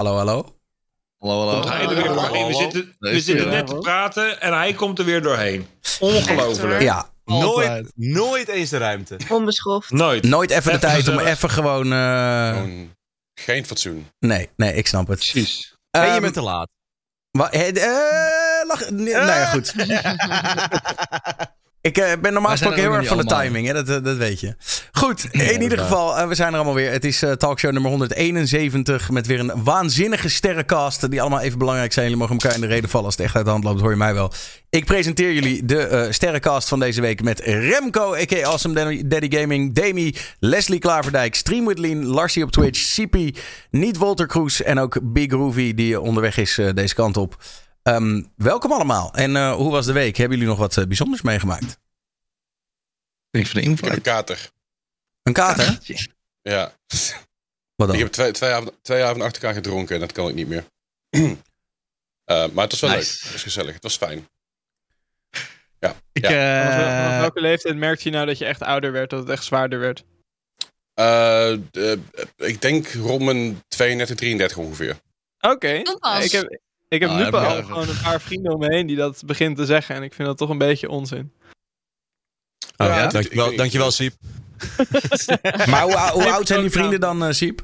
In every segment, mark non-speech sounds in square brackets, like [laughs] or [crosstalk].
Hallo, hallo. Hallo, hallo. Komt hij er weer doorheen. We zitten, we zitten net te praten en hij komt er weer doorheen. Ongelooflijk. Ja, Nooit, nooit eens de ruimte. Onbeschoft. Nooit. nooit even de tijd om even gewoon... eh, Gewoon geen fatsoen. Nee, nee, ik snap het. Precies. En je Ehm, bent te laat. wa- eh, eh, lach, nee, nou ja, goed. [laughs] [laughs] Ik eh, ben normaal gesproken heel erg van de timing, hè? Dat, dat weet je. Goed, [laughs] in ieder geval, eh, we zijn er allemaal weer. Het is eh, talkshow nummer 171 met weer een waanzinnige sterrencast. Die allemaal even belangrijk zijn. Jullie mogen elkaar in de reden vallen als het echt uit de hand loopt, hoor je mij wel. Ik presenteer jullie de sterrencast van deze week met Remco, a.k.a. Awesome Daddy, Gaming, Demi, Leslie Klaverdijk, Stream with Lean, Larsie op Twitch, CP, niet Walter Kroes en ook Big Groovy die onderweg is deze kant op. Ehm, welkom allemaal. En eh, hoe was de week? Hebben jullie nog wat eh, bijzonders meegemaakt? Thanks voor de Ik heb een kater. Een kater? [laughs] Ja. Wat dan? Ik heb twee, twee, avonden, twee avonden achter elkaar gedronken en dat kan ik niet meer. [clears throat] Eh, maar het was wel Nice. leuk. Het was gezellig. Het was fijn. Ik, Ja. eh, Vanaf, vanaf welke leeftijd merkte je nou dat je echt ouder werd, dat het echt zwaarder werd? Ik denk rond mijn 32, 33 ongeveer. Oké. Ik heb, ik heb Ah, nu heb al gewoon een paar vrienden om me heen die dat beginnen te zeggen. En ik vind dat toch een beetje onzin. Oh, Ja, ja, dankjewel, Siep. [laughs] Maar hoe, hoe oud zijn die vrienden dan, eh Siep?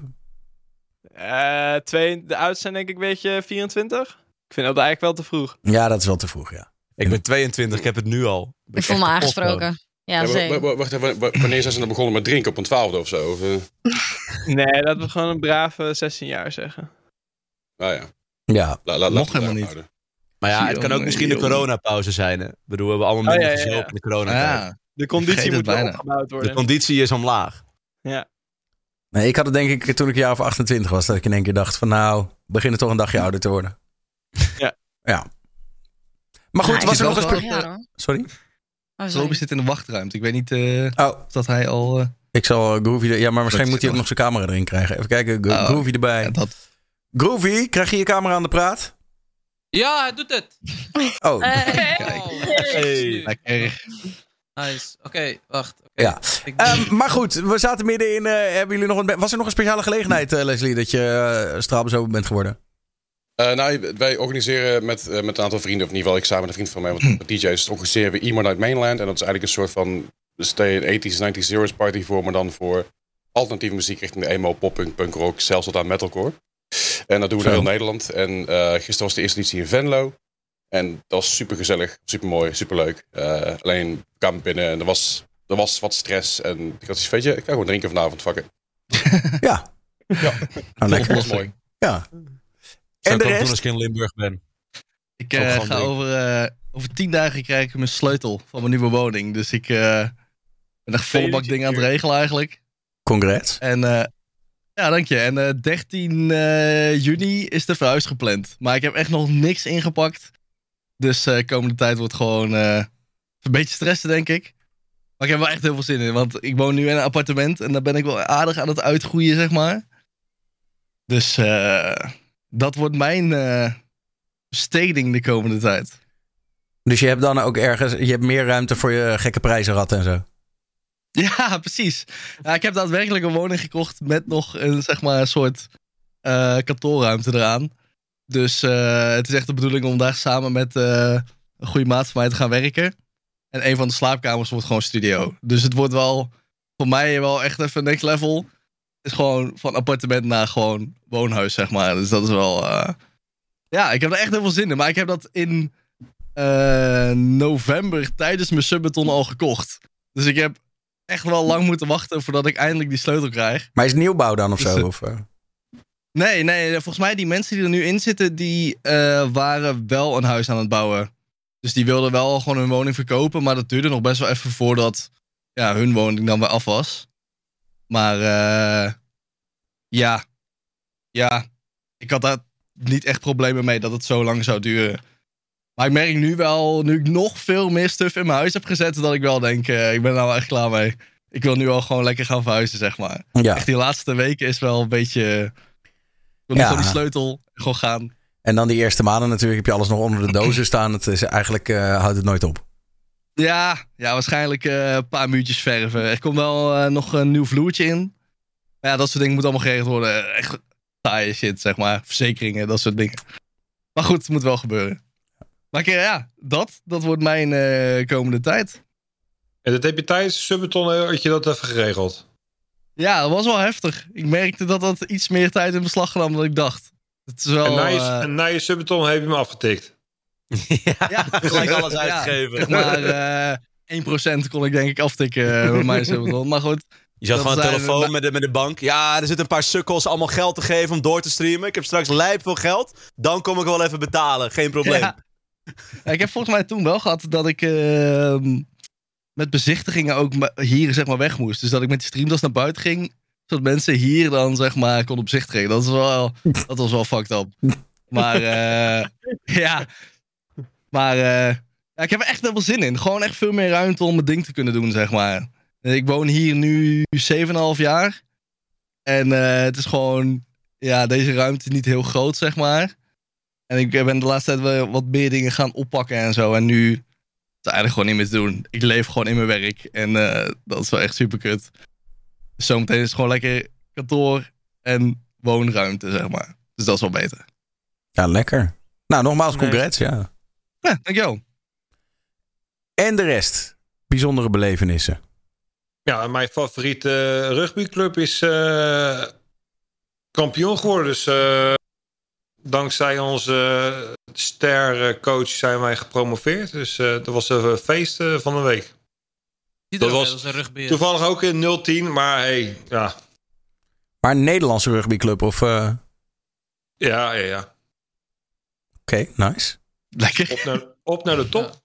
Eh, twee, de oudste zijn denk ik een beetje 24. Ik vind dat eigenlijk wel te vroeg. Ja, dat is wel te vroeg, ja. Ik ben 22, ik heb het nu al. Ik voel me aangesproken. Ja, zeker. wacht even, wa- wanneer zijn ze dan begonnen met drinken? Op een twaalfde of zo? Of, eh, [laughs] Nee, laten we gewoon een brave 16 jaar zeggen. nou ja. Ja, La, la, Nog helemaal niet. houden. Maar ja, het kan ook Jongen, misschien de coronapauze zijn. Hè? Ik bedoel, we hebben allemaal Oh, minder ja, ja, ja. in de coronatijd. Ja, De conditie moet wel bijna. opgebouwd De worden. conditie is omlaag. Ja. nee, ik had het denk ik toen ik een jaar of 28 was, dat ik in één keer dacht van nou, we beginnen toch een dagje ouder te worden. [laughs] Ja. Ja. Maar goed, was er nog een... Sorry? Oh, sorry. Roby zit in de wachtruimte. Ik weet niet eh, Oh, of dat hij al... eh, ik zal Groovy... er- Ja, maar waarschijnlijk moet hij ook nog zijn camera erin krijgen. Even kijken, Oh. Groovy erbij. ja, dat... Groovy, krijg je je camera aan de praat? Ja, hij doet het. Oh, Hey. Oh, Hey, lekker. Nice. Oké, wacht. Oké. Ja. Ehm, maar goed, we zaten midden in... eh, hebben jullie nog een, was er nog een speciale gelegenheid, eh, Leslie, dat je uh, straalbezopen bent geworden? Eh, nou, wij organiseren met, eh, met een aantal vrienden, of in ieder geval ik samen met een vriend van mij, want met DJ's, organiseren we Emo Night Mainland. En dat is eigenlijk een soort van, een 80s, 90s, zeros party voor, maar dan voor alternatieve muziek richting de emo, poppunk, punk rock, zelfs tot aan metalcore. En dat doen we Zo. door heel Nederland. En eh, gisteren was de eerste editie in Venlo. En dat was super gezellig, super mooi, super leuk. alleen we kwamen binnen en er was, er was wat stress. En ik had iets, weet je, ik ga gewoon drinken vanavond, fuck it. [laughs] Ja. Ja. Nou, lekker. Dat was mooi. Ja. Zou En de ik ook doen rest? als ik in Limburg ben. Ik eh, ga over, eh, over tien dagen krijg ik mijn sleutel van mijn nieuwe woning. Dus ik eh, ben echt volle bak dingen aan het regelen eigenlijk. Congrats. En eh, ja, dank je. En eh 13 eh, juni is de verhuis gepland. Maar ik heb echt nog niks ingepakt. Dus eh komende tijd wordt gewoon een beetje stressen, denk ik. Maar ik heb wel echt heel veel zin in. Want ik woon nu in een appartement. En daar ben ik wel aardig aan het uitgroeien, zeg maar. Dus dat wordt mijn besteding de komende tijd. Dus je hebt dan ook ergens... Je hebt meer ruimte voor je gekke prijzenrad en zo. [laughs] Ja, precies. Ik heb daadwerkelijk een woning gekocht met nog een, zeg maar, een soort eh, kantoorruimte eraan. Dus eh, het is echt de bedoeling om daar samen met eh, een goede maat van mij te gaan werken. En een van de slaapkamers wordt gewoon studio. Dus het wordt wel voor mij wel echt even next level. Het is gewoon van appartement naar gewoon woonhuis, zeg maar. Dus dat is wel... Ja, ik heb er echt heel veel zin in. Maar ik heb dat in november tijdens mijn subbeton al gekocht. Dus ik heb echt wel lang moeten wachten voordat ik eindelijk die sleutel krijg. Maar is het nieuwbouw dan of Dus, zo? eh, Of, eh? Nee, nee, volgens mij die mensen die er nu in zitten, die eh, waren wel een huis aan het bouwen. Dus die wilden wel gewoon hun woning verkopen, maar dat duurde nog best wel even voordat ja, hun woning dan weer af was. Maar ja, ja, ik had daar niet echt problemen mee dat het zo lang zou duren. Maar ik merk nu wel, nu ik nog veel meer stuff in mijn huis heb gezet, dat ik wel denk, eh, ik ben er nou echt klaar mee. Ik wil nu al gewoon lekker gaan verhuizen, zeg maar. ja. Echt die laatste weken is wel een beetje. Ik Ja. die sleutel gewoon gaan. En dan die eerste maanden natuurlijk heb je alles nog onder de dozen [clears throat] staan. Het is eigenlijk eh, houdt het nooit op. Ja, ja waarschijnlijk eh, een paar muurtjes verven. Er komt wel nog een nieuw vloertje in. Maar ja, dat soort dingen moet allemaal geregeld worden. Echt, saaie shit, zeg maar. Verzekeringen, dat soort dingen. Maar goed, het moet wel gebeuren. Maar ja, dat, dat wordt mijn eh, komende tijd. En dat heb je tijdens Subbeton, eh, had je dat even geregeld? Ja, dat was wel heftig. Ik merkte dat dat iets meer tijd in beslag nam dan ik dacht. Het is wel... en na je, en na je Subbeton heb je hem afgetikt. [laughs] ja, Gelijk alles [laughs] uitgegeven. [laughs] maar eh 1% kon ik denk ik aftikken met mijn Subathon. Maar goed, Je zat gewoon een telefoon met de, met de bank. Ja, er zitten een paar sukkels allemaal geld te geven om door te streamen. Ik heb straks lijp veel geld. Dan kom ik wel even betalen. Geen probleem. Ja. Ik heb volgens mij toen wel gehad dat ik ehm, met bezichtigingen ook hier zeg maar weg moest. Dus dat ik met die streamdas naar buiten ging, zodat mensen hier dan zeg maar konden bezichtigen. Dat, is wel, dat was wel fucked up. Maar eh, ja, maar eh, ja, ik heb er echt veel zin in. Gewoon echt veel meer ruimte om mijn ding te kunnen doen, zeg maar. Ik woon hier nu 7,5 jaar. En eh, het is gewoon, ja, deze ruimte is niet heel groot, zeg maar. En ik ben de laatste tijd wel wat meer dingen gaan oppakken en zo. En nu is het eigenlijk gewoon niet meer te doen. Ik leef gewoon in mijn werk. En eh, dat is wel echt super kut. Dus zometeen is het gewoon lekker kantoor en woonruimte, zeg maar. Dus dat is wel beter. Ja, lekker. Nou, nogmaals, Nee. congrats, ja. Ja, dankjewel. En de rest. Bijzondere belevenissen. Ja, mijn favoriete rugbyclub is eh, kampioen geworden. Dus eh, dankzij onze stercoach zijn wij gepromoveerd. Dus eh, dat was een feest eh, van de week. Iedereen was was een rugby. Toevallig ook in 010, maar hey, ja, Maar een Nederlandse rugbyclub of... eh, ja, ja, ja. Oké, nice. Lekker. Op naar, op naar de top.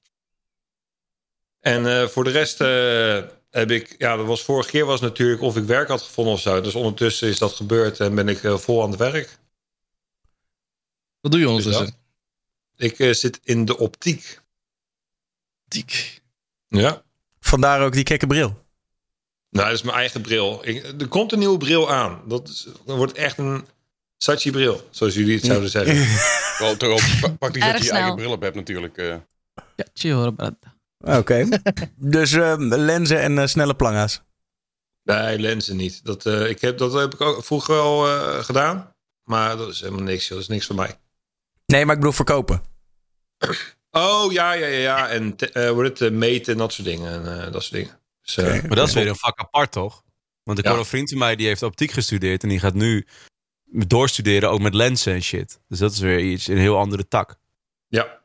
En eh, voor de rest eh, heb ik, ja, dat was vorige keer was natuurlijk of ik werk had gevonden of zo. Dus ondertussen is dat gebeurd en ben ik eh, vol aan het werk. Wat doe je ondertussen? Ik eh, zit in de optiek. Diek. Ja. Vandaar ook die gekke bril. Nou, dat is mijn eigen bril. Ik, er komt een nieuwe bril aan. Dat, is, dat wordt echt een Sachi bril, zoals jullie het zouden zeggen. [laughs] Wel toch wel pra- praktisch dat je je eigen bril op hebt natuurlijk. eh. Ja, chill hoor. Oké. dus eh, lenzen en snelle planga's. Nee, lenzen niet. Dat, eh, ik heb, dat heb ik ook vroeger wel eh, gedaan. Maar dat is helemaal niks. joh. Dat is niks voor mij. Nee, maar ik bedoel verkopen. Oh, ja, ja, ja. ja. En te- eh, wordt het eh, meten en dat soort dingen. En, eh, dat soort dingen. Dus, eh. Maar dat is weer een vak apart, toch? Want ik Ja. hoor een vriend van mij die heeft optiek gestudeerd. En die gaat nu doorstuderen ook met lenzen en shit. Dus dat is weer iets, een heel andere tak. Ja.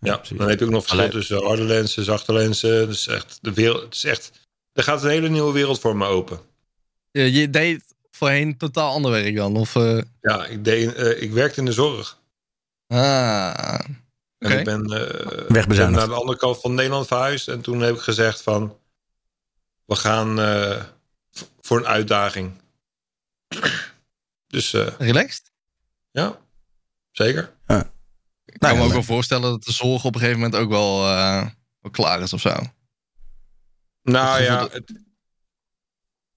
Ja, dan heb je ook nog verschil tussen harde lenzen, zachte lenzen. Dus echt, de wereld, het is echt, er gaat een hele nieuwe wereld voor me open. Je, je deed voorheen totaal ander werk dan? Of, eh, Ja, ik, deed, eh, ik werkte in de zorg. Ah. Ik ben, eh, Wegbezuinigd. ben naar de andere kant van Nederland verhuisd. En toen heb ik gezegd van... We gaan eh, voor een uitdaging. Dus eh, Relaxed? ja, zeker. Ik kan Nou, me ja, ook wel voorstellen dat de zorg op een gegeven moment ook wel, eh, wel klaar is of zo. Nou ja, het-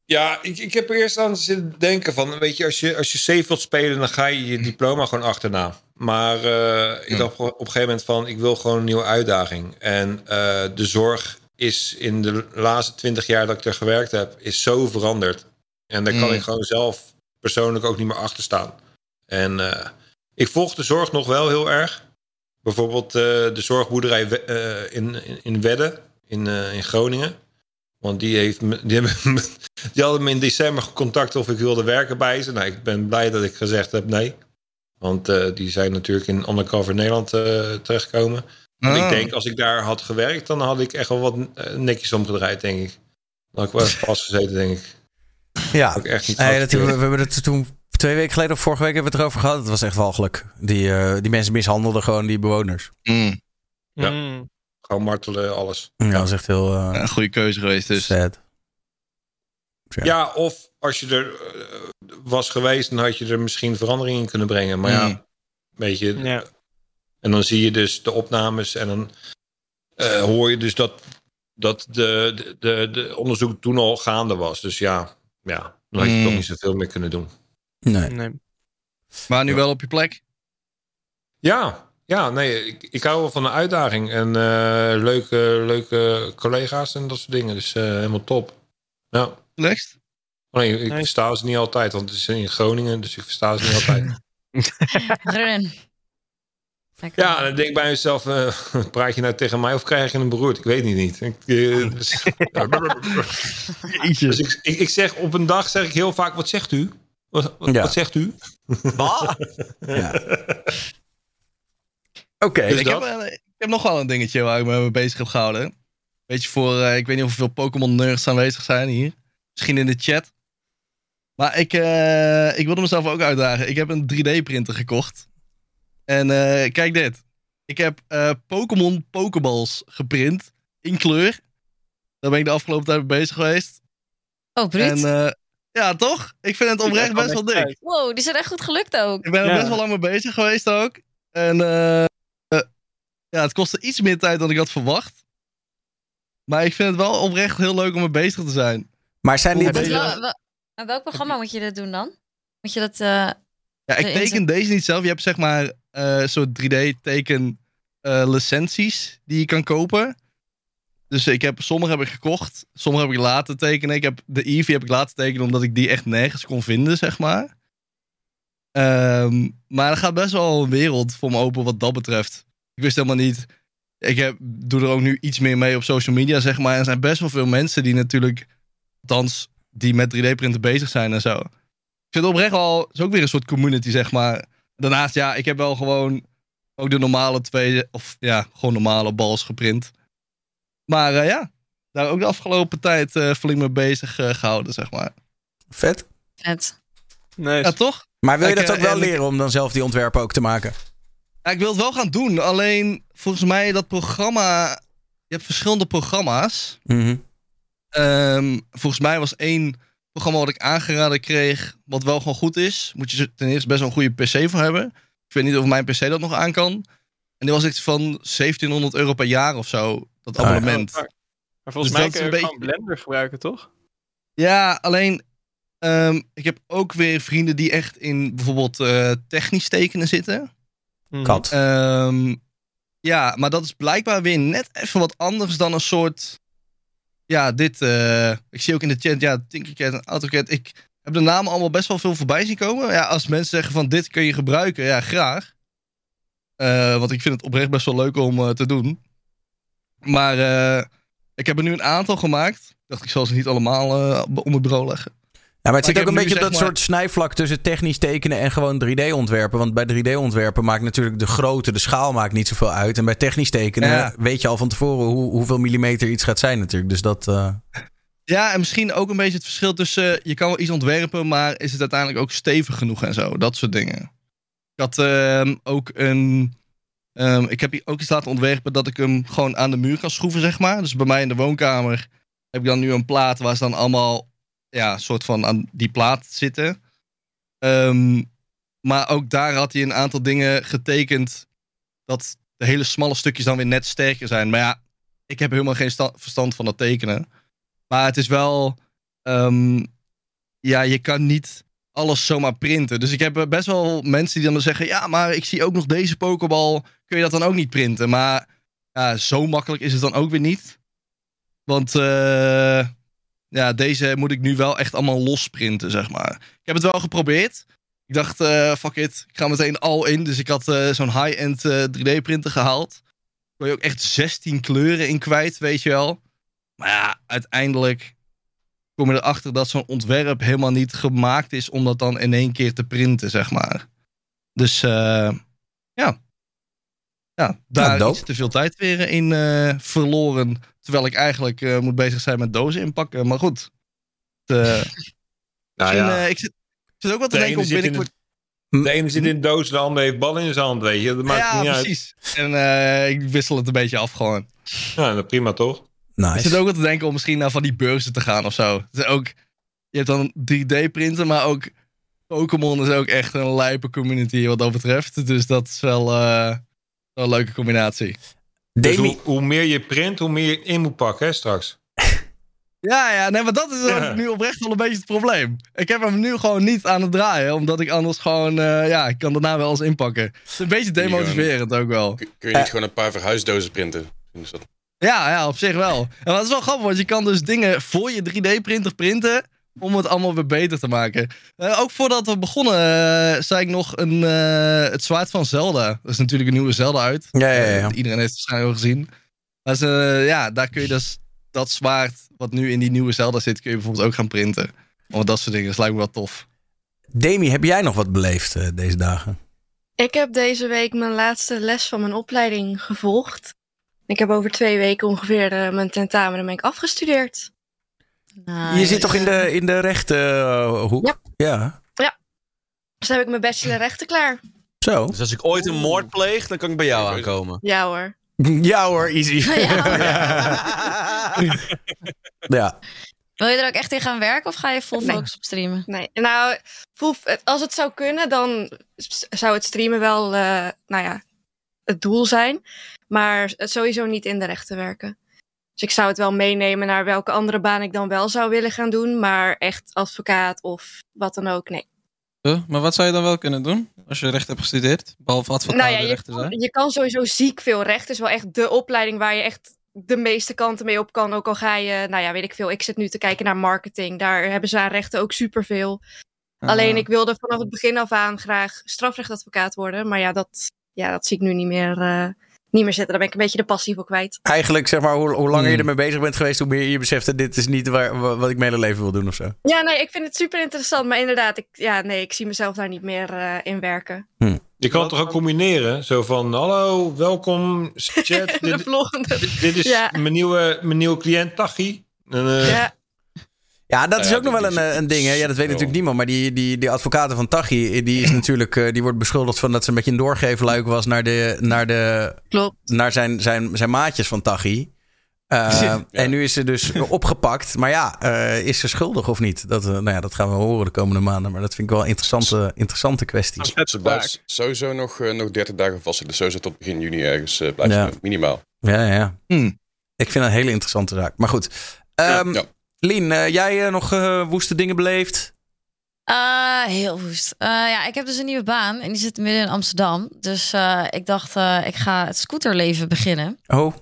ja ik, ik heb er eerst aan zitten denken van, weet je, als je, als je safe wilt spelen, dan ga je je diploma gewoon achterna. Maar eh, ik Ja. dacht op een gegeven moment van, ik wil gewoon een nieuwe uitdaging. En eh, de zorg is in de laatste twintig jaar dat ik er gewerkt heb, is zo veranderd. En daar kan Mm. ik gewoon zelf persoonlijk ook niet meer achter staan. En eh, ik volg de zorg nog wel heel erg. Bijvoorbeeld de zorgboerderij in, in, in Wedde, in, in Groningen. Want die, heeft me, die, hebben die hadden me in december contact of ik wilde werken bij ze. Nou, ik ben blij dat ik gezegd heb nee. Want eh, die zijn natuurlijk in Undercover Nederland eh, terechtgekomen. Ah. ik denk, als ik daar had gewerkt, dan had ik echt wel wat eh, netjes omgedraaid, denk ik. Dan had ik wel vastgezeten, denk ik. Ja, ik echt niet Nee, dat, we, hebben het toen twee weken geleden of vorige week hebben we het erover gehad. Het was echt walgelijk. Die, eh, die mensen mishandelden gewoon die bewoners. Mm. Ja. Mm. Gewoon martelen, alles. Ja, dat was echt heel eh, een goede keuze geweest dus. sad. Ja. Ja, of als je er eh, was geweest, dan had je er misschien verandering in kunnen brengen. Maar ja, Mm. weet je. Ja. En dan zie je dus de opnames en dan eh, hoor je dus dat, dat de, de, de, de onderzoek toen al gaande was. Dus ja, ja dan had je Mm. toch niet zoveel meer kunnen doen. Nee. Nee. Maar nu wel op je plek? Ja, ja nee, ik, ik hou wel van een uitdaging. En eh, leuke, leuke collega's en dat soort dingen. Dus eh, helemaal top. Ja. Oh nee, ik versta ze niet altijd, want het is in Groningen, dus ik versta ze niet altijd. [laughs] Run. Lekker. Ja, en dan denk ik bij mezelf, eh, [laughs] praat je nou tegen mij of krijg je een beroerd? Ik weet het niet. Ik, dus, [laughs] dus ik, ik, ik zeg op een dag zeg ik heel vaak, wat zegt u? Wat, wat, Ja. wat zegt u? Bah! Ja. Oké. Dus ik, heb, dat? eh, ik heb nog wel een dingetje waar ik me mee bezig heb gehouden. Beetje voor, eh, ik weet niet hoeveel Pokémon-nerds aanwezig zijn hier. Misschien in de chat. Maar ik, eh, ik wilde mezelf ook uitdagen. Ik heb een 3D-printer gekocht. En eh, kijk dit. Ik heb eh, Pokémon Pokeballs geprint. In kleur. Daar ben ik de afgelopen tijd mee bezig geweest. Oh, bruut. En eh, ja, toch? Ik vind het oprecht best wel dik. wow, die zijn echt goed gelukt ook. Ik ben er Ja. best wel lang mee bezig geweest ook. En ja, het kostte iets meer tijd dan ik had verwacht. Maar ik vind het wel oprecht heel leuk om mee bezig te zijn. Maar zijn die... Wel- wel- welk programma moet je dat doen dan? Moet je dat... eh, Ja, ik teken deze niet zelf. Je hebt zeg maar eh soort 3D-teken eh, licenties die je kan kopen. Dus ik heb, sommige heb ik gekocht. Sommige heb ik laten tekenen. Ik heb, de Eevee heb ik laten tekenen omdat ik die echt nergens kon vinden, zeg maar. Ehm, maar er gaat best wel een wereld voor me open wat dat betreft. Ik wist helemaal niet... Ik heb, doe er ook nu iets meer mee op social media, zeg maar. En er zijn best wel veel mensen die natuurlijk... Althans, die met 3D-printen bezig zijn en zo. Ik vind het oprecht. Het is ook weer een soort community, zeg maar. Daarnaast, ja, ik heb wel gewoon... Ook de normale twee... Of ja, gewoon normale bals geprint. Maar eh, ja, daar ook de afgelopen tijd eh flink mee bezig eh, gehouden, zeg maar. Vet. vet. Nee, Ja, toch? Maar wil je Ik, dat ook wel leren om dan zelf die ontwerpen ook te maken? Ja, ik wil het wel gaan doen. Alleen, volgens mij, dat programma... Je hebt verschillende programma's. Mhm. Ehm, volgens mij was één programma wat ik aangeraden kreeg, wat wel gewoon goed is. Moet je ten eerste best wel een goede PC voor hebben. Ik weet niet of mijn PC dat nog aan kan. En die was iets van 1700 euro per jaar of zo, dat Ah, ja. abonnement. maar volgens Dus mij dat kun is je een gewoon Blender gebruiken, toch? Ja, alleen ehm, ik heb ook weer vrienden die echt in bijvoorbeeld eh, technisch tekenen zitten. Mhm. Kat. Ehm, ja, maar dat is blijkbaar weer net even wat anders dan een soort. Ja, dit. eh, ik zie ook in de chat, ja, Tinkercad en AutoCAD. Ik heb de namen allemaal best wel veel voorbij zien komen. Ja, als mensen zeggen van dit kun je gebruiken, ja, graag. Eh, want ik vind het oprecht best wel leuk om eh, te doen. Maar eh, ik heb er nu een aantal gemaakt. Ik dacht, ik zal ze niet allemaal eh, op mijn bureau leggen. Ja, maar het Maar zit ook een beetje op dat maar- soort snijvlak tussen technisch tekenen en gewoon 3D-ontwerpen. Want bij 3D-ontwerpen maakt natuurlijk de grootte, de schaal maakt niet zoveel uit. En bij technisch tekenen Ja. weet je al van tevoren hoe, hoeveel millimeter iets gaat zijn natuurlijk. Dus dat... eh, Ja, en misschien ook een beetje het verschil tussen... Je kan wel iets ontwerpen, maar is het uiteindelijk ook stevig genoeg en zo? Dat soort dingen. Ik had ehm, ook een... ehm, ik heb hier ook iets laten ontwerpen dat ik hem gewoon aan de muur kan schroeven, zeg maar. Dus bij mij in de woonkamer heb ik dan nu een plaat waar ze dan allemaal... Ja, soort van aan die plaat zitten. Ehm, maar ook daar had hij een aantal dingen getekend... dat de hele smalle stukjes dan weer net sterker zijn. Maar ja, ik heb helemaal geen sta- verstand van dat tekenen. Maar het is wel. ehm, ja, je kan niet alles zomaar printen. Dus ik heb eh, best wel mensen die dan zeggen: Ja, maar ik zie ook nog deze Pokéball. Kun je dat dan ook niet printen? Maar ja, zo makkelijk is het dan ook weer niet. Want eh, ja, deze moet ik nu wel echt allemaal los printen, zeg maar. Ik heb het wel geprobeerd. Ik dacht, eh, fuck it, ik ga meteen al in. Dus ik had eh, zo'n high-end eh, 3D-printer gehaald. Kon je ook echt 16 kleuren in kwijt, weet je wel. Maar ja, uiteindelijk kom je erachter dat zo'n ontwerp helemaal niet gemaakt is om dat dan in één keer te printen, zeg maar. Dus eh, ja. Ja, daar dope. is te veel tijd weer in eh, verloren. Terwijl ik eigenlijk eh, moet bezig zijn met dozen inpakken. Maar goed. Het, eh, [laughs] Nou ja, eh, ik, zit, ik zit ook wel te de denken in binnenkort... de, de ene zit in de doos, de andere heeft bal in zijn hand, weet je. Dat maakt Ja, niet uit. precies. En eh, ik wissel het een beetje af gewoon. Ja, nou, prima toch? Ik nice. zit ook wel te denken om misschien naar van die beurzen te gaan of zo. Ook, je hebt dan 3D-printen, maar ook Pokémon is ook echt een lijpe community wat dat betreft. Dus dat is wel, eh, wel een leuke combinatie. Dus hoe, hoe meer je print, hoe meer je in moet pakken, hè, straks. [laughs] Ja, ja, nee, maar dat is Ja. nu oprecht wel een beetje het probleem. Ik heb hem nu gewoon niet aan het draaien, omdat ik anders gewoon, eh, ja, ik kan daarna wel eens inpakken. Het is een beetje demotiverend ook wel. Kun je niet gewoon een paar verhuisdozen printen? Ja, ja, op zich wel. En dat is wel grappig, want je kan dus dingen voor je 3D-printer printen. Om het allemaal weer beter te maken. Eh, ook voordat we begonnen, eh, zei ik nog een, eh, het zwaard van Zelda. Dat is natuurlijk een nieuwe Zelda uit. Ja, ja, ja. Eh, iedereen heeft het waarschijnlijk al gezien. Maar is, eh, ja, daar kun je dus dat zwaard wat nu in die nieuwe Zelda zit, kun je bijvoorbeeld ook gaan printen. Want dat soort dingen, dat lijkt me wel tof. Demi, heb jij nog wat beleefd eh, deze dagen? Ik heb deze week mijn laatste les van mijn opleiding gevolgd. Ik heb over twee weken ongeveer eh, mijn tentamen en ben ik afgestudeerd. Je zit toch in de, in de rechte eh, hoek? Ja. Ja. Dus dan heb ik mijn bachelor rechten klaar. Zo. Dus als ik ooit een moord pleeg, dan kan ik bij jou aankomen. Ja hoor. Ja hoor, easy. [laughs] ja. Wil je er ook echt in gaan werken of ga je vol focus op streamen? Nee, nou, als het zou kunnen, dan zou het streamen wel, eh, nou ja, het doel zijn. Maar het sowieso niet in de rechten werken. Dus ik zou het wel meenemen naar welke andere baan ik dan wel zou willen gaan doen. Maar echt advocaat of wat dan ook, nee. Huh? Maar wat zou je dan wel kunnen doen als je recht hebt gestudeerd? Behalve advocaat nou ja, en je rechten zijn? kan, je kan sowieso ziek veel recht. Het is wel echt de opleiding waar je echt de meeste kanten mee op kan. Ook al ga je, nou ja, weet ik veel. Ik zit nu te kijken naar marketing. Daar hebben ze aan rechten ook superveel. Ah. Alleen ik wilde vanaf het begin af aan graag strafrechtadvocaat worden. Maar ja, dat, ja, dat zie ik nu niet meer, eh, niet meer zitten. Daar ben ik een beetje de passie voor kwijt. Eigenlijk, zeg maar, hoe, hoe langer Hmm. je ermee bezig bent geweest, hoe meer je beseft, dit is niet waar, wa- wat ik mijn hele leven wil doen of zo. Ja, nee, ik vind het super interessant. Maar inderdaad, ik, ja, nee, ik zie mezelf daar niet meer eh, in werken. Je kan het toch ook combineren? Zo van, hallo, welkom, [laughs] chat. de dit, volgende. dit- dit is Ja. mijn, nieuwe, mijn nieuwe cliënt, Tachi. Eh, Ja, Ja, dat is ja, ook nog wel een, eh, een ding. Hè? Ja, dat weet natuurlijk niemand. Maar die, die, die advocaten van Tachi, die is natuurlijk, eh, die wordt beschuldigd van dat ze een beetje een doorgeefluik was naar, de, naar, de, klopt. naar zijn, zijn, zijn maatjes van Tachi. Eh, [laughs] En nu is ze dus opgepakt. Maar ja, eh, is ze schuldig of niet? Dat, nou ja, dat gaan we horen de komende maanden. Maar dat vind ik wel een interessante, interessante kwestie. Ze blijft sowieso nog, nog 30 dagen vastzitten. Sowieso tot begin juni ergens blijft Ja. minimaal. Ja, ja. Hmm. Ik vind dat een hele interessante zaak. Maar goed. Ehm ja. Lien, eh, jij eh, nog eh, woeste dingen beleefd? Heel woest. Ja, ik heb dus een nieuwe baan en die zit midden in Amsterdam. Dus ik dacht, ik ga het scooterleven beginnen. Oh,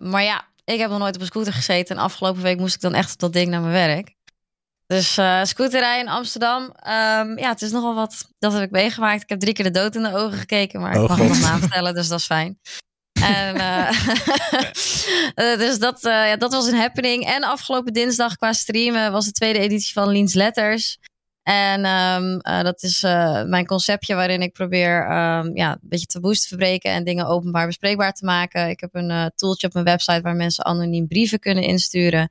maar ja, ik heb nog nooit op een scooter gezeten. En afgelopen week moest ik dan echt op dat ding naar mijn werk. Dus scooterrijden in Amsterdam. ehm, ja, het is nogal wat. Dat heb ik meegemaakt. Ik heb drie keer de dood in de ogen gekeken. Maar Oh, ik mag God. het nog navertellen, dus dat is fijn. En, [laughs] eh, dus dat, eh, ja, dat was een happening. En afgelopen dinsdag qua streamen was de tweede editie van Liens Letters. En eh, dat is mijn conceptje waarin ik probeer ehm, ja, een beetje taboes te verbreken en dingen openbaar bespreekbaar te maken. Ik heb een tooltje op mijn website waar mensen anoniem brieven kunnen insturen.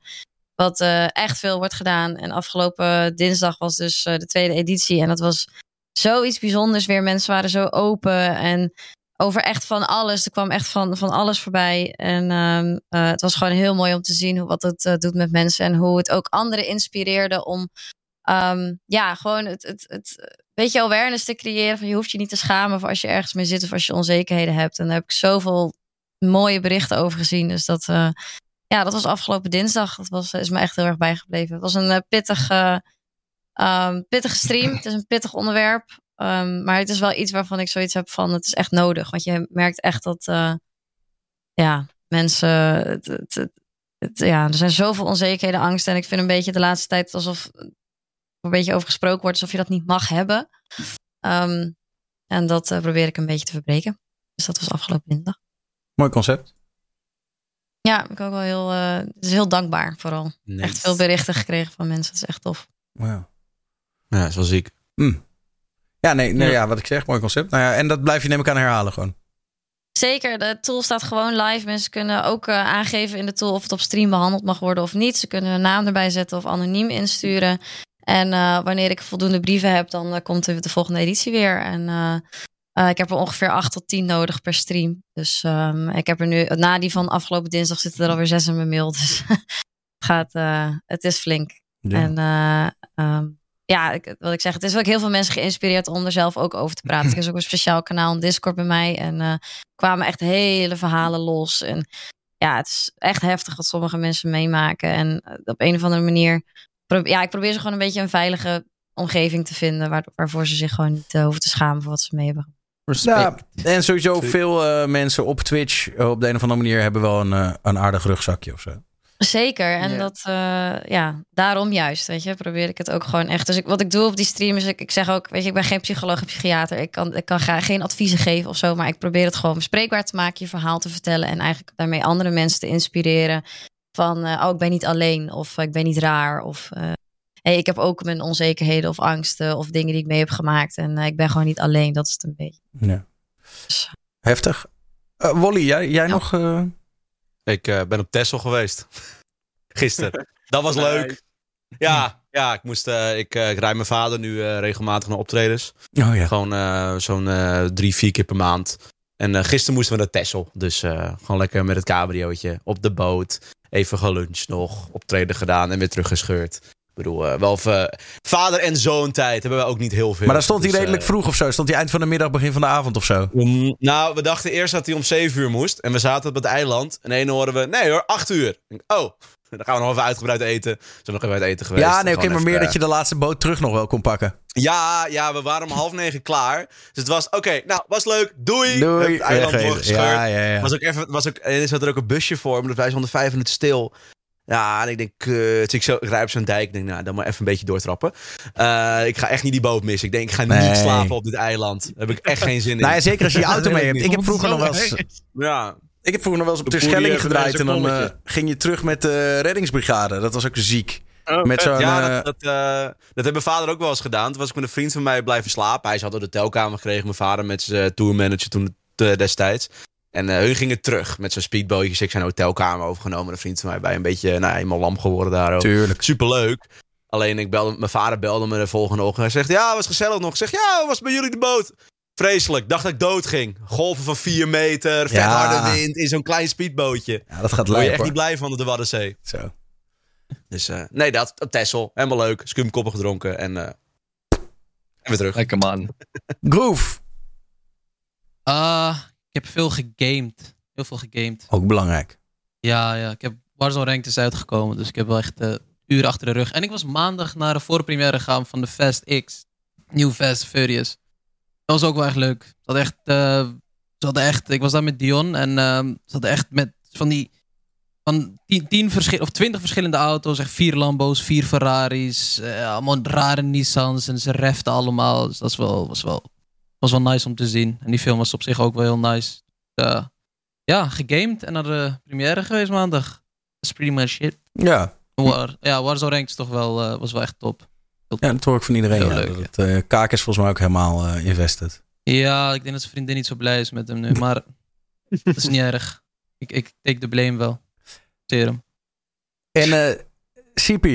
Wat echt veel wordt gedaan. En afgelopen dinsdag was dus de tweede editie. En dat was zoiets bijzonders weer. Mensen waren zo open en over echt van alles. Er kwam echt van, van alles voorbij. En ehm, eh, het was gewoon heel mooi om te zien hoe, wat het eh, doet met mensen. En hoe het ook anderen inspireerde om Ehm, ja, gewoon het, het, het beetje awareness te creëren. Van je hoeft je niet te schamen voor als je ergens mee zit of als je onzekerheden hebt. En daar heb ik zoveel mooie berichten over gezien. Dus dat, eh, ja, dat was afgelopen dinsdag. Dat was, is me echt heel erg bijgebleven. Het was een pittige, ehm, pittige stream. Het is een pittig onderwerp. Ehm, maar het is wel iets waarvan ik zoiets heb van het is echt nodig. Want je merkt echt dat eh, ja, mensen. Het, het, het- het- ja, er zijn zoveel onzekerheden, angsten. En ik vind een beetje de laatste tijd alsof een beetje over gesproken wordt alsof je dat niet mag hebben. Ehm, en dat eh, probeer ik een beetje te verbreken. Dus dat was afgelopen dinsdag. mooi concept. Ja, ik ook wel heel, eh, het is heel dankbaar vooral. Echt veel berichten gekregen van mensen. Dat is echt tof. Wow. Ja, wel ziek. Ja, nee, nee Ja. ja. wat ik zeg, mooi concept. Nou ja, en dat blijf je neem ik aan herhalen gewoon. Zeker, de tool staat gewoon live. Mensen kunnen ook eh, aangeven in de tool of het op stream behandeld mag worden of niet. Ze kunnen hun naam erbij zetten of anoniem insturen. En eh, wanneer ik voldoende brieven heb, dan eh, komt de, de volgende editie weer. En ik heb er ongeveer 8 tot 10 nodig per stream. Dus ehm, ik heb er nu, na die van afgelopen dinsdag, zitten er alweer zes in mijn mail. [laughs] Dus [laughs] gaat, het is flink. Ja. En ehm, ja, ik, wat ik zeg, het is ook heel veel mensen geïnspireerd om er zelf ook over te praten. [laughs] Er is ook een speciaal kanaal, een Discord bij mij. En eh, kwamen echt hele verhalen los. En ja, het is echt heftig wat sommige mensen meemaken. En eh, op een of andere manier, ja, ik probeer ze gewoon een beetje een veilige omgeving te vinden. waar- waarvoor ze zich gewoon niet eh, hoeven te schamen voor wat ze mee hebben. Ja, en sowieso veel eh, mensen op Twitch op de een of andere manier hebben wel een, een aardig rugzakje of zo. Zeker. En Ja. dat, eh, ja, daarom juist, weet je, probeer ik het ook gewoon echt. Dus ik, wat ik doe op die stream is, ik, ik zeg ook, weet je, ik ben geen psycholoog en psychiater. Ik kan, ik kan geen adviezen geven of zo, maar ik probeer het gewoon bespreekbaar te maken, je verhaal te vertellen en eigenlijk daarmee andere mensen te inspireren. Van, eh, oh, ik ben niet alleen of eh, ik ben niet raar of hey, ik heb ook mijn onzekerheden of angsten of dingen die ik mee heb gemaakt en ik ben gewoon niet alleen. Dat is het een beetje. Ja. Heftig. Eh, Wally, jij, jij nog... Ik eh, ben op Texel geweest. [laughs] Gisteren. Dat was leuk. Ja, ja ik, moest, eh, ik, ik rijd mijn vader nu eh, regelmatig naar optredens. Oh ja. Gewoon eh, zo'n eh, drie, vier keer per maand. En eh, gisteren moesten we naar Texel. Dus eh, gewoon lekker met het cabriootje op de boot. Even geluncht nog. Optreden gedaan en weer teruggescheurd. Ik bedoel, eh, wel v- vader en zoon tijd hebben we ook niet heel veel. Maar dan stond hij Dus, eh, redelijk vroeg of zo. Stond hij eind van de middag, begin van de avond of zo. om- nou, we dachten eerst dat hij om 7 uur moest. En we zaten op het eiland. En één hoorden we, nee hoor, 8 uur. Ik oh, [laughs] dan gaan we nog even uitgebreid eten. Zijn we nog even uit eten geweest. Ja, nee, oké, maar meer eh, dat je de laatste boot terug nog wel kon pakken. Ja, ja, we waren om half negen klaar. Dus het was, oké, nou, was leuk. Doei. Doei. Het eiland doorgescheurd. Ja, ja, ja. Was ook even, was ook, en er zat er ook een busje voor. Dus wij stonden vijf minuten stil. Ja, en ik denk, kut. Dus ik, zo, ik rijd op zo'n dijk. Ik denk, nou, dan maar even een beetje doortrappen. Eh, ik ga echt niet die boot missen. Ik denk, ik ga Nee. niet slapen op dit eiland. Daar heb ik echt geen zin in. Nou ja, zeker als je je auto mee hebt. ik heb vroeger nog wel eens... Ja, Ik heb vroeger nog wel eens op De even gedraaid. En dan eh, ging je terug met de reddingsbrigade. Dat was ook ziek. Oh, Met zo'n... ja eh, dat, dat, eh, dat heeft mijn vader ook wel eens gedaan. Toen was ik met een vriend van mij blijven slapen. Hij had een hotelkamer gekregen. Mijn vader met zijn tourmanager toen eh, destijds. En eh hun gingen terug met zo'n speedbootjes. Ik zijn hotelkamer overgenomen. Een vriend van mij bij een beetje, nou, helemaal lam geworden daar ook. Tuurlijk. Superleuk. Alleen ik belde, mijn vader belde me de volgende ochtend. Hij zegt, ja, was gezellig nog. Ik zeg, ja, was bij jullie de boot? Vreselijk. Dacht dat ik dood ging. Golven van 4 meter, vet Ja. harde wind in zo'n klein speedbootje. Ja, dat gaat Daar word je echt niet blij van de Waddenzee. Zo. Dus eh, nee, dat op Texel. Helemaal leuk. Skumkoppen gedronken en, eh, en weer terug. Lekker man. Groove. Ah, ik heb veel gegamed. Heel veel gegamed. Ook belangrijk. Ja, ja. Ik heb Warzone Ranked is uitgekomen. Dus ik heb wel echt eh, uren achter de rug. En ik was maandag naar de voorpremière gegaan van de Fast X. New Fast Furious. Dat was ook wel echt leuk. Hadden echt, hadden echt... Ik was daar met Dion. En ze hadden echt met van die... Van tien, tien verschil, of twintig verschillende auto's. Echt vier Lambo's, vier Ferraris. eh, allemaal rare Nissans. En ze reften allemaal. Dus dat was wel, was, wel, was wel nice om te zien. En die film was op zich ook wel heel nice. Eh, ja, gegamed en naar de première geweest maandag. That's pretty much it. Ja. War, ja, Warzone Ranked is toch wel, eh, was wel echt top. Ja, dat hoor ik van iedereen. Heel ja. leuk, Dat het, eh, Kaak is volgens mij ook helemaal invested. Ja, ik denk dat zijn vriendin niet zo blij is met hem nu. [laughs] Maar dat is niet erg. Ik, ik take de blame wel. Serum. En eh CP.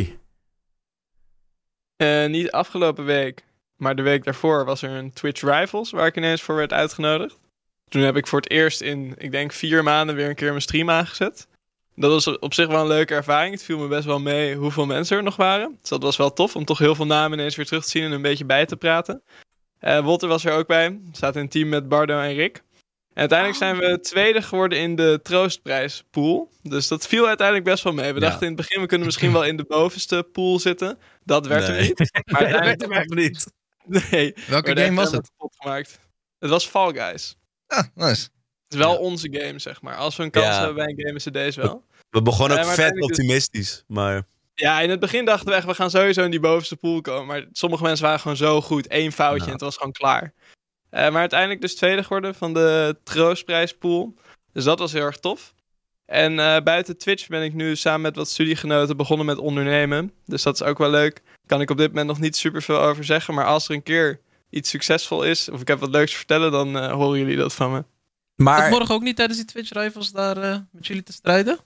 Eh, niet afgelopen week, maar de week daarvoor was er een Twitch Rivals waar ik ineens voor werd uitgenodigd. Toen heb ik voor het eerst in, ik denk, vier maanden weer een keer mijn stream aangezet. Dat was op zich wel een leuke ervaring. Het viel me best wel mee hoeveel mensen er nog waren. Dus dat was wel tof om toch heel veel namen ineens weer terug te zien en een beetje bij te praten. Wolter was er ook bij. Zaten in een team met Bardo en Rick. En uiteindelijk zijn we tweede geworden in de troostprijspool. Dus dat viel uiteindelijk best wel mee. We Ja. dachten in het begin, we kunnen misschien wel in de bovenste pool zitten. Dat werd er Nee. niet. Maar [laughs] dat werd hem echt niet. [laughs] Nee. Welke game was het? gemaakt. Het was Fall Guys. Ah, nice. Het is wel Ja. onze game, zeg maar. Als we een kans Ja. hebben bij een game, is het deze wel. We begonnen ook vet dus- optimistisch. Maar Ja, in het begin dachten we echt, we gaan sowieso in die bovenste pool komen. Maar sommige mensen waren gewoon zo goed. Eén foutje Ja. en het was gewoon klaar. Eh, maar uiteindelijk dus tweede geworden van de troostprijspool. Dus dat was heel erg tof. En eh, buiten Twitch ben ik nu samen met wat studiegenoten begonnen met ondernemen. Dus dat is ook wel leuk. Kan ik op dit moment nog niet super veel over zeggen. Maar als er een keer iets succesvol is, of ik heb wat leuks te vertellen, dan eh, horen jullie dat van me. Had Maar morgen ook niet tijdens die Twitch Rivals daar eh, met jullie te strijden?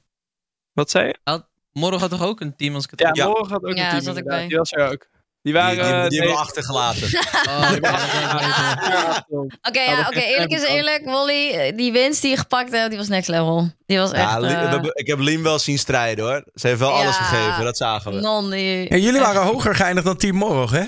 Wat zei je? Morgen had toch ook een team als ik het Ja, morgen had ook Ja, een team zat ik bij. Die was er ook. Die waren... die, die, die eh, hebben we achtergelaten. [laughs] Oh, [laughs] oké. Ja, geen eerlijk is eerlijk, Wally. eh, Die winst die je gepakt hebt, die was next level. Die was echt... Ja, eh, ik heb Lien wel zien strijden hoor. Ze heeft wel Ja. alles gegeven, dat zagen we. non, die... en jullie waren hoger geëindigd dan Team Morg, hè?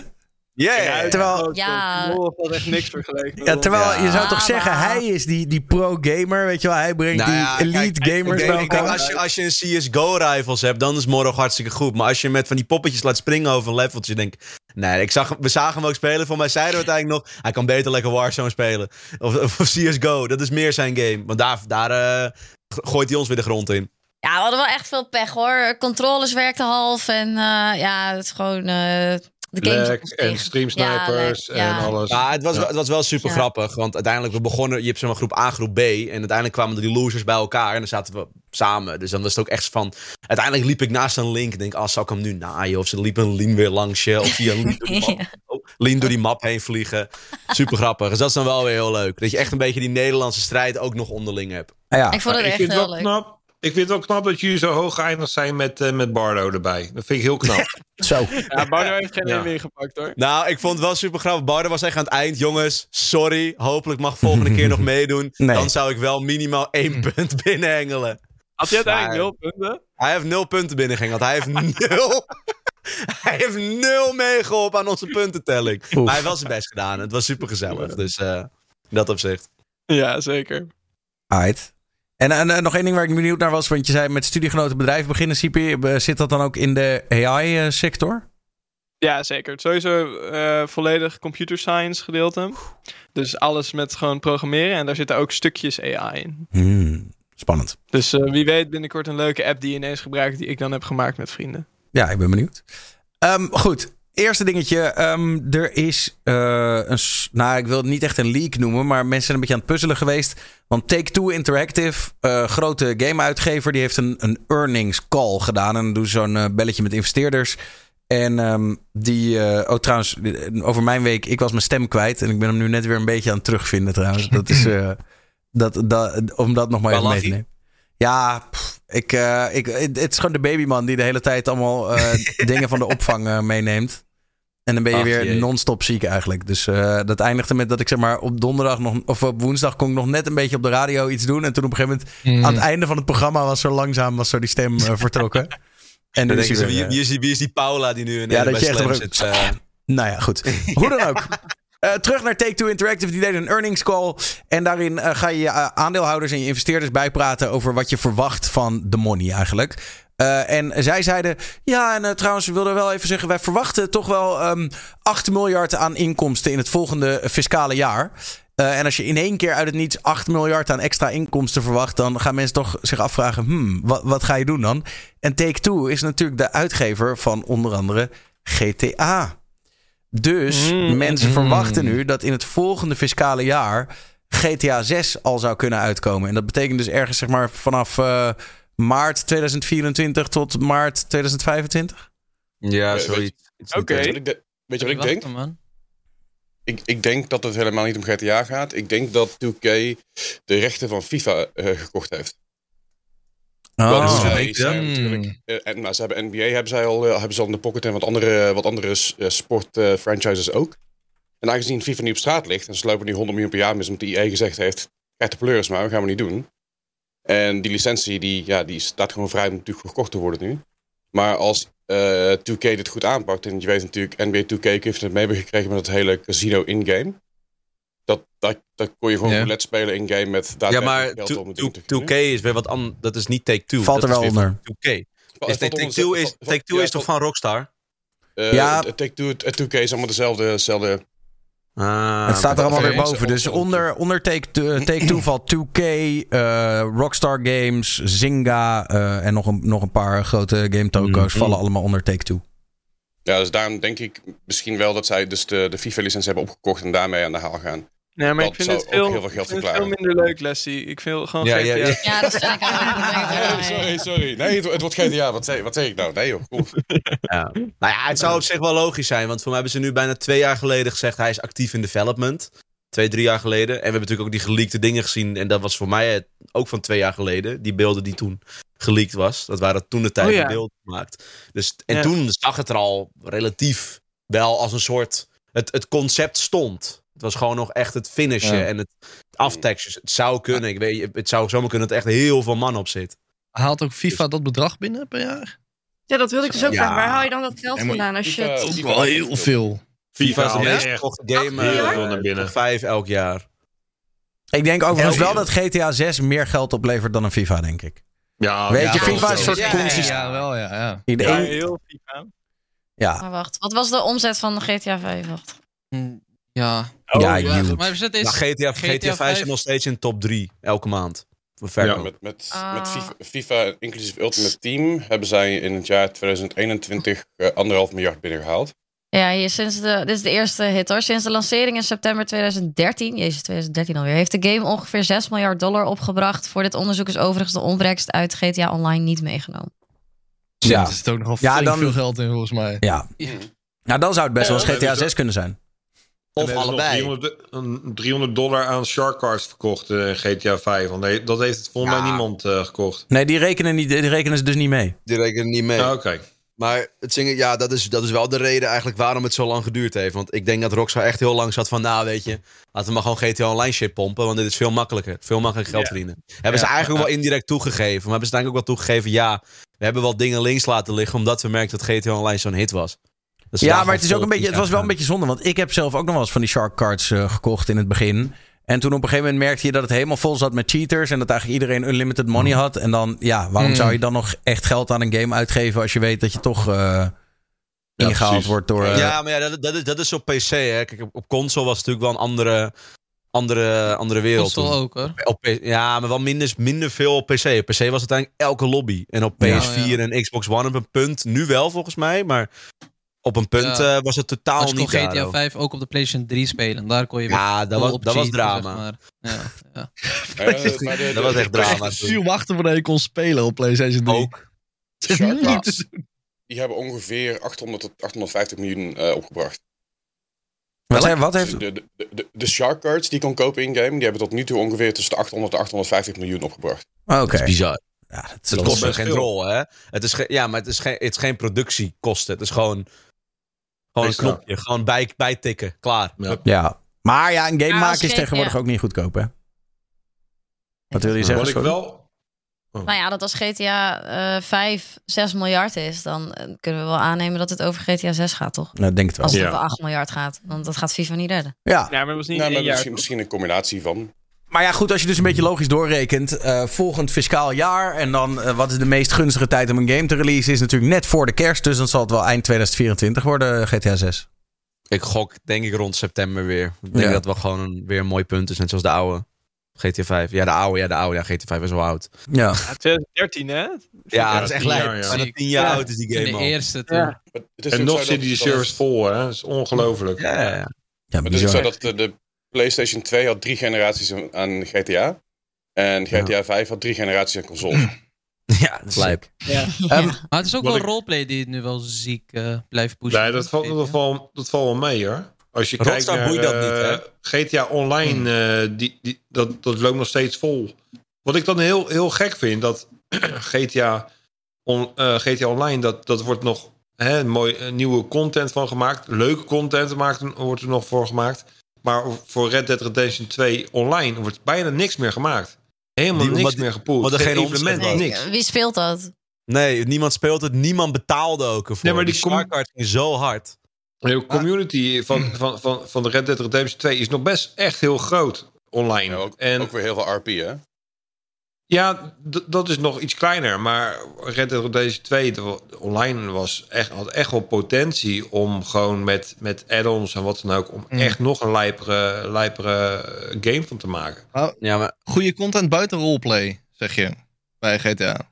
Ja. Terwijl- Ja. Morgen had echt niks vergeleken. Ja, terwijl Ja. je zou toch zeggen, hij is die, die pro-gamer, weet je wel. Hij brengt Nou die elite kijk, gamers bij elkaar. als, je, als je een CSGO-rivals hebt, dan is Morog hartstikke goed. Maar als je met van die poppetjes laat springen over een leveltje, denk. Nee, ik zag, we zagen hem ook spelen. Voor mij zeiden we uiteindelijk nog... Hij kan beter lekker Warzone spelen. Of, of CSGO, dat is meer zijn game. Want daar, daar eh, gooit hij ons weer de grond in. Ja, we hadden wel echt veel pech hoor. Controles werkten half en eh, ja, het is gewoon eh, de game. Lek en streamsnipers Ja, en ja. alles. Ja, het was, wel- het was wel super Ja. grappig. Want uiteindelijk, we begonnen, je hebt zeg maar groep A, groep B. En uiteindelijk kwamen er die losers bij elkaar. En dan zaten we samen. Dus dan was het ook echt van. Uiteindelijk liep ik naast een link. Ik denk, ah, zal ik hem nu naaien? Of ze liep een Lien weer langs je. Of [laughs] een Lien door die map, oh, Lien door die map heen vliegen. Super grappig. Dus dat is dan wel weer heel leuk. Dat je echt een beetje die Nederlandse strijd ook nog onderling hebt. Ja. Ik vond het echt heel wel leuk. knap. Ik vind het wel knap dat jullie zo hoog geëindigd zijn met, eh, met Bardo erbij. Dat vind ik heel knap. [laughs] Zo. Ja, Bardo heeft geen Ja. één meer gepakt hoor. Nou, ik vond het wel super grappig. Bouder was echt aan het eind. Jongens, sorry. Hopelijk mag volgende keer [laughs] nog meedoen. Nee. Dan zou ik wel minimaal één punt [laughs] binnenhengelen. Had hij uiteindelijk nul punten? Hij heeft nul punten binnengehengeld. Hij heeft nul. hij heeft nul meegeholpen aan onze puntentelling. Oef. Maar hij heeft wel zijn best gedaan. Het was super gezellig. Dus eh, in dat opzicht. Ja, zeker. Alright. En, en, eh, nog één ding waar ik benieuwd naar was, want je zei met studiegenoten bedrijven beginnen, Sipi. Eh, Zit dat dan ook in de AI-sector? Ja, zeker. Sowieso eh, volledig computer science gedeelte. Dus alles met gewoon programmeren. En daar zitten ook stukjes AI in. Hmm, spannend. Dus eh, wie weet binnenkort een leuke app die je ineens gebruikt... die ik dan heb gemaakt met vrienden. Ja, ik ben benieuwd. Ehm, goed, eerste dingetje. Ehm, er is eh, een. Nou, ik wil het niet echt een leak noemen, maar mensen zijn een beetje aan het puzzelen geweest. Want Take-Two Interactive, eh, grote gameuitgever, die heeft een, een earnings call gedaan. En dan doen ze zo'n eh, belletje met investeerders. En ehm, die. oh, trouwens, over mijn week, ik was mijn stem kwijt. En ik ben hem nu net weer een beetje aan het terugvinden, trouwens. Dat is. [laughs] dat, dat, om dat nog maar even mee te nemen. Ja, pff, ik, eh, ik, het is gewoon de babyman die de hele tijd allemaal eh, [laughs] dingen van de opvang eh, meeneemt. En dan ben je Ach, weer non-stop ziek eigenlijk. Dus dat eindigde met dat ik zeg maar op donderdag nog, of op woensdag kon ik nog net een beetje op de radio iets doen. En toen op een gegeven moment, aan het einde van het programma was zo langzaam was zo die stem vertrokken. [laughs] En Dan ze, weer, wie, wie, is die, Paula die nu in Ja, dat je echt zit? Nou ja, goed. Hoe dan ook. [laughs] Eh, terug naar Take-Two Interactive. Die deden een earnings call. En daarin eh, ga je je eh, aandeelhouders en je investeerders bijpraten over wat je verwacht van de money eigenlijk. En zij zeiden, ja, en trouwens, we wilden wel even zeggen, wij verwachten toch wel ehm 8 miljard aan inkomsten in het volgende fiscale jaar. En als je in één keer uit het niets 8 miljard aan extra inkomsten verwacht, dan gaan mensen toch zich afvragen: hmm, wat, wat ga je doen dan? En Take-Two is natuurlijk de uitgever van onder andere GTA. Dus Mm. mensen verwachten nu dat in het volgende fiscale jaar GTA 6 al zou kunnen uitkomen. En dat betekent dus ergens zeg maar vanaf eh, maart 2024 tot maart 2025. ja, zoiets. Iets Oké. Weet je wat ik, de- weet je wat ik denk? Man. Ik, ik denk dat het helemaal niet om GTA gaat. Ik denk dat 2K de rechten van FIFA eh, gekocht heeft. Oh. je? zijn natuurlijk, eh, en, maar ze hebben NBA hebben zij al, eh, hebben ze al in de pocket en wat andere, wat andere eh, sportfranchises ook. En aangezien FIFA nu op straat ligt en ze lopen nu 100 miljoen per jaar mis omdat de EA gezegd heeft, krijg de pleurs maar, dat gaan we niet doen. En die licentie die, ja, die staat gewoon vrij om natuurlijk gekocht te worden nu. Maar als eh 2K dit goed aanpakt, en je weet natuurlijk, NBA 2K heeft het mee gekregen met het hele casino in-game. Dat, dat, dat kon je gewoon Ja. roulette spelen in-game met Ja, maar geld om dingen te 2K is weer wat anders. Dat is niet Take-Two. Valt er wel onder. van 2K. Het Is valt onder- Take-Two is, valt- valt- Take-Two ja, is toch van Rockstar? eh, Ja. Take-Two het- het 2K is allemaal dezelfde... dezelfde Ah, het staat er allemaal weer boven. Dus onder, onder Take-Two Take valt 2K, eh, Rockstar Games, Zynga eh, en nog een, nog een paar grote game toko's Mhm. vallen allemaal onder Take-Two. Ja, dus daarom denk ik misschien wel dat zij dus de, de FIFA-licentie hebben opgekocht en daarmee aan de haal gaan. Nee, maar Dat ik vind zou het ook veel, heel veel geld ik vind het veel minder leuk, Leslie. Ik vind gewoon Ja, GTA... ja, ja. Ja, dat vind ik ook. [laughs] sorry, sorry. Nee, het, het wordt GTA. Wat zeg, wat zeg ik nou? Nee joh, kom. [laughs] Ja. Nou ja, het zou op zich wel logisch zijn. Want voor mij hebben ze nu bijna twee jaar geleden gezegd... hij is actief in development. Twee, drie jaar geleden. En we hebben natuurlijk ook die geleakte dingen gezien. En dat was voor mij het- ook van twee jaar geleden. Die beelden die toen geleakt was. Dat waren toen de tijd Oh ja. beelden gemaakt. Dus, en Ja. toen zag het er al relatief wel als een soort... Het, het concept stond. Het was gewoon nog echt het finishen Ja. en het aftekstjes. Het zou kunnen. Ik weet, het zou zomaar kunnen dat er echt heel veel man op zit. Haalt ook FIFA dat bedrag binnen per jaar? Ja, dat wilde ik dus ook Ja. vragen. Waar haal je dan dat geld vandaan als je het... Ook wel heel veel. FIFA is de meest echt verkochte game. heel veel naar binnen. top vijf elk jaar. Ik denk overigens wel dat GTA 6 meer geld oplevert dan een FIFA, denk ik. Ja, Weet ja, je, FIFA is een soort ja, consist- Ja, wel, ja. ja. In Ja, één- heel FIFA. ja. Maar wacht, wat was de omzet van GTA 5? Wacht. Mm, Ja. ja, Ja, huge. maar is... GTA, GTA, GTA 5 zit nog steeds in top 3 elke maand. Ja. Met, met, Ah. met FIFA, FIFA, inclusief Ultimate Team, hebben zij in het jaar 2021 eh, anderhalf miljard binnengehaald. Ja, hier sinds de, dit is de eerste hit hoor. Sinds de lancering in september 2013, jezus 2013 alweer, heeft de game ongeveer 6 miljard dollar opgebracht. Voor dit onderzoek is overigens de opbrengst uit GTA Online niet meegenomen. Ja. Er zit ook nogal Ja, dan- veel geld in volgens mij. Ja. Nou, dan zou het best wel eens GTA dat is 6 kunnen zijn. Of allebei. 300, een 300 dollar aan shark cards verkocht eh, in GTA 5. Want nee, dat heeft volgens mij Ja. niemand eh, gekocht. Nee, die rekenen, niet, die rekenen ze dus niet mee. Die rekenen niet mee. Ah, Oké. Maar het zingen, ja, dat is, dat is wel de reden eigenlijk waarom het zo lang geduurd heeft. Want ik denk dat Rockstar echt heel lang zat van, nou weet je, laten we maar gewoon GTA Online shit pompen. Want dit is veel makkelijker. Veel makkelijker geld Ja. verdienen. Hebben ze Ja. eigenlijk wel indirect toegegeven. Maar hebben ze eigenlijk ook wel toegegeven, ja, we hebben wel dingen links laten liggen. Omdat we merkten dat GTA Online zo'n hit was. Ze Ja, maar het, is ook een beetje, het was wel een beetje zonde. Want ik heb zelf ook nog wel eens van die shark cards eh, gekocht in het begin. En toen op een gegeven moment merkte je dat het helemaal vol zat met cheaters. En dat eigenlijk iedereen unlimited money had. En dan, ja, waarom Mm. zou je dan nog echt geld aan een game uitgeven als je weet dat je toch eh, ingehaald wordt door... eh, Ja, maar ja, dat, dat, is, dat is op PC. Hè. Kijk, op, op console was het natuurlijk wel een andere, andere, andere wereld. Console ook hoor. Op, ja, maar wel minder, minder veel op PC. Op PC was het uiteindelijk elke lobby. En op PS4 Ja, ja. en Xbox One op een punt. Nu wel volgens mij, maar op een punt Ja. eh, was het totaal Als je kon niet daar, GTA hoor. 5 ook op de PlayStation 3 spelen. Daar kon je weer Ja, dat was, op dat was zeg drama. maar. Ja, ja. [laughs] Maar de- Dat was echt drama. Zuur wachten wanneer je kon spelen op PlayStation 3. Ook. [laughs] Shark Niet die hebben ongeveer 800 tot 850 miljoen eh, opgebracht. wat, he- wat heeft... De, de, de, de Shark Cards die je kon kopen in-game, die hebben tot nu toe ongeveer tussen de 800 en 850 miljoen opgebracht. Oh, Oké. Dat is bizar. Ja, dat is- Het kost geen rol, hè? Het is ja, maar het is geen, het is geen productiekosten. Het is gewoon, gewoon een knopje. Gewoon bij, bijtikken. Klaar. Ja. ja. Maar ja, een game maken is tegenwoordig ja. ook niet goedkoop, hè? Wat wil je zeggen? Wat ik wel... Nou ja, dat als GTA eh 5 6 miljard is, dan eh, kunnen we wel aannemen dat het over GTA 6 gaat, toch? Nou, ik denk het wel. Als het Ja. over 8 miljard gaat. Want dat gaat FIFA niet redden. Ja. Ja, maar was niet Nou, één maar misschien, misschien een combinatie van. Maar ja, goed, als je dus een beetje logisch doorrekent. eh, volgend fiscaal jaar. En dan eh, wat is de meest gunstige tijd om een game te releasen? Is natuurlijk net voor de kerst. Dus dan zal het wel eind 2024 worden, GTA 6. Ik gok, denk ik, rond september weer. Ik denk Ja. dat wel gewoon een, weer een mooi punt is. Net zoals de oude GTA 5. Ja, de oude, ja, de oude. Ja, GTA 5 is wel oud. Ja. Ja, 2013, hè? Ja, dat is echt lijp. jaar, ja. Tien jaar Ja. oud is die In game de al. eerste. Ja. Maar het is En nog zit dat- die dat- servers vol, hè? Dat is ongelooflijk. Ja, ja, ja. Ja, Het is bizar. zo dat de, de PlayStation 2 had drie generaties aan- GTA. En GTA 5 had drie generaties aan consoles. [clears throat] Ja, dat is. Ja. Ehm, Maar het is ook wel ik- roleplay die het nu wel ziek eh, blijft pushen. Nee, dat valt, dat, valt, dat valt wel mee hoor. Als je Rockstar kijkt naar boeit dat niet, eh, GTA Online, eh, die, die, dat, dat loopt nog steeds vol. Wat ik dan heel, heel gek vind, dat [clears throat] GTA, on, eh, GTA Online, dat, dat wordt nog hè, mooi eh, nieuwe content van gemaakt. Leuke content maakt, wordt er nog voor gemaakt. Maar voor Red Dead Redemption 2 Online wordt bijna niks meer gemaakt. Helemaal Die- niks meer gepoeld. omdat er Geen geen evenement, was. niks. Wie speelt dat? Nee, niemand speelt het. Niemand betaalde ook ervoor. Nee, maar die die ging zo hard. De community van, [clears throat] van, van, van de Red Dead Redemption 2 is nog best echt heel groot online. Ja, ook, en ook weer heel veel RP, hè? Ja, dat is nog iets kleiner. Maar Red Dead Redemption 2 de- online was echt, had echt wel potentie om gewoon met, met add-ons en wat dan ook... om Mm. echt nog een lijpere, lijpere game van te maken. Ja, maar Goede content buiten roleplay, zeg je, bij GTA.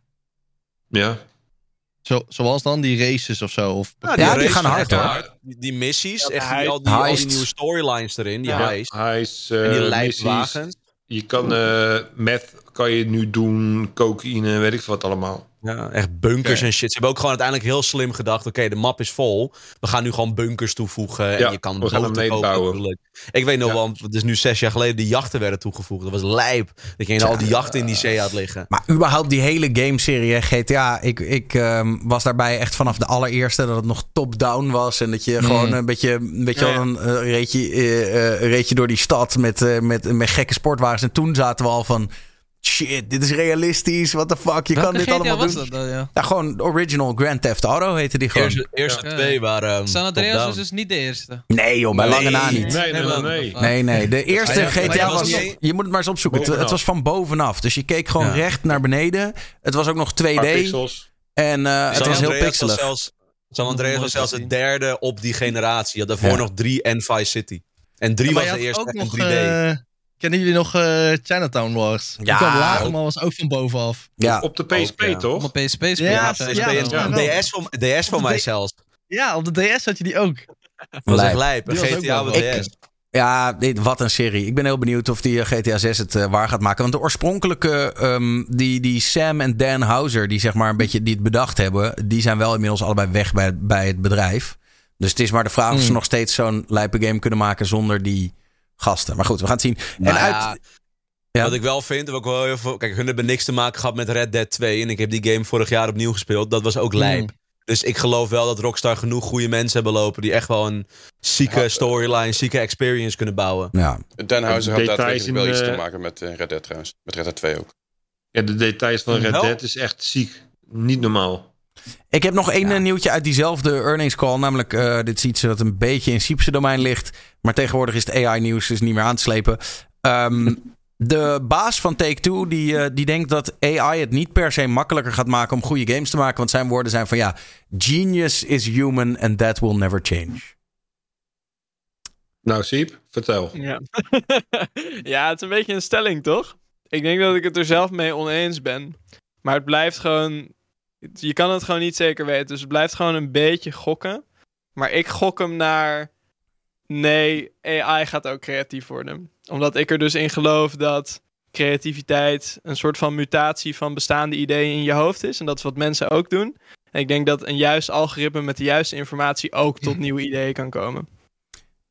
Ja, Zo, zoals dan die races of zo. Of Ja, die races gaan hard, hoor. Die, die missies, Ja, echt hij- die, al, die, al die heist. nieuwe storylines erin. Die ja. heist. hij is En die uh, lijpwagens. Je kan eh meth kan je nu doen, cocaïne, weet ik veel wat allemaal. Ja, echt bunkers en shit. Ze hebben ook gewoon uiteindelijk heel slim gedacht. Oké, de map is vol. We gaan nu gewoon bunkers toevoegen. En Ja, je kan we gaan hem meebouwen. Ik weet nog Ja. wel, want het is nu zes jaar geleden, de jachten werden toegevoegd. Dat was lijp. Dat je al die jachten in die zee had liggen. Maar überhaupt die hele gameserie, GTA, ik, ik ehm, was daarbij echt vanaf de allereerste dat het nog top-down was. En dat je gewoon een beetje, een beetje Ja, ja. een eh, reed, je, eh, eh, reed je door die stad met, met, met gekke sportwagens. En toen zaten we al van, shit, dit is realistisch, what the fuck, je kan Welke dit GTA allemaal was doen. dat dan, ja? Ja, gewoon original Grand Theft Auto heette die gewoon. Eerste, eerste Ja. twee waren. San Andreas was dus niet de eerste. Nee joh, bij Nee. lange na niet. Nee, nee, nee. Nee, nee. De eerste ja, GTA was... was niet- Je moet het maar eens opzoeken. Het, het was van bovenaf. Dus je keek gewoon Ja. recht naar beneden. Het was ook nog 2D. Paar pixels. En eh, het was heel pixelig. Was zelfs, San Andreas was zelfs de derde op die generatie. Je had daarvoor Ja. nog drie en Vice City. En drie Maar was je de eerste nog 3D. Kennen jullie nog eh, Chinatown Wars? Ja. Die kwam later, maar was ook van bovenaf. Ja, Op de PSP, Ook, ja. toch? Op een PSP spelen. Ja, Ja, PSP ja. DS van, DS van de mij zelfs. Ja, op de DS had je die ook. Dat was echt lijp. GTA op de Ik- DS. Ja, dit, wat een serie. Ik ben heel benieuwd of die eh, GTA 6 het eh, waar gaat maken. Want de oorspronkelijke, ehm, die, die Sam en Dan Houser, die zeg maar een beetje die het bedacht hebben, die zijn wel inmiddels allebei weg bij, bij het bedrijf. Dus het is maar de vraag of ze Hmm. nog steeds zo'n lijpe game kunnen maken zonder die gasten. Maar goed, we gaan het zien. Nou en ja, uit, Ja. Wat ik wel vind, wat ik wel heel veel, kijk, hun hebben niks te maken gehad met Red Dead 2. En ik heb die game vorig jaar opnieuw gespeeld. Dat was ook lijp. Hmm. Dus ik geloof wel dat Rockstar genoeg goede mensen hebben lopen. die echt wel een zieke storyline, zieke experience kunnen bouwen. ja. Dan Houser had daadwerkelijk wel in iets te maken met eh, Red Dead trouwens. Met Red Dead 2 ook. Ja, de details van Red? Dead is echt ziek. Niet normaal. Ik heb nog één eh, nieuwtje uit diezelfde earnings call. Namelijk, eh, dit is iets dat een beetje in Siepse domein ligt. Maar tegenwoordig is het AI-nieuws dus niet meer aan te slepen. Ehm, [laughs] de baas van Take-Two, die, eh, die denkt dat AI het niet per se makkelijker gaat maken om goede games te maken. Want zijn woorden zijn van ja, genius is human and that will never change. Nou, Siep, vertel. Ja. [laughs] ja, het is een beetje een stelling, toch? Ik denk dat ik het er zelf mee oneens ben. Maar het blijft gewoon. Je kan het gewoon niet zeker weten. Dus het blijft gewoon een beetje gokken. Maar ik gok hem naar. Nee, AI gaat ook creatief worden. Omdat ik er dus in geloof dat creativiteit een soort van mutatie van bestaande ideeën in je hoofd is. En dat is wat mensen ook doen. En ik denk dat een juist algoritme met de juiste informatie ook tot [laughs] nieuwe ideeën kan komen.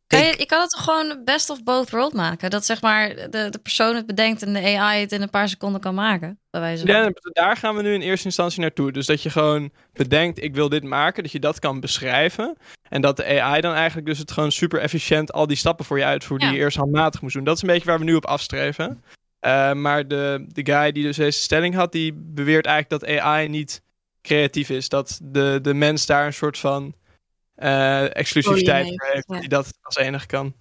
Kan je, je kan het toch gewoon best of both world maken? Dat zeg maar de, de persoon het bedenkt en de AI het in een paar seconden kan maken. Bij wijze van. Ja, daar gaan we nu in eerste instantie naartoe. Dus dat je gewoon bedenkt, ik wil dit maken, dat je dat kan beschrijven. En dat de AI dan eigenlijk dus het gewoon super efficiënt al die stappen voor je uitvoert die je eerst handmatig moest doen. Dat is een beetje waar we nu op afstreven. Eh, maar de, de guy die dus deze stelling had, die beweert eigenlijk dat AI niet creatief is. Dat de, de mens daar een soort van eh, exclusiviteit heeft, ja. die dat als enige kan.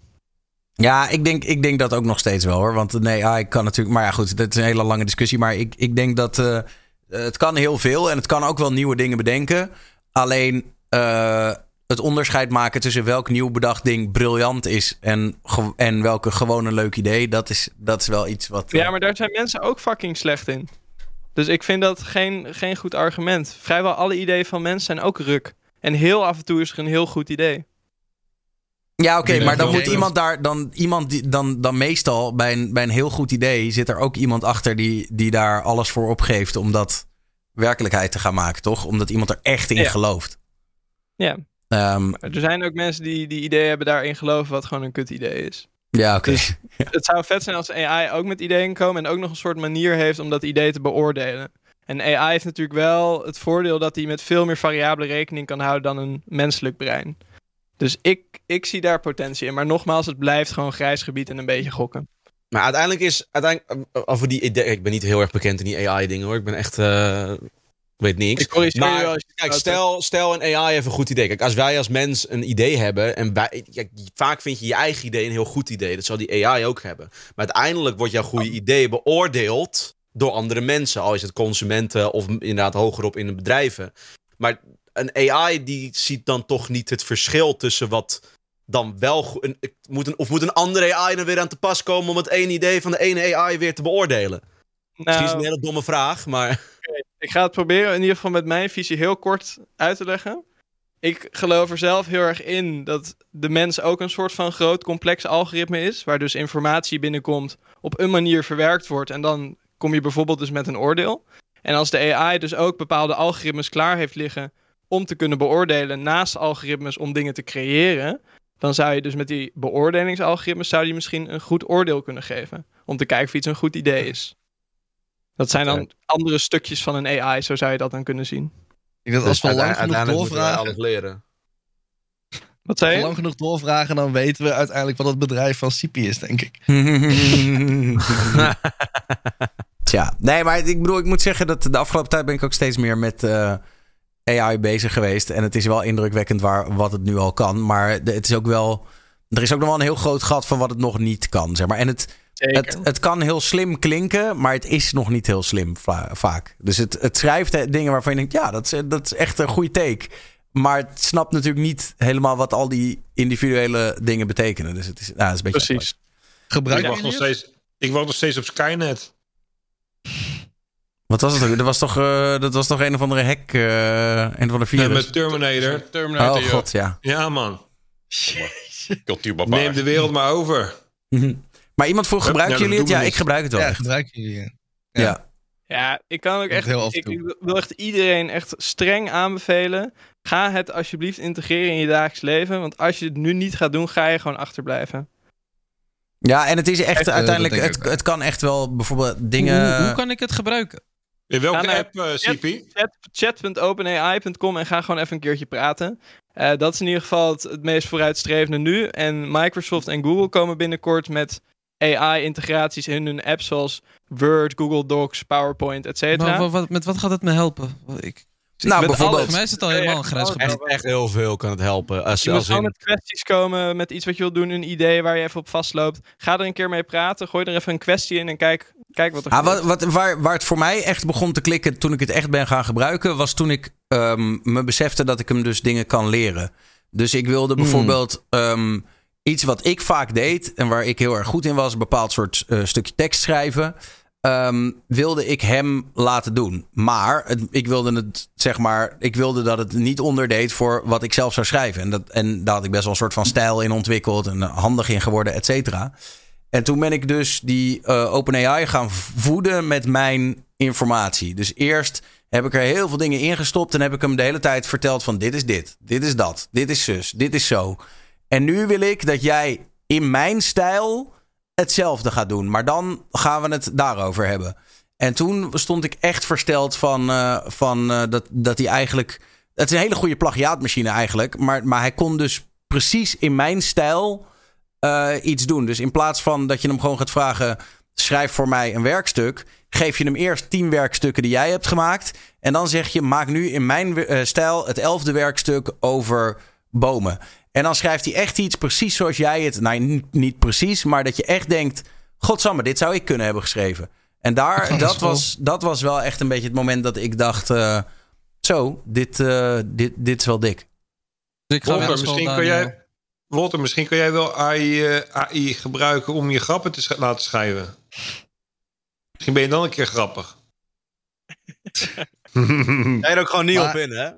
Ja, ik denk, ik denk dat ook nog steeds wel hoor. Want nee, AI kan natuurlijk. Maar ja, goed, dat is een hele lange discussie. Maar ik, ik denk dat eh, het kan heel veel en het kan ook wel nieuwe dingen bedenken. Alleen eh, het onderscheid maken tussen welk nieuw bedacht ding briljant is en, en welke gewoon een leuk idee, dat is, dat is wel iets wat. Ja, maar daar zijn mensen ook fucking slecht in. Dus ik vind dat geen, geen goed argument. Vrijwel alle ideeën van mensen zijn ook ruk. En heel af en toe is er een heel goed idee. Ja, oké, maar dan moet iemand daar, dan iemand die, dan, dan meestal bij een, bij een heel goed idee zit er ook iemand achter die, die daar alles voor opgeeft om dat werkelijkheid te gaan maken, toch? Omdat iemand er echt in Ja. gelooft. Ja. Ehm, er zijn ook mensen die die ideeën hebben daarin geloven wat gewoon een kut idee is. ja, oké. Dus- Het zou vet zijn als AI ook met ideeën komen en ook nog een soort manier heeft om dat idee te beoordelen. En AI heeft natuurlijk wel het voordeel dat hij met veel meer variabelen rekening kan houden dan een menselijk brein. Dus ik, ik zie daar potentie in. Maar nogmaals, het blijft gewoon grijs gebied en een beetje gokken. Maar uiteindelijk is. Uiteindelijk, eh, over die idee, ik ben niet heel erg bekend in die AI-dingen hoor. Ik ben echt. eh, ik weet niks. Ik corrigeer je wel Maar je kijk, stel, stel een AI heeft een goed idee. Kijk, als wij als mens een idee hebben. En wij, kijk, vaak vind je je eigen idee een heel goed idee. Dat zal die AI ook hebben. Maar uiteindelijk wordt jouw goede idee beoordeeld door andere mensen. Al is het consumenten of inderdaad hogerop in de bedrijven. Maar een AI die ziet dan toch niet het verschil tussen wat dan wel. Een, ik- moet een, of moet een andere AI dan weer aan te pas komen om het ene idee van de ene AI weer te beoordelen? Misschien is het Nou, een hele domme vraag, maar. [laughs] Ik ga het proberen in ieder geval met mijn visie heel kort uit te leggen. Ik geloof er zelf heel erg in dat de mens ook een soort van groot complex algoritme is. Waar dus informatie binnenkomt, op een manier verwerkt wordt. En dan kom je bijvoorbeeld dus met een oordeel. En als de AI dus ook bepaalde algoritmes klaar heeft liggen om te kunnen beoordelen naast algoritmes om dingen te creëren. Dan zou je dus met die beoordelingsalgoritmes zou je misschien een goed oordeel kunnen geven. Om te kijken of iets een goed idee is. Dat zijn dan andere stukjes van een AI, zo zou je dat dan kunnen zien. Ik denk dat als we lang genoeg doorvragen, alles leren. Wat zei als we je? lang genoeg doorvragen, dan weten we uiteindelijk wat het bedrijf van Sipi is, denk ik. [laughs] [laughs] [laughs] Tja, nee, maar ik bedoel, ik moet zeggen dat de afgelopen tijd ben ik ook steeds meer met eh, AI bezig geweest. En het is wel indrukwekkend waar, wat het nu al kan. Maar de- het is ook wel, er is ook nog wel een heel groot gat van wat het nog niet kan, zeg maar. En het, het, het kan heel slim klinken, maar het is nog niet heel slim va- vaak. Dus het, het schrijft dingen waarvan je denkt, ja, dat is, dat is echt een goede take. Maar het snapt natuurlijk niet helemaal wat al die individuele dingen betekenen. Dus het is, ja, het is een beetje... Precies. Ik Gebruiken wacht, nog steeds, Ik wacht nog steeds op Skynet. Wat was het ook? Dat was toch, eh, dat was toch een of andere hack, eh een of andere Ja, virus? met Terminator. Terminator, oh god, ja. Ja, man. Cultuurbarbaar. Neem de wereld maar over. Maar iemand vroeg, Ja, gebruiken dat jullie het? Ja, ik gebruik het wel. Ja, echt. gebruiken jullie. Ja. Ja. Ja, ik kan ook echt. heel Ik, wil echt iedereen echt streng aanbevelen. Ga het alsjeblieft integreren in je dagelijks leven. Want als je het nu niet gaat doen, ga je gewoon achterblijven. Ja, en het is echt Echt, eh, uiteindelijk, het, het kan echt wel bijvoorbeeld dingen... Hoe, hoe kan ik het gebruiken? In welke app, eh, CP? Chat- Chat.openai.com en ga gewoon even een keertje praten. Eh, dat is in ieder geval het, het meest vooruitstrevende nu. En Microsoft en Google komen binnenkort met AI-integraties in hun apps zoals Word, Google Docs, PowerPoint, et Maar cetera. wat, wat- met wat gaat het me helpen? Ik, Nou, met bijvoorbeeld-. Voor mij is het al helemaal een grijs gebied. Echt, echt heel veel kan het helpen. Als, Je als gewoon in, met kwesties komen, met iets wat je wilt doen, een idee waar je even op vastloopt. Ga er een keer mee praten, gooi er even een kwestie in en kijk, kijk wat er Ah, wat, wat, waar, waar het voor mij echt begon te klikken toen ik het echt ben gaan gebruiken, was toen ik ehm, me besefte dat ik hem dus dingen kan leren. Dus ik wilde bijvoorbeeld ehm, iets wat ik vaak deed en waar ik heel erg goed in was, een bepaald soort eh, stukje tekst schrijven. ehm, wilde ik hem laten doen. Maar het- ik wilde het, zeg maar, ik wilde dat het niet onderdeed voor wat ik zelf zou schrijven. En, dat, en daar had ik best wel een soort van stijl in ontwikkeld en eh, handig in geworden, et cetera. En toen ben ik dus die eh, OpenAI gaan voeden met mijn informatie. Dus eerst heb ik er heel veel dingen ingestopt en heb ik hem de hele tijd verteld van dit is dit, dit is dat, dit is zus, dit is zo. En nu wil ik dat jij in mijn stijl hetzelfde gaat doen. Maar dan gaan we het daarover hebben. En toen stond ik echt versteld van, eh, van eh, dat, dat hij eigenlijk... Het is een hele goede plagiaatmachine eigenlijk. Maar, maar hij kon dus precies in mijn stijl eh, iets doen. Dus in plaats van dat je hem gewoon gaat vragen... schrijf voor mij een werkstuk... geef je hem eerst tien werkstukken die jij hebt gemaakt... en dan zeg je, maak nu in mijn eh, stijl het elfde werkstuk over bomen. En dan schrijft hij echt iets precies zoals jij het... nou, niet, niet precies, maar dat je echt denkt... godsamme, dit zou ik kunnen hebben geschreven. En daar, [laughs] dat, was, dat was wel echt een beetje het moment dat ik dacht... eh, zo, dit, eh, dit, dit is wel dik. Dus ik ga school, misschien kan Daniel. jij, Walter, misschien kan jij wel AI, eh, AI gebruiken om je grappen te sch- laten schrijven. Misschien ben je dan een keer grappig. [laughs] Ga je er ook gewoon niet Maar- op in, hè?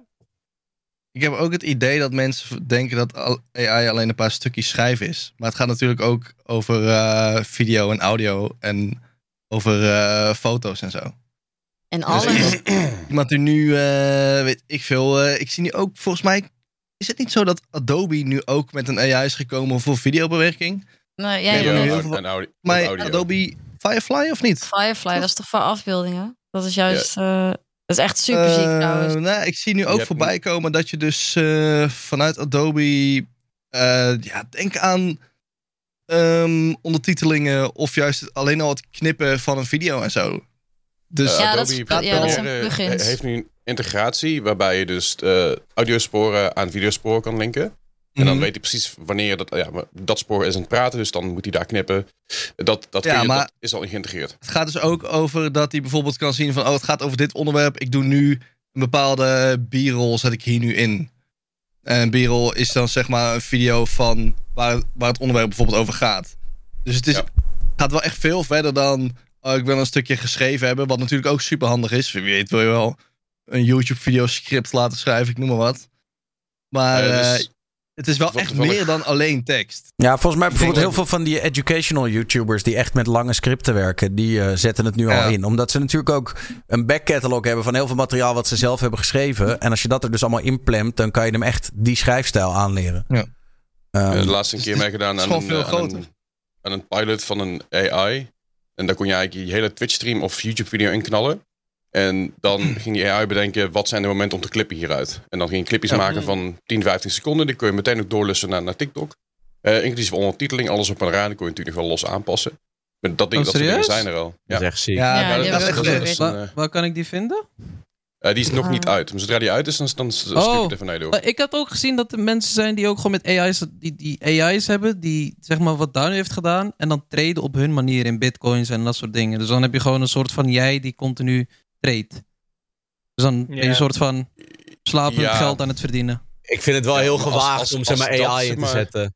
Ik heb ook het idee dat mensen denken dat AI alleen een paar stukjes schrijven is. Maar het gaat natuurlijk ook over eh, video en audio en over eh, foto's en zo. En Dus alles. iemand, iemand die nu, eh, weet ik veel, eh, ik zie nu ook, volgens mij, is het niet zo dat Adobe nu ook met een AI is gekomen voor videobewerking? Nou, jij Ja, audi- Maar. Adobe Firefly of niet? Firefly, dat is toch voor afbeeldingen? Dat is juist. eh, dat is echt super ziek Eh, trouwens. nou, ik zie nu ook voorbij komen dat je dus eh, vanuit Adobe, eh, ja, denk aan ehm, ondertitelingen of juist alleen al het knippen van een video en zo. Dus Ja, Adobe dat is- Premiere ja, dat zijn plugins. heeft nu integratie waarbij je dus eh, audiosporen aan videosporen kan linken. En dan Mhm. weet hij precies wanneer dat, ja, dat spoor is aan het praten, dus dan moet hij daar knippen. Dat, dat, Ja, je, maar- dat is al geïntegreerd. Het gaat dus ook over dat hij bijvoorbeeld kan zien van... oh, het gaat over dit onderwerp. Ik doe nu een bepaalde b-roll zet ik hier nu in. En b-roll is dan zeg maar een video van waar, waar het onderwerp bijvoorbeeld over gaat. Dus het is, Ja. gaat wel echt veel verder dan... oh, ik wil een stukje geschreven hebben. Wat natuurlijk ook super handig is. Wie weet wil je wel een YouTube-video script laten schrijven. Ik noem maar wat. Maar Eh, dus- eh, het is wel echt toevallig- meer dan alleen tekst. Ja, volgens mij bijvoorbeeld heel veel van die educational YouTubers die echt met lange scripten werken, die eh, zetten het nu Ja. al in. Omdat ze natuurlijk ook een backcatalog hebben van heel veel materiaal wat ze zelf hebben geschreven. En als je dat er dus allemaal inplemt, dan kan je hem echt die schrijfstijl aanleren. Ja. Ehm, Eh, de laatste een dus keer het meegedaan het aan, een, aan, een, aan een pilot van een AI. En daar kon je eigenlijk je hele Twitch-stream of YouTube-video inknallen. En dan ging die AI bedenken, wat zijn de momenten om te klippen hieruit? En dan ging je clipjes Ja. maken van 10, 15 seconden. Die kon je meteen ook doorlussen naar, naar TikTok. Eh inclusief ondertiteling, alles op een raam. Die kon je natuurlijk wel los aanpassen. Maar dat ding, Oh, dat soort dingen serieus? zijn er al. Ja. Dat is echt ziek. Ja, dat, is een, Waar, waar kan ik die vinden? Eh, die is nog Ah. niet uit. Maar zodra die uit is, dan, dan stuur ik Oh. het even naar je door. Maar ik had ook gezien dat er mensen zijn die ook gewoon met AI's, die, die AI's hebben, die zeg maar wat Daniel heeft gedaan, en dan traden op hun manier in bitcoins en dat soort dingen. Dus dan heb je gewoon een soort van jij die continu trade. Dus dan ben je Ja. een soort van slapend Ja. geld aan het verdienen. Ik vind het wel Ja, heel maar als- gewaagd als- om zeg als maar dat, AI zeg in te maar- zetten.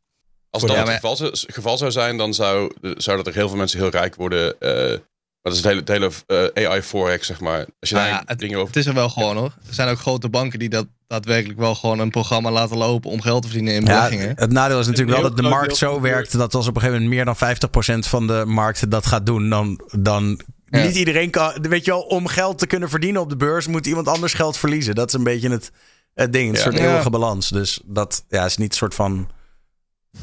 Als dat het geval, zou- geval zou zijn, dan zou, zou dat er heel veel mensen heel rijk worden. eh dat is het hele, het hele eh, AI forex, zeg maar. Als je Nou daar ja, het, dingen over... het is er wel gewoon hoor. Er zijn ook grote banken die dat daadwerkelijk wel gewoon een programma laten lopen om geld te verdienen in Ja, beleggingen. het nadeel is natuurlijk wel heel dat de groot markt deel zo van de werkt dat als op een gegeven moment meer dan 50% van de markt dat gaat doen, dan, dan Ja. niet iedereen kan. Weet je wel, om geld te kunnen verdienen op de beurs moet iemand anders geld verliezen. Dat is een beetje het, het ding, een Ja. soort Ja. eeuwige balans. Dus dat ja, is niet een soort van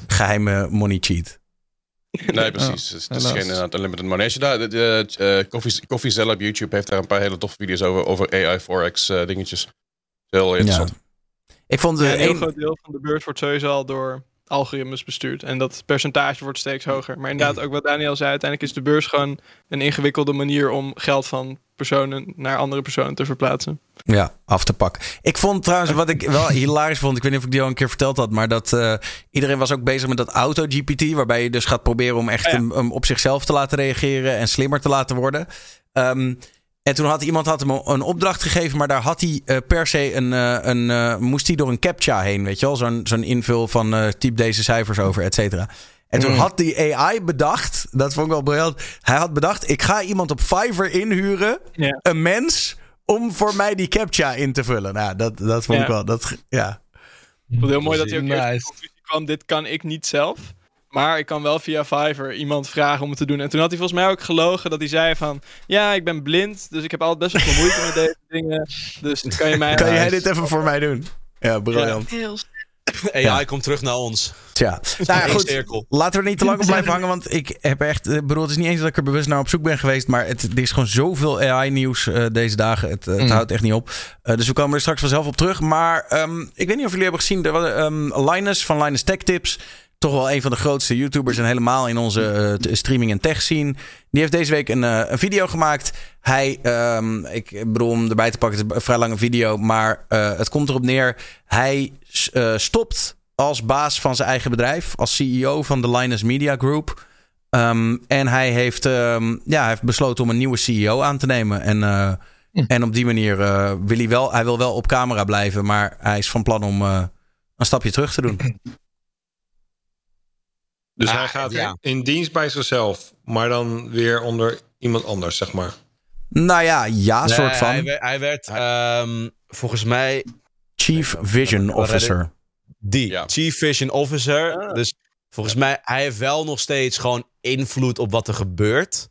geheime money cheat. Nee, precies. Het is- het is geen inderdaad, unlimited money. Als je daar, de, eh, Zella op YouTube heeft daar een paar hele toffe video's over, over AI forex eh, dingetjes. Heel interessant. Ik vond een heel een, groot deel van de beurs wordt sowieso al door algoritmes bestuurd. En dat percentage wordt steeds hoger. Maar inderdaad, ook wat Daniel zei, uiteindelijk is de beurs gewoon een ingewikkelde manier om geld van personen naar andere personen te verplaatsen. Ja, af te pakken. Ik vond trouwens, wat ik wel hilarisch vond, ik weet niet of ik die al een keer verteld had, maar dat eh, iedereen was ook bezig met dat auto-GPT, waarbij je dus gaat proberen om echt Ja. hem, hem op zichzelf te laten reageren en slimmer te laten worden. Ehm, en toen had iemand had hem een opdracht gegeven, maar daar had hij eh, per se een, eh, een eh, moest hij door een captcha heen, weet je wel, zo'n zo'n invul van eh, typ deze cijfers over, et cetera. En toen Mm. had die AI bedacht, dat vond ik wel briljant. Hij had bedacht, ik ga iemand op Fiverr inhuren, een mens, om voor mij die captcha in te vullen. Nou, dat, dat vond ik wel. Dat, ja. Ik vond het heel mooi dat hij ook Nice. kwam, dit kan ik niet zelf. Maar ik kan wel via Fiverr iemand vragen om het te doen. En toen had hij volgens mij ook gelogen dat hij zei van... Ja, ik ben blind, dus ik heb altijd best wel veel moeite met deze [laughs] dingen. Dus kan je mij... Kan jij dit even voor mij doen? Ja, briljant. Heel AI Ja. komt terug naar ons. Tja, [laughs] nou ja, goed. Laten we er niet te lang op blijven hangen, want ik heb echt... Ik bedoel, het is niet eens dat ik er bewust naar op zoek ben geweest, maar het, er is gewoon zoveel AI-nieuws eh, deze dagen. Het, het Mm. houdt echt niet op. Eh, dus we komen er straks vanzelf op terug. Maar ehm, ik weet niet of jullie hebben gezien, er was, ehm, Linus van Linus Tech Tips, toch wel een van de grootste YouTubers en helemaal in onze eh, streaming en tech scene. Die heeft deze week een, eh, een video gemaakt. Hij, ehm, ik bedoel om erbij te pakken, het is een vrij lange video, maar eh, het komt erop neer. Hij stopt als baas van zijn eigen bedrijf, als CEO van de Linus Media Group. Ehm, en hij heeft, ehm, ja, hij heeft besloten om een nieuwe CEO aan te nemen. En, en op die manier wil hij wel, hij wil wel op camera blijven, maar hij is van plan om een stapje terug te doen. [laughs] Dus Ah, hij gaat ja. in dienst bij zichzelf, maar dan weer onder iemand anders, zeg maar. Nou ja, ja, Nee, soort van. Hij, werd- hij werd ehm, volgens mij Chief Vision Officer. die Ja. Chief Vision Officer. Ah. Dus volgens mij, hij heeft wel nog steeds gewoon invloed op wat er gebeurt.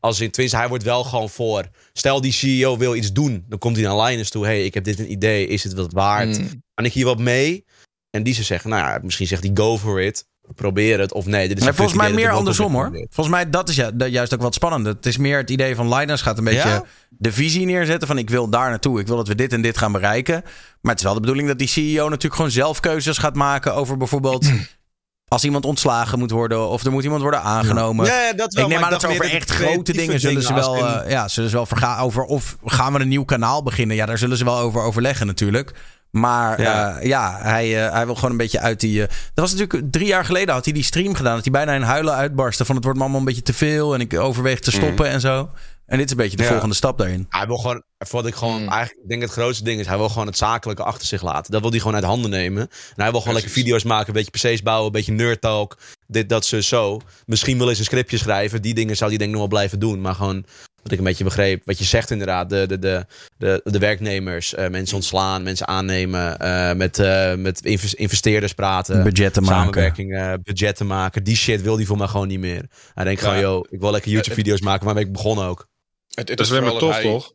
Als in, tenminste, hij wordt wel gewoon voor. Stel die CEO wil iets doen, dan komt hij naar Linus toe. hey, ik heb dit een idee, is het wat waard? Mm. Kan ik hier wat mee? En die ze zeggen, nou ja, misschien zegt hij go for it. Probeer het. Of nee, dit is Maar volgens mij meer andersom hoor. Volgens mij dat is ju- dat juist ook wat spannend. Het is meer het idee van Linus gaat een beetje Ja? de visie neerzetten van ik wil daar naartoe. Ik wil dat we dit en dit gaan bereiken. Maar het is wel de bedoeling dat die CEO natuurlijk gewoon zelf keuzes gaat maken over bijvoorbeeld [clears throat] als iemand ontslagen moet worden of er moet iemand worden aangenomen. Ja, ja, dat wel. ik neem maar aan dat ze over echt grote dingen zullen ze wel, in- eh, ja, zullen ze wel vergaan over of gaan we een nieuw kanaal beginnen. Ja, daar zullen ze wel over overleggen natuurlijk. Maar Ja. ja, ja hij, eh, hij wil gewoon een beetje uit die. eh, dat was natuurlijk drie jaar geleden had hij die stream gedaan. Dat hij bijna in huilen uitbarstte. Van het wordt me allemaal een beetje te veel. En ik overweeg te stoppen en zo. En dit is een beetje de Ja. volgende stap daarin. Hij wil gewoon, wat ik gewoon, Mm. eigenlijk ik denk het grootste ding is, hij wil gewoon het zakelijke achter zich laten. Dat wil hij gewoon uit handen nemen. En hij wil gewoon lekker Precies. video's maken, een beetje PC's bouwen, een beetje nerd talk. Dit, dat, zo, zo. Misschien wel eens een scriptje schrijven. Die dingen zou hij denk ik nog wel blijven doen. Maar gewoon, wat ik een beetje begreep, wat je zegt inderdaad. De, de, de, de, de werknemers, eh, mensen ontslaan, mensen aannemen. eh, met, eh, met invest- investeerders praten. Budgetten maken. Samenwerking, eh, budgetten maken. Die shit wil hij voor mij gewoon niet meer. Hij denkt gewoon, Ja. yo, ik wil lekker YouTube-video's maken. Waarmee ik begon ook. Het, het Dat is maar vooral tof, hij- toch?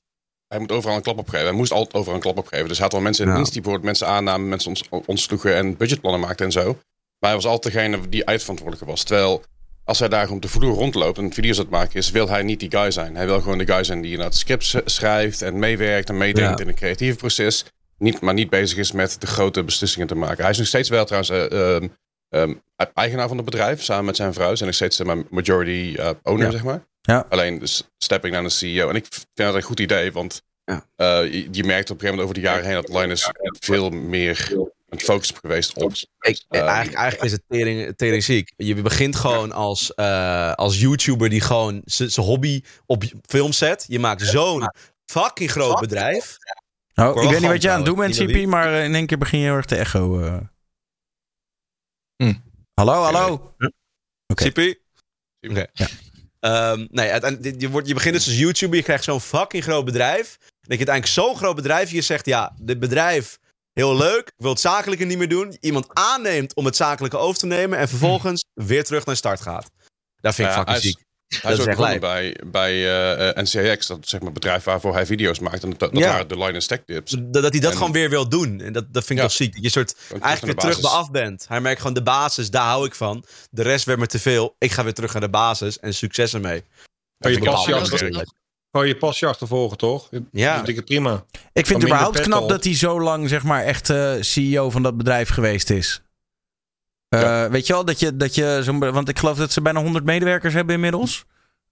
Hij moet overal een klap opgeven. Hij moest altijd overal een klap opgeven. Dus hij had wel mensen in Ja. dienst die bijvoorbeeld mensen aannamen, mensen ons, ontsloegen en budgetplannen maakten en zo. Maar hij was altijd degene die uitverantwoordelijke was. Terwijl als hij daar op de vloer rondloopt en video's aan het maken is, wil hij niet die guy zijn. Hij wil gewoon de guy zijn die inderdaad scripts eh, schrijft en meewerkt en meedenkt Ja. in het creatieve proces. Niet, maar niet bezig is met de grote beslissingen te maken. Hij is nog steeds wel trouwens eh, ehm, ehm, eigenaar van het bedrijf, samen met zijn vrouw. Zijn nog steeds eh, majority eh, owner, Ja. zeg maar. Ja. Alleen dus stepping naar de CEO. En ik vind dat een goed idee, want Ja. je, je merkt op een gegeven moment over de jaren heen dat Linus veel meer een focus geweest op. Ik, Ehm, eigenlijk, eigenlijk is het tering, tering ziek. Je begint gewoon als, eh, als YouTuber die gewoon zijn hobby op film zet. Je maakt zo'n fucking groot bedrijf. Nou, ik weet niet wat je aan het doen bent. CP, maar eh, in één keer begin je heel erg te echo. eh. Hallo, hallo. Oké. Sippie? Oké. Ehm, nee, je, wordt, je begint dus als YouTuber, je krijgt zo'n fucking groot bedrijf. Dat je uiteindelijk zo'n groot bedrijf, je zegt ja, dit bedrijf, heel leuk, wil het zakelijke niet meer doen. Iemand aanneemt om het zakelijke over te nemen en vervolgens weer terug naar start gaat. Dat vind ik Ja, fucking ziek. Hij is Dat ook is begonnen bij, bij eh, NCX, dat zeg maar bedrijf waarvoor hij video's maakt. En dat, dat Ja. waren de line stack tips. Dat, dat hij dat En- gewoon weer wil doen. En dat, dat vind ik Ja. toch ziek. Dat je soort eigenlijk weer terug bij af bent. Hij merkt gewoon de basis, daar hou ik van. De rest werd me te veel. Ik ga weer terug naar de basis en succes ermee. Je je passie achtervolgen, toch? Ja. Dat vind ik prima. Ik vind het überhaupt knap dat hij zo lang zeg maar echt eh, CEO van dat bedrijf geweest is. Eh, Weet je wel, dat je, dat je zo'n... Want ik geloof dat ze bijna 100 medewerkers hebben inmiddels.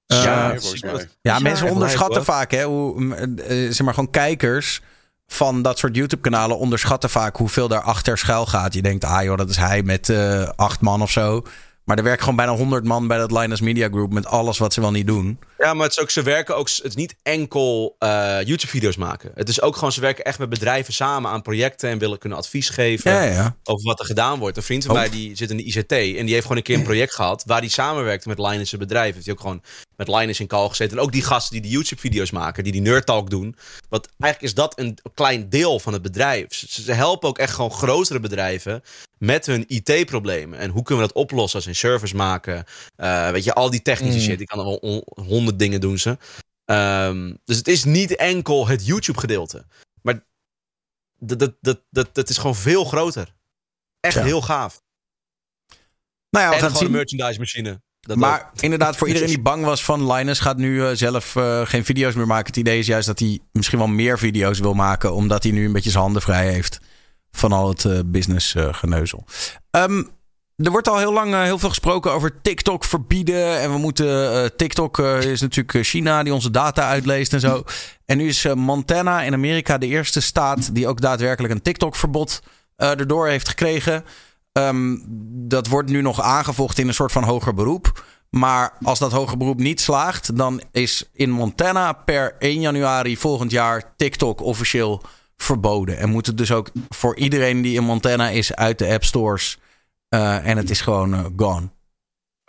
Eh, Ja, ja, volgens mij. mensen onderschatten vaak, hè, hoe, eh, zeg maar gewoon kijkers van dat soort YouTube-kanalen onderschatten vaak hoeveel daarachter schuil gaat. Je denkt, ah joh, dat is hij met eh, acht man of zo. Maar er werken gewoon bijna 100 man bij dat Linus Media Group met alles wat ze wel niet doen. Ja, maar het is ook, ze werken ook, het is niet enkel eh, YouTube-video's maken. Het is ook gewoon, ze werken echt met bedrijven samen aan projecten en willen kunnen advies geven Ja, ja. over wat er gedaan wordt. Een vriend van mij die zit in de ICT en die heeft gewoon een keer een project gehad waar hij samenwerkte met Linus' bedrijf. Heeft hij ook gewoon met Linus in call gezeten. En ook die gasten die de YouTube-video's maken, die die Nerd Talk doen. Want eigenlijk is dat een klein deel van het bedrijf. Ze, helpen ook echt gewoon grotere bedrijven met hun IT-problemen. En hoe kunnen we dat oplossen als een service maken? Eh, weet je, al die technische Mm. shit. Die kan al on- honderd dingen doen ze. Ehm, dus het is niet enkel het YouTube-gedeelte. Maar dat, dat, dat, dat, dat is gewoon veel groter. Echt Ja. heel gaaf. Nou ja, we en gaan gewoon het een zien. merchandise machine. Dat maar ook. inderdaad, voor iedereen die bang was van Linus gaat nu eh, zelf eh, geen video's meer maken. Het idee is juist dat hij misschien wel meer video's wil maken, omdat hij nu een beetje zijn handen vrij heeft van al het eh, business geneuzel. Ehm, er wordt al heel lang heel veel gesproken over TikTok verbieden. En we moeten. TikTok is natuurlijk China die onze data uitleest en zo. En nu is Montana in Amerika de eerste staat die ook daadwerkelijk een TikTok-verbod erdoor heeft gekregen. Ehm, dat wordt nu nog aangevochten in een soort van hoger beroep. Maar als dat hoger beroep niet slaagt, dan is in Montana per 1 januari volgend jaar TikTok officieel verboden. En moet het dus ook voor iedereen die in Montana is uit de app stores. eh, en het is gewoon eh, gone.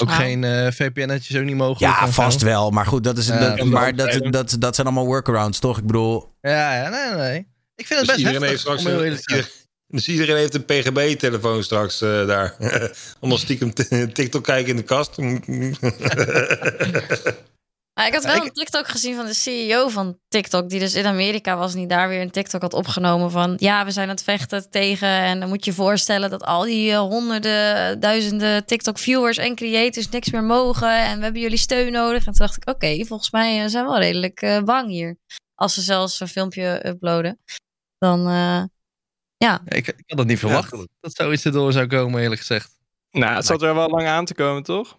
Ook geen eh VPN-netjes ook niet mogelijk. Ja, vast wel. Maar goed, dat, is, Ja, dat, kan maar dat, zijn. dat, dat zijn allemaal workarounds, toch? Ik bedoel, Ja, ja, nee, nee. Ik vind het Dus best iedereen, heeft heftig, straks om heel een, dus iedereen heeft een PGB-telefoon straks eh, daar. [laughs] Om nog stiekem TikTok kijken in de kast. [laughs] Ik had wel een TikTok gezien van de CEO van TikTok, die dus in Amerika was, en die daar weer een TikTok had opgenomen van, ja, we zijn aan het vechten tegen, en dan moet je je voorstellen dat al die eh, honderden, duizenden TikTok-viewers en creators niks meer mogen, en we hebben jullie steun nodig. En toen dacht ik, oké, volgens mij eh, zijn we wel redelijk bang hier. Als ze zelfs een filmpje uploaden, dan, ja. Ik, ik had het niet verwacht dat zoiets erdoor zou komen, eerlijk gezegd. Nou, het zat er wel lang aan te komen, toch?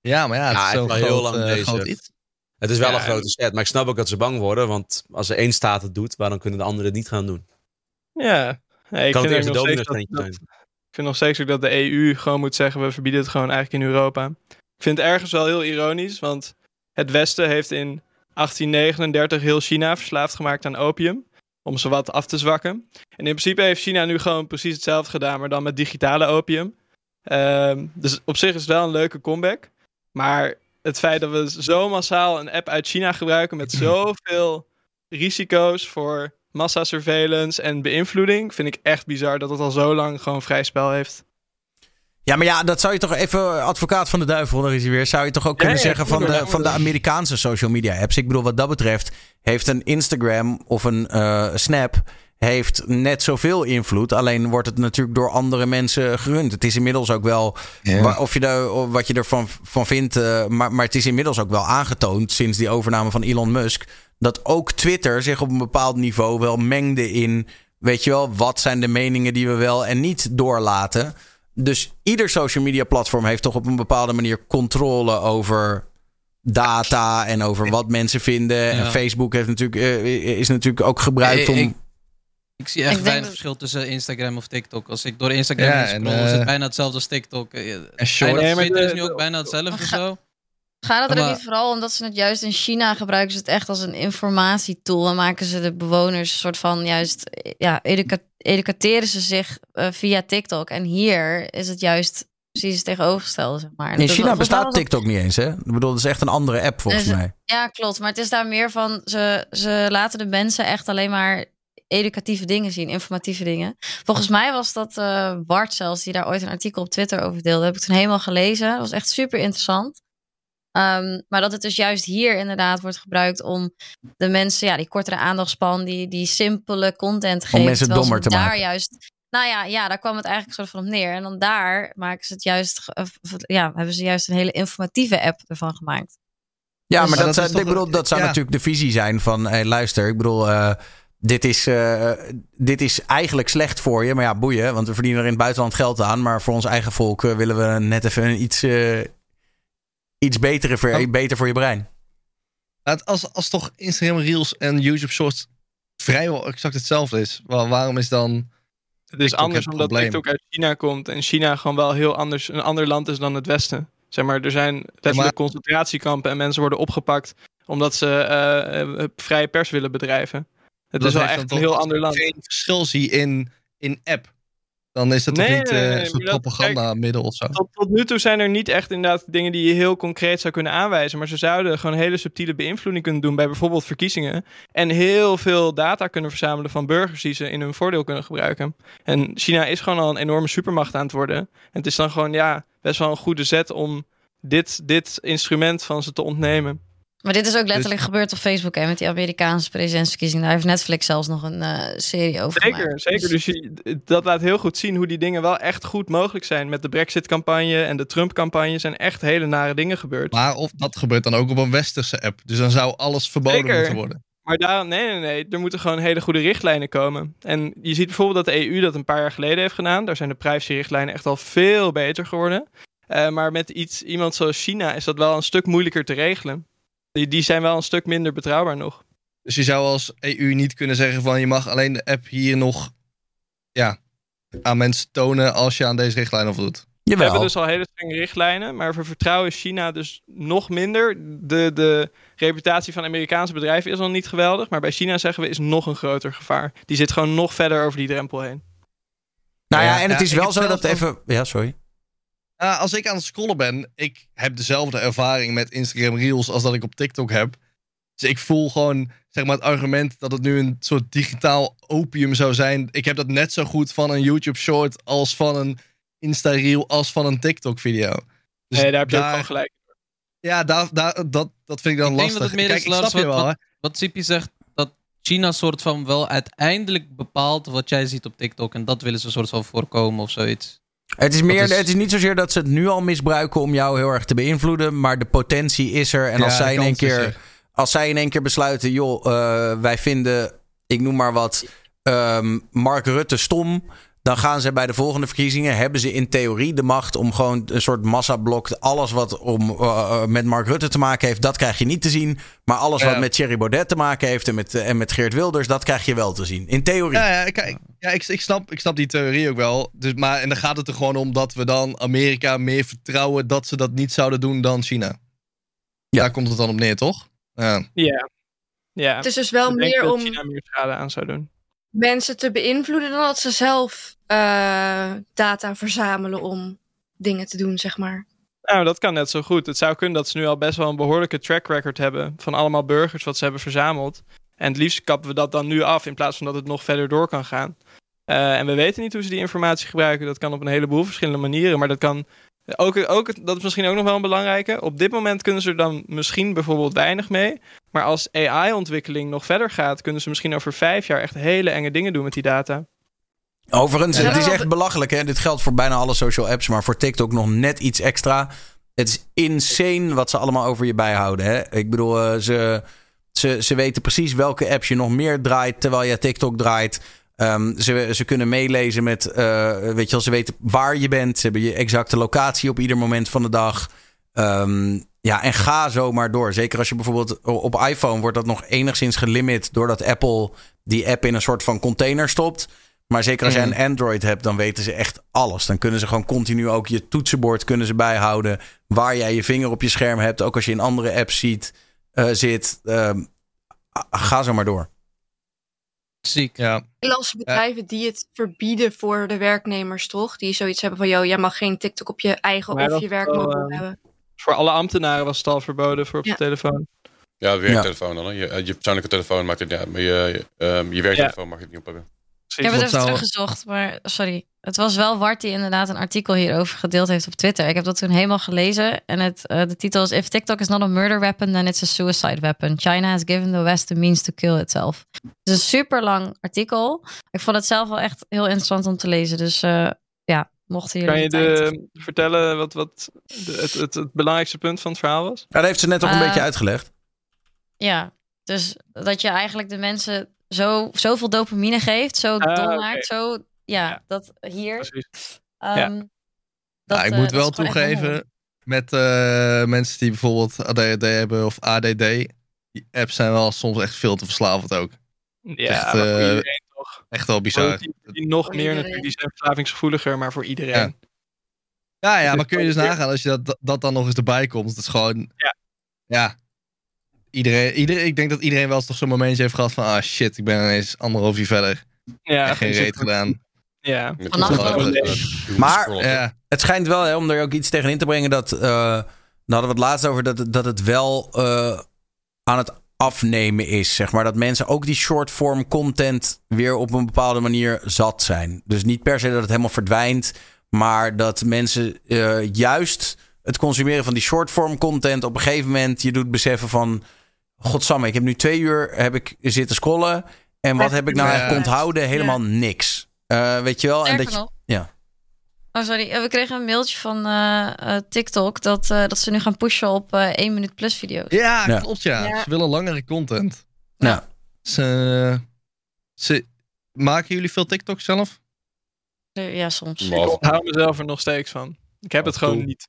Ja, maar ja, het Ja, is het zo'n is al heel groot, lang eh, bezig. groot iets. Het is wel Ja, een grote set, maar ik snap ook dat ze bang worden. Want als er één staat het doet, waarom kunnen de anderen het niet gaan doen? Ja. Nee, ik kan het vind een nog steeds dat- dat- zijn. Ik vind nog steeds ook dat de EU gewoon moet zeggen: we verbieden het gewoon eigenlijk in Europa. Ik vind het ergens wel heel ironisch, want het Westen heeft in 1839 heel China verslaafd gemaakt aan opium. Om ze wat af te zwakken. En in principe heeft China nu gewoon precies hetzelfde gedaan, maar dan met digitale opium. Ehm, dus op zich is het wel een leuke comeback. Maar het feit dat we zo massaal een app uit China gebruiken met [clears throat] zoveel risico's voor massasurveillance en beïnvloeding, vind ik echt bizar dat het al zo lang gewoon vrij spel heeft. Ja, maar ja, dat zou je toch even, advocaat van de duivel, daar is hij weer. Zou je toch ook kunnen zeggen van de, van de Amerikaanse social media apps? Ik bedoel, wat dat betreft heeft een Instagram of een eh, Snap heeft net zoveel invloed. Alleen wordt het natuurlijk door andere mensen gerund. Het is inmiddels ook wel, of je daar, of wat je ervan van vindt, eh, maar, maar het is inmiddels ook wel aangetoond sinds die overname van Elon Musk, dat ook Twitter zich op een bepaald niveau wel mengde in, weet je wel, wat zijn de meningen die we wel en niet doorlaten. Dus ieder social media platform heeft toch op een bepaalde manier controle over data en over wat mensen vinden. En. Facebook heeft natuurlijk, eh, is natuurlijk ook gebruikt Ik- om. ik- Ik zie echt Ik weinig dat- verschil tussen Instagram of TikTok. Als ik door Instagram Ja, heen en, scroll, is het eh, bijna hetzelfde als TikTok. Eh, En short. Twitter is nu ook bijna hetzelfde of zo. Gaat het er Maar- niet vooral omdat ze het juist in China gebruiken ze het echt als een informatietool en maken ze de bewoners een soort van juist eh, ja educa- educateren ze zich eh, via TikTok en hier is het juist precies het tegenovergestelde, zeg maar. In China bestaat dat- TikTok niet eens, hè? Ik bedoel, dat is echt een andere app volgens Dus- mij. Ja, klopt. Maar het is daar meer van, ze, ze laten de mensen echt alleen maar educatieve dingen zien, informatieve dingen. Volgens mij was dat eh Bart zelfs, die daar ooit een artikel op Twitter over deelde. heb ik toen helemaal gelezen. Dat was echt super interessant. Ehm, maar dat het dus juist hier inderdaad wordt gebruikt om de mensen, ja, die kortere aandachtspan, die, die simpele content te geven. mensen terwijl ze dommer te daar maken. juist, nou ja, ja, daar kwam het eigenlijk soort van op neer. En dan daar maken ze het juist, ge- of- of- ja, hebben ze juist een hele informatieve app ervan gemaakt. Ja, Dus- maar dat, dat zou, ik bedoel, dat zou ja. natuurlijk de visie zijn van... Hey, luister, ik bedoel, eh, dit, is, eh, dit is eigenlijk slecht voor je. Maar ja, boeien, want we verdienen er in het buitenland geld aan. Maar voor ons eigen volk eh, willen we net even een iets, eh, iets betere Oh. beter voor je brein. Het- Als, als toch Instagram Reels en YouTube Shorts vrijwel exact hetzelfde is, wa- waarom is dan... Het is TikTok anders het omdat probleem? TikTok uit China komt en China gewoon wel heel anders, een ander land is dan het Westen. Zeg maar, er zijn letterlijk maar- concentratiekampen en mensen worden opgepakt omdat ze eh, eh, vrije pers willen bedrijven. Het Dat is wel echt een heel ander land. geen verschil zie in, in app, dan is dat Nee, toch niet nee, eh, nee, een soort propagandamiddel of zo? Tot, tot nu toe zijn er niet echt inderdaad dingen die je heel concreet zou kunnen aanwijzen. Maar ze zouden gewoon hele subtiele beïnvloeding kunnen doen bij bijvoorbeeld verkiezingen. En heel veel data kunnen verzamelen van burgers die ze in hun voordeel kunnen gebruiken. En China is gewoon al een enorme supermacht aan het worden. En het is dan gewoon ja, best wel een goede zet om dit, dit instrument van ze te ontnemen. Maar dit is ook Dus- letterlijk gebeurd op Facebook hè, met die Amerikaanse presidentsverkiezingen. Daar heeft Netflix zelfs nog een eh, serie over Zeker, gemaakt. zeker. Dus je, dat laat heel goed zien hoe die dingen wel echt goed mogelijk zijn. Met de Brexit-campagne en de Trump-campagne zijn echt hele nare dingen gebeurd. Maar of dat gebeurt dan ook op een westerse app. Dus dan zou alles verboden Zeker. moeten worden. Maar daar, nee, nee, nee. Er moeten gewoon hele goede richtlijnen komen. En je ziet bijvoorbeeld dat de EU dat een paar jaar geleden heeft gedaan. Daar zijn de privacyrichtlijnen echt al veel beter geworden. Eh, maar met iets, iemand zoals China is dat wel een stuk moeilijker te regelen. Die, die zijn wel een stuk minder betrouwbaar nog. Dus je zou als EU niet kunnen zeggen van je mag alleen de app hier nog ja, aan mensen tonen als je aan deze richtlijnen voldoet. We Jawel. hebben dus al hele strenge richtlijnen, maar we vertrouwen China dus nog minder. De, de reputatie van Amerikaanse bedrijven is al niet geweldig, maar bij China zeggen we is nog een groter gevaar. Die zit gewoon nog verder over die drempel heen. nou ja, en het is wel zo dat even... Ja, sorry. Nou, als ik aan het scrollen ben, ik heb dezelfde ervaring met Instagram Reels als dat ik op TikTok heb. Dus ik voel gewoon, zeg maar, het argument dat het nu een soort digitaal opium zou zijn. Ik heb dat net zo goed van een YouTube Short als van een Insta Reel als van een TikTok video. Dus nee, daar heb je ook gewoon gelijk. Ja, daar, daar, dat, dat vind ik dan Ik denk lastig. dat het meer Kijk, is, Lars, snap je wat- wel. Wat Sipi zegt, dat China soort van wel uiteindelijk bepaalt wat jij ziet op TikTok. En dat willen ze soort van voorkomen of zoiets. Het is, meer, is- het is niet zozeer dat ze het nu al misbruiken om jou heel erg te beïnvloeden. Maar de potentie is er. En Ja, als, zij in één keer, er. als zij in één keer besluiten... joh, eh, wij vinden, ik noem maar wat, ehm, Mark Rutte stom... dan gaan ze bij de volgende verkiezingen... hebben ze in theorie de macht om gewoon een soort massablok... alles wat om, eh, eh, met Mark Rutte te maken heeft... dat krijg je niet te zien. Maar alles Ja. wat met Thierry Baudet te maken heeft... en met, eh, en met Geert Wilders, dat krijg je wel te zien. In theorie. Ja, ja, kijk, ja ik, ik, snap, ik snap die theorie ook wel. Dus, maar, en dan gaat het er gewoon om dat we dan Amerika meer vertrouwen dat ze dat niet zouden doen dan China. Ja. Daar komt het dan op neer, toch? Ja. Ja. ja. Het is dus wel Ik denk meer dat om China meer schade aan zou doen. Mensen te beïnvloeden dan dat ze zelf eh, data verzamelen om dingen te doen, zeg maar. Nou, dat kan net zo goed. Het zou kunnen dat ze nu al best wel een behoorlijke track record hebben van allemaal burgers wat ze hebben verzameld. En het liefst kappen we dat dan nu af in plaats van dat het nog verder door kan gaan. Eh, en we weten niet hoe ze die informatie gebruiken. Dat kan op een heleboel verschillende manieren. Maar dat kan ook, ook, dat is misschien ook nog wel een belangrijke. Op dit moment kunnen ze er dan misschien bijvoorbeeld weinig mee. Maar als AI-ontwikkeling nog verder gaat, kunnen ze misschien over vijf jaar echt hele enge dingen doen met die data. Overigens, Ja. het is echt belachelijk. Hè? Dit geldt voor bijna alle social apps, maar voor TikTok nog net iets extra. Het is insane wat ze allemaal over je bijhouden. Hè? Ik bedoel, eh, ze, ze, ze weten precies welke apps je nog meer draait terwijl je TikTok draait. Ehm, ze, ze kunnen meelezen met, eh, weet je wel, ze weten waar je bent. Ze hebben je exacte locatie op ieder moment van de dag. Ehm, ja, en ga zo maar door. Zeker als je bijvoorbeeld op iPhone wordt dat nog enigszins gelimit doordat Apple die app in een soort van container stopt. Maar zeker als jij Mm. een Android hebt, dan weten ze echt alles. Dan kunnen ze gewoon continu ook je toetsenbord kunnen ze bijhouden. Waar jij je vinger op je scherm hebt. Ook als je in andere apps ziet, eh, zit. Ehm, ga zo maar door. Ziek. Ja. Nederlandse bedrijven die het verbieden voor de werknemers, toch? Die zoiets hebben van, joh, jij mag geen TikTok op je eigen Maar of je werkmobiel ehm, hebben. Voor alle ambtenaren was het al verboden voor op Ja. de telefoon. Ja, de werktelefoon dan. Hè? Je, je persoonlijke telefoon maakt het ja, maar je, je, ehm, je werktelefoon mag je het niet oppakken. Ik heb het even zou- teruggezocht, maar sorry. Het was wel Wart die inderdaad een artikel hierover gedeeld heeft op Twitter. Ik heb dat toen helemaal gelezen. En het, eh, de titel is: If TikTok is not a murder weapon, then it's a suicide weapon. China has given the West the means to kill itself. Het is een super lang artikel. Ik vond het zelf wel echt heel interessant om te lezen. Dus eh, ja, mochten jullie. Kan je de, vertellen wat, wat de- het, het, het belangrijkste punt van het verhaal was? Ja, dat heeft ze net toch een Eh, beetje uitgelegd. Ja, dus dat je eigenlijk de mensen zo, zoveel dopamine geeft, zo Ah, dol oké. maakt, zo. Ja, dat hier. Precies. ehm, Ja. dat, Ja, ik eh, moet dat wel toegeven, met eh, mensen die bijvoorbeeld ADHD hebben of ADD, die apps zijn wel soms echt veel te verslavend ook. Ja, Echt, iedereen toch. Echt wel bizar. Die, die nog Voor meer iedereen. natuurlijk, die zijn verslavingsgevoeliger, maar voor iedereen. Ja. Ja, ja, Dus maar kun je dus nagaan als je dat, dat dan nog eens erbij komt. Het is gewoon, Ja. ja. Iedereen, iedereen, ik denk dat iedereen wel eens toch zo'n momentje heeft gehad van, ah shit, ik ben ineens anderhalf uur verder. Ja, en geen reet gedaan. Ja. Eh, Maar-. Ja, Het schijnt wel, hè, om er ook iets tegen in te brengen, dat. eh daar hadden we het laatst over, dat, het- dat het wel eh, aan het afnemen is. Zeg maar dat mensen ook die short-form content weer op een bepaalde manier zat zijn. Dus niet per se dat het helemaal verdwijnt, maar dat mensen eh, juist het consumeren van die short-form content op een gegeven moment je doet beseffen van. Godsamme, ik heb nu twee uur heb ik zitten scrollen. En wat heb ik nou eigenlijk onthouden? Helemaal niks. Eh, weet je wel? En dat je, ja. Oh, sorry. Eh, We kregen een mailtje van eh, eh, TikTok dat, eh, dat ze nu gaan pushen op eh 1 minuut plus video's. ja, Ja. klopt ja. Ja. Ze willen langere content. Ja. Ze, ze, maken jullie veel TikTok zelf? Ja, soms. Maar- Ik hou mezelf er nog steeds van. Ik heb het gewoon niet.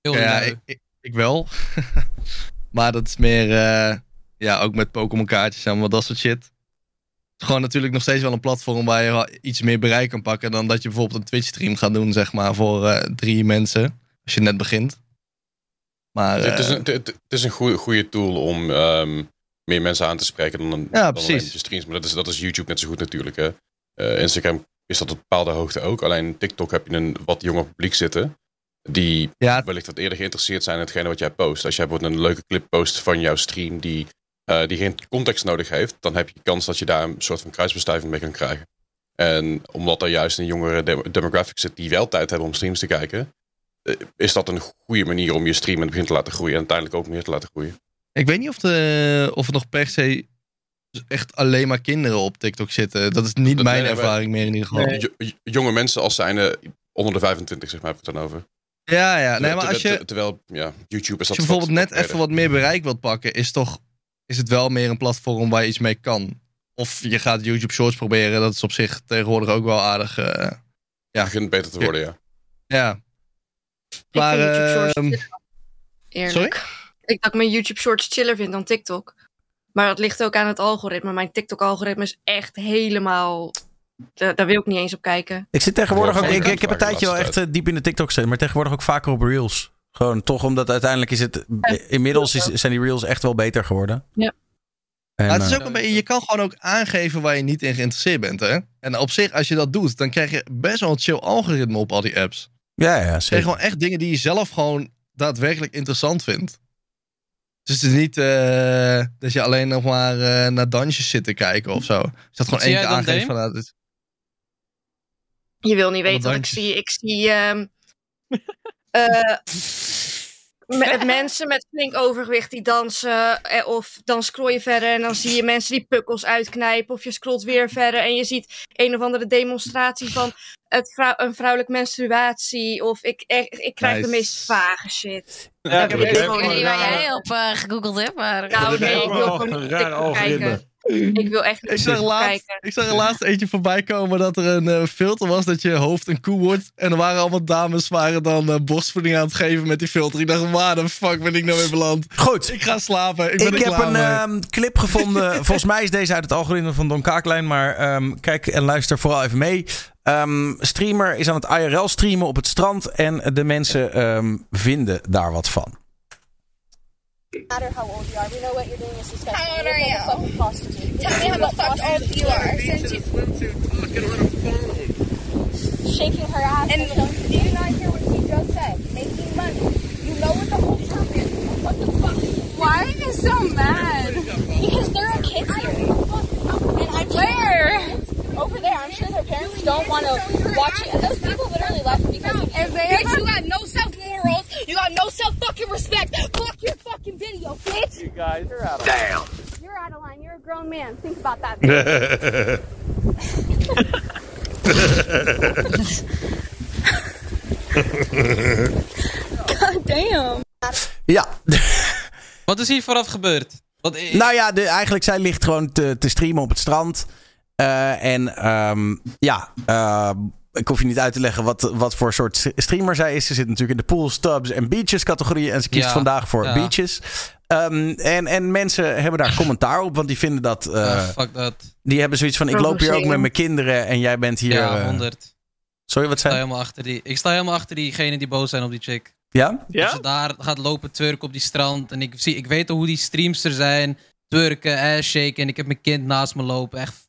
Heel ja, lui. ik, ik, ik wel. [laughs] maar dat is meer, eh, ja, ook met Pokémon kaartjes en allemaal dat soort shit. Het is gewoon natuurlijk nog steeds wel een platform waar je iets meer bereik kan pakken dan dat je bijvoorbeeld een Twitch stream gaat doen, zeg maar, voor eh, drie mensen. Als je net begint. Maar Het is eh, een, het- is een goede, goede tool om ehm, meer mensen aan te spreken dan, een, Ja, dan streams. Maar dat is, dat is YouTube net zo goed natuurlijk. Hè. Instagram is dat op bepaalde hoogte ook. Alleen TikTok heb je een wat jonger publiek zitten. Die ja, wellicht wat eerder geïnteresseerd zijn in hetgene wat jij post. Als jij bijvoorbeeld een leuke clip post van jouw stream die, eh, die geen context nodig heeft, dan heb je kans dat je daar een soort van kruisbestuiving mee kan krijgen. En omdat er juist een jongere dem- demographic zit die wel tijd hebben om streams te kijken, eh, is dat een goede manier om je stream in het begin te laten groeien en uiteindelijk ook meer te laten groeien. ik weet niet of, de, of het nog per se echt alleen maar kinderen op TikTok zitten. Dat is niet Dat- mijn ervaring meer in ieder geval. Nee. Jonge mensen als zijnde onder de 25, zeg maar, heb ik het dan over. Ja, ja. Nee, maar Terwijl- als je, Terwijl, ja, YouTube is dat Als je bijvoorbeeld net even wat meer bereik wilt pakken, is, toch, is het wel meer een platform waar je iets mee kan. Of je gaat YouTube Shorts proberen, dat is op zich tegenwoordig ook wel aardig. eh, Ja. ja. begint beter te worden, ja. ja. Ik Maar, vind YouTube Shorts ehm, chiller. Eerlijk. Ik dat ik mijn YouTube Shorts chiller vind dan TikTok. Maar dat ligt ook aan het algoritme. Mijn TikTok-algoritme is echt helemaal... Daar, daar wil ik niet eens op kijken. Ik zit tegenwoordig Ja, ook. Ik, ik heb een tijdje wel echt eh, diep in de TikTok gezeten, maar tegenwoordig ook vaker op Reels. Gewoon toch omdat uiteindelijk is het. Inmiddels is, zijn die Reels echt wel beter geworden. Ja. En, Maar het is eh, ook een beetje, je kan gewoon ook aangeven waar je niet in geïnteresseerd bent. Hè? En op zich, als je dat doet, dan krijg je best wel een chill algoritme op al die apps. ja, ja, Je krijgt zeker. gewoon echt dingen die je zelf gewoon daadwerkelijk interessant vindt. Dus het is niet eh, dat je alleen nog maar eh, naar dansjes zit te kijken of zo. Als dat gewoon één keer aangeeft van... nou, Je wil niet weten wat ik zie. Ik zie ehm, [laughs] eh, me- mensen met flink overgewicht die dansen. eh, Of dan scroll je verder en dan zie je mensen die pukkels uitknijpen. Of je scrolt weer verder en je ziet een of andere demonstratie van het vrou- een vrouwelijk menstruatie. Of ik, ik, ik krijg Nice. de meest vage shit. Ja, ik heb niet waar jij op eh, gegoogeld hebt, maar... Nou nee, ik wil gewoon niet raar TikTok algoritme. kijken. Ik wil echt Ik zag, laatst, kijken. ik zag er laatst eentje voorbij komen dat er een eh, filter was dat je hoofd een koe wordt. En er waren allemaal dames waren dan eh, borstvoeding aan het geven met die filter. Ik dacht, waar de fuck ben ik nou weer beland? Goed. Ik ga slapen. Ik, ben Ik heb een ehm, clip gevonden. [laughs] Volgens mij is deze uit het algoritme van Don Kaaklijn. Maar ehm, kijk en luister vooral even mee. Ehm, streamer is aan het IRL streamen op het strand. En de mensen ehm, vinden daar wat van. Matter how old you are. We know what you're doing is disgusting. How old You're are like a you? fucking prostitute. Tell me how the fuck old you are. Since you Shaking her ass. and And do you not hear what she just said? Making money. You know what the whole term is. What the fuck? Why are you so mad? because there are kids here. And I'm Where? Over there. I'm sure their parents don't want to watch it. And those people literally left because of they bitch, you got no self morals. You got no self fucking respect. Fuck your fucking video, bitch. You guys are out of Damn. You're out of line. You're a grown man. Think about that. [laughs] God damn. Ja. Wat is hier vooraf gebeurd? Wat, Nou ja, de, eigenlijk zij ligt gewoon te, te streamen op het strand. Eh, en ehm, ja, eh, ik hoef je niet uit te leggen wat, wat voor soort streamer zij is. Ze zit natuurlijk in de pools, tubs en beaches categorie. En ze kiest Ja, vandaag voor ja. beaches. Ehm, en, en mensen hebben daar commentaar op, want die vinden dat... eh, Ah, fuck dat. die hebben zoiets van, ik loop hier ook met mijn kinderen en jij bent hier... ja, eh, 100. sorry, wat Ik sta zei helemaal achter die. Ik sta helemaal achter diegenen die boos zijn op die chick. Ja? Ja? Als ze daar gaat lopen twerken op die strand. En ik, zie, ik weet al hoe die streams er zijn. Twerken, ass shaken. En ik heb mijn kind naast me lopen. Echt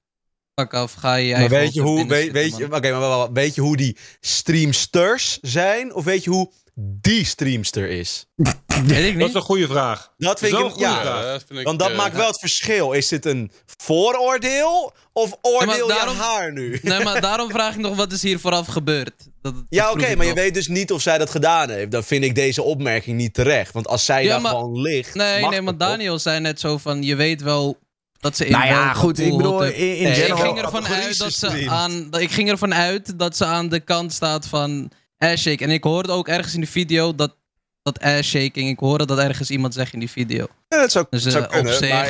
af. Ga je Maar weet je, hoe, weet, je, oké, maar wel- wel, weet je hoe die streamsters zijn? Of weet je hoe die streamster is? [laughs] Weet ik Dat is niet. een goede vraag. Dat vind ik een, goede ja, vraag. Ja, dat vind ik, want dat eh, maakt wel het verschil. Is dit een vooroordeel of oordeel daarom- je haar nu? [laughs] Nee, maar daarom vraag ik nog wat is hier vooraf gebeurd. Dat, dat Ja, oké, maar je weet dus niet of zij dat gedaan heeft. Dan vind ik deze opmerking niet terecht. Want als zij Ja, daar maar- gewoon ligt. Nee, nee, maar? Daniel zei net zo van... Je weet wel dat ze in Nou ja, goed, ik bedoel, in, in Nee, ik general... ging ervan uit dat ze aan... dat- Ik ging ervan uit dat ze aan de kant staat van ass En ik hoorde ook ergens in de video dat... Dat ass shaking, ik hoorde dat ergens iemand zeggen in die video. Ja, dat zou, Dus, zou eh, kunnen. op zich- Maar,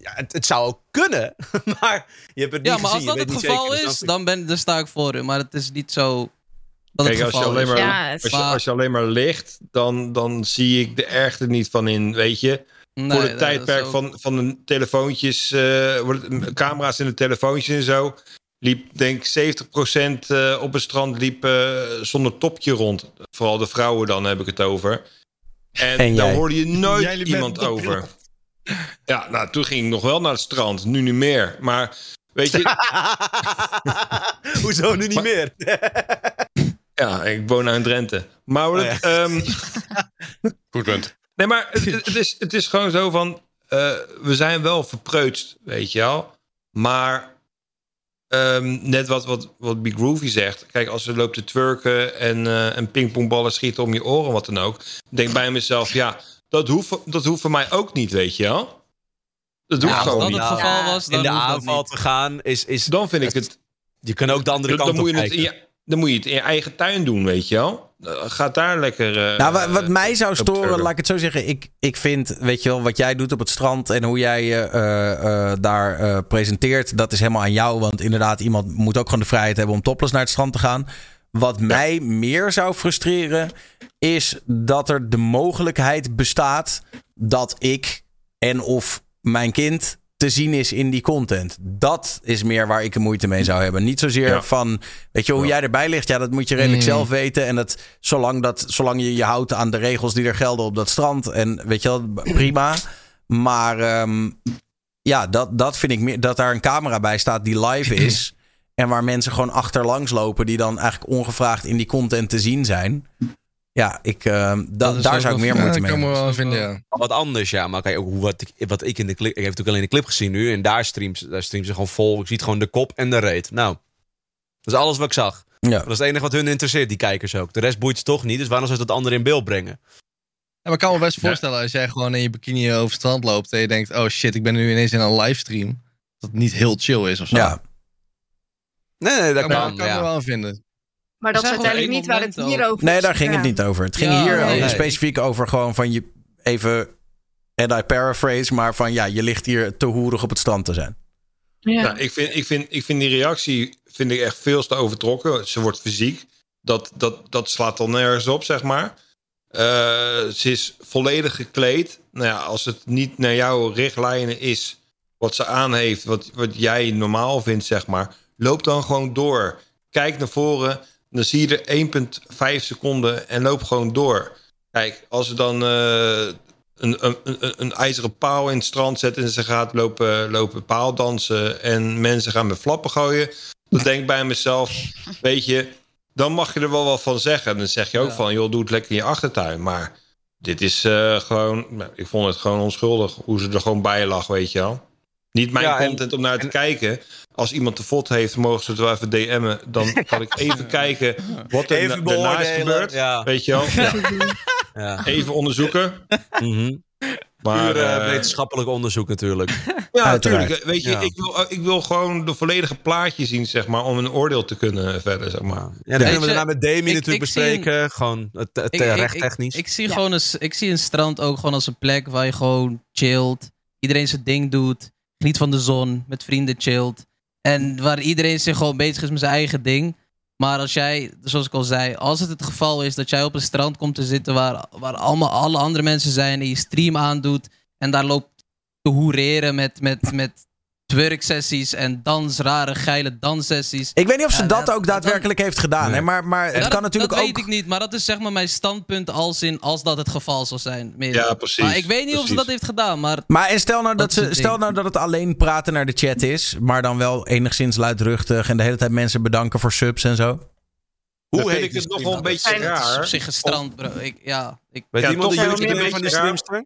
ja, het, het zou ook kunnen. [laughs] maar je hebt het niet Ja, maar als dat het geval zeker, is, dan, ben, dan sta ik voor u. Maar het is niet zo dat Kijk, het als je, geval alleen maar, is. Ja, het- als, je, als je alleen maar ligt, dan, dan zie ik de ergte niet van in, weet je. Nee, Voor dat het tijdperk ook- van, van de telefoontjes, eh, het- camera's in de telefoontjes en zo, liep denk ik 70% eh, op het strand liep eh, zonder topje rond. Vooral de vrouwen dan heb ik het over. En, En daar hoorde je nooit iemand over. Ja, nou toen ging ik nog wel naar het strand, nu niet meer. Maar weet je, [laughs] Hoezo nu niet Maar- meer? ja, ik woon nou in Drenthe. Maar Oh, het, ehm, Goed punt. Nee, maar het, het is, het is gewoon zo van... eh, we zijn wel verpreutst, weet je wel. Maar ehm, net wat, wat, wat Big Groovy zegt. Kijk, als ze loopt te twerken en, eh en pingpongballen schieten om je oren, wat dan ook. Denk bij mezelf, ja, dat hoeft, dat hoeft voor mij ook niet, weet je wel. Dat hoeft Ja, als gewoon dat niet. het geval was, dan in de aanval niet. te gaan is... is Dan vind ik het... je kan ook de andere Dan, kant dan, op moet je het in kijken. je, dan moet je het in je eigen tuin doen, weet je wel. Uh, Ga daar lekker... eh, Nou, wa- wat mij zou storen, laat ik het zo zeggen. Ik, ik vind, weet je wel, wat jij doet op het strand en hoe jij je eh, eh, daar eh, presenteert, dat is helemaal aan jou. Want inderdaad, iemand moet ook gewoon de vrijheid hebben om topless naar het strand te gaan. Wat mij meer zou frustreren, is dat er de mogelijkheid bestaat dat ik en of mijn kind te zien is in die content. Dat is meer waar ik een moeite mee zou hebben. Niet zozeer Ja. van, weet je, hoe jij erbij ligt. Ja, dat moet je redelijk Mm. zelf weten. En dat, zolang, dat, zolang je je houdt aan de regels die er gelden op dat strand. En weet je wel, prima. Maar ehm, ja, dat, dat vind ik meer. Dat daar een camera bij staat die live is. [clears throat] en waar mensen gewoon achterlangs lopen. Die dan eigenlijk ongevraagd in die content te zien zijn. Ja, ik, ehm, da- Dat is daar zou ik meer Ja, moeite dat mee kan me hebben. wel vinden, ja. Wat anders, ja. Maar kijk, ook hoe wat ik, wat ik in de clip... Ik heb natuurlijk alleen de clip gezien nu. En daar streamt, ze- daar streamt ze gewoon vol. Ik zie het gewoon de kop en de reet. Nou, dat is alles wat ik zag. Ja. Dat is het enige wat hun interesseert, die kijkers ook. De rest boeit ze toch niet. Dus waarom zou ze dat andere in beeld brengen? Ja, maar ik kan me best voorstellen als jij gewoon in je bikini over het strand loopt en je denkt, oh shit, ik ben nu ineens in een livestream. Dat het niet heel chill is of zo. Ja, Nee, nee, dat kan, kan. ja. me wel aan vinden. Maar dat is uiteindelijk niet waar het hier over nee, daar ging Ja. het niet over. Het ging Ja, hier nee. specifiek over gewoon van je even. En I paraphrase, maar van ja, je ligt hier te hoerig op het strand te zijn. Ja. Nou, ik, vind, ik, vind, ik vind die reactie vind ik echt veel te overtrokken. Ze wordt fysiek. Dat, dat, dat slaat dan nergens op, zeg maar. Eh, ze is volledig gekleed. Nou ja, als het niet naar jouw richtlijnen is wat ze aan heeft, wat, wat jij normaal vindt, zeg maar. Loop dan gewoon door. Kijk naar voren. Dan zie je er 1,5 seconden en loop gewoon door. Kijk, als er dan eh, een, een, een, een ijzeren paal in het strand zet en ze gaat lopen, lopen paaldansen en mensen gaan met flappen gooien. Dan denk ik bij mezelf, weet je, dan mag je er wel wat van zeggen. Dan zeg je ook van, joh, doe het lekker in je achtertuin. Maar dit is eh, gewoon, ik vond het gewoon onschuldig hoe ze er gewoon bij lag, weet je wel. Niet mijn Ja, en- content om naar te kijken. Als iemand de fot heeft, mogen ze het wel even DM'en. Dan [laughs] kan ik even kijken wat er Even na- daarna is gebeurd. ja. Weet je wel? Ja. Ja. Even onderzoeken. Mhm. Maar, Puur, eh, eh, wetenschappelijk onderzoek natuurlijk. [laughs] Ja, natuurlijk. Weet je, Ja. ik, wil, ik wil gewoon de volledige plaatje zien, zeg maar, om een oordeel te kunnen verder, zeg maar. Ja, dat kunnen we daarna met Demi ik- natuurlijk ik zie een- bespreken. Gewoon het, het Ik- eh, ik- rechttechnisch. Ik, ik zie gewoon een, ik zie een strand ook gewoon als een plek waar je gewoon chillt. Iedereen zijn ding doet. Geniet van de zon. Met vrienden chillt. En waar iedereen zich gewoon bezig is met zijn eigen ding. Maar als jij, zoals ik al zei, als het het geval is dat jij op een strand komt te zitten waar, waar allemaal alle andere mensen zijn en je stream aandoet en daar loopt te hoereren met, met, met twerksessies en dans, rare geile danssessies. Ik weet niet of ze Ja, dat dat- ook daadwerkelijk heeft gedaan. Hè? Maar, maar het Ja, kan dat- natuurlijk dat ook... weet ik niet, maar dat is zeg maar mijn standpunt als, in, als dat het geval zal zijn. Meer. Ja, precies, Maar ik weet niet of ze dat heeft gedaan, maar... Maar en stel nou dat, Dat ze, het stel nou dat het alleen praten naar de chat is, maar dan wel enigszins luidruchtig en de hele tijd mensen bedanken voor subs en zo. Hoe heet vind ik het nog stream wel een beetje Het is raar. op zich gestrand, bro. Ik, ja, ik, Weet Ja, iemand de YouTube het van een die beetje raar. streamster?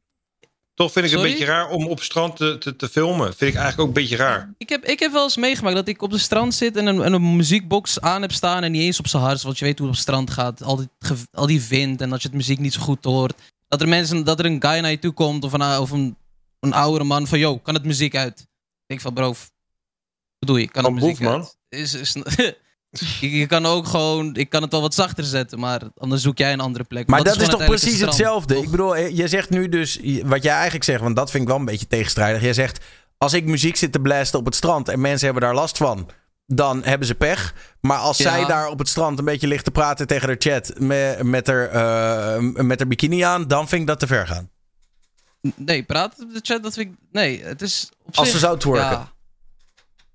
Toch vind ik het een beetje raar om op strand te, te, te filmen. Vind ik eigenlijk ook een beetje raar. ik, heb, ik heb wel eens meegemaakt dat ik op de strand zit en een, en een muziekbox aan heb staan en niet eens op zijn hart, want je weet hoe het op strand gaat. Al die, al die wind en dat je het muziek niet zo goed hoort. Dat er, mensen, dat er een guy naar je toe komt of een, of een, een oudere man van, yo, kan het muziek uit? Ik denk van, bro, wat bedoel je, kan het muziek uit? Is, is, [laughs] je, je kan ook gewoon, ik kan het wel wat zachter zetten, maar anders zoek jij een andere plek. Maar dat is toch precies hetzelfde. Ik bedoel, eh, je zegt nu dus, wat jij eigenlijk zegt, want dat vind ik wel een beetje tegenstrijdig. Jij zegt, als ik muziek zit te blasten op het strand en mensen hebben daar last van, dan hebben ze pech. Maar als Ja. zij daar op het strand een beetje ligt te praten tegen haar chat met, met, haar, eh, met haar bikini aan, dan vind ik dat te ver gaan. Nee, praten op de chat, dat vind ik... Nee, het is op Als zich- ze zou twerken. Ja.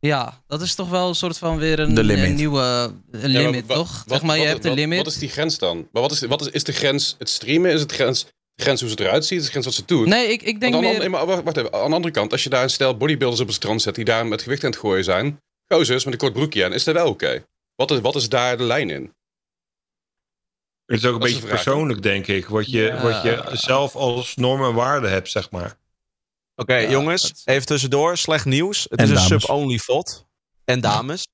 Ja, dat is toch wel een soort van weer een, een nieuwe een Ja, maar limit, wa- toch? wat- zeg maar, je wat- hebt een limit. Wat is die grens dan? Maar wat is, wat is, is de grens het streamen? Is het grens, de grens hoe ze eruit ziet? Is de grens wat ze doet? Nee, ik, ik denk aan, meer... nee, maar wacht, wacht even. Aan de andere kant, als je daar een stel bodybuilders op het strand zet die daar met gewicht aan het gooien zijn, gozers met een kort broekje aan, is dat wel oké? Wat, is, wat is daar de lijn in? Het is ook een Dat beetje persoonlijk, denk ik. Wat je, Ja. wat je zelf als norm en waarde hebt, zeg maar. Oké, Ja, jongens, even tussendoor. Slecht nieuws. Het En is een sub-only VOD. En dames.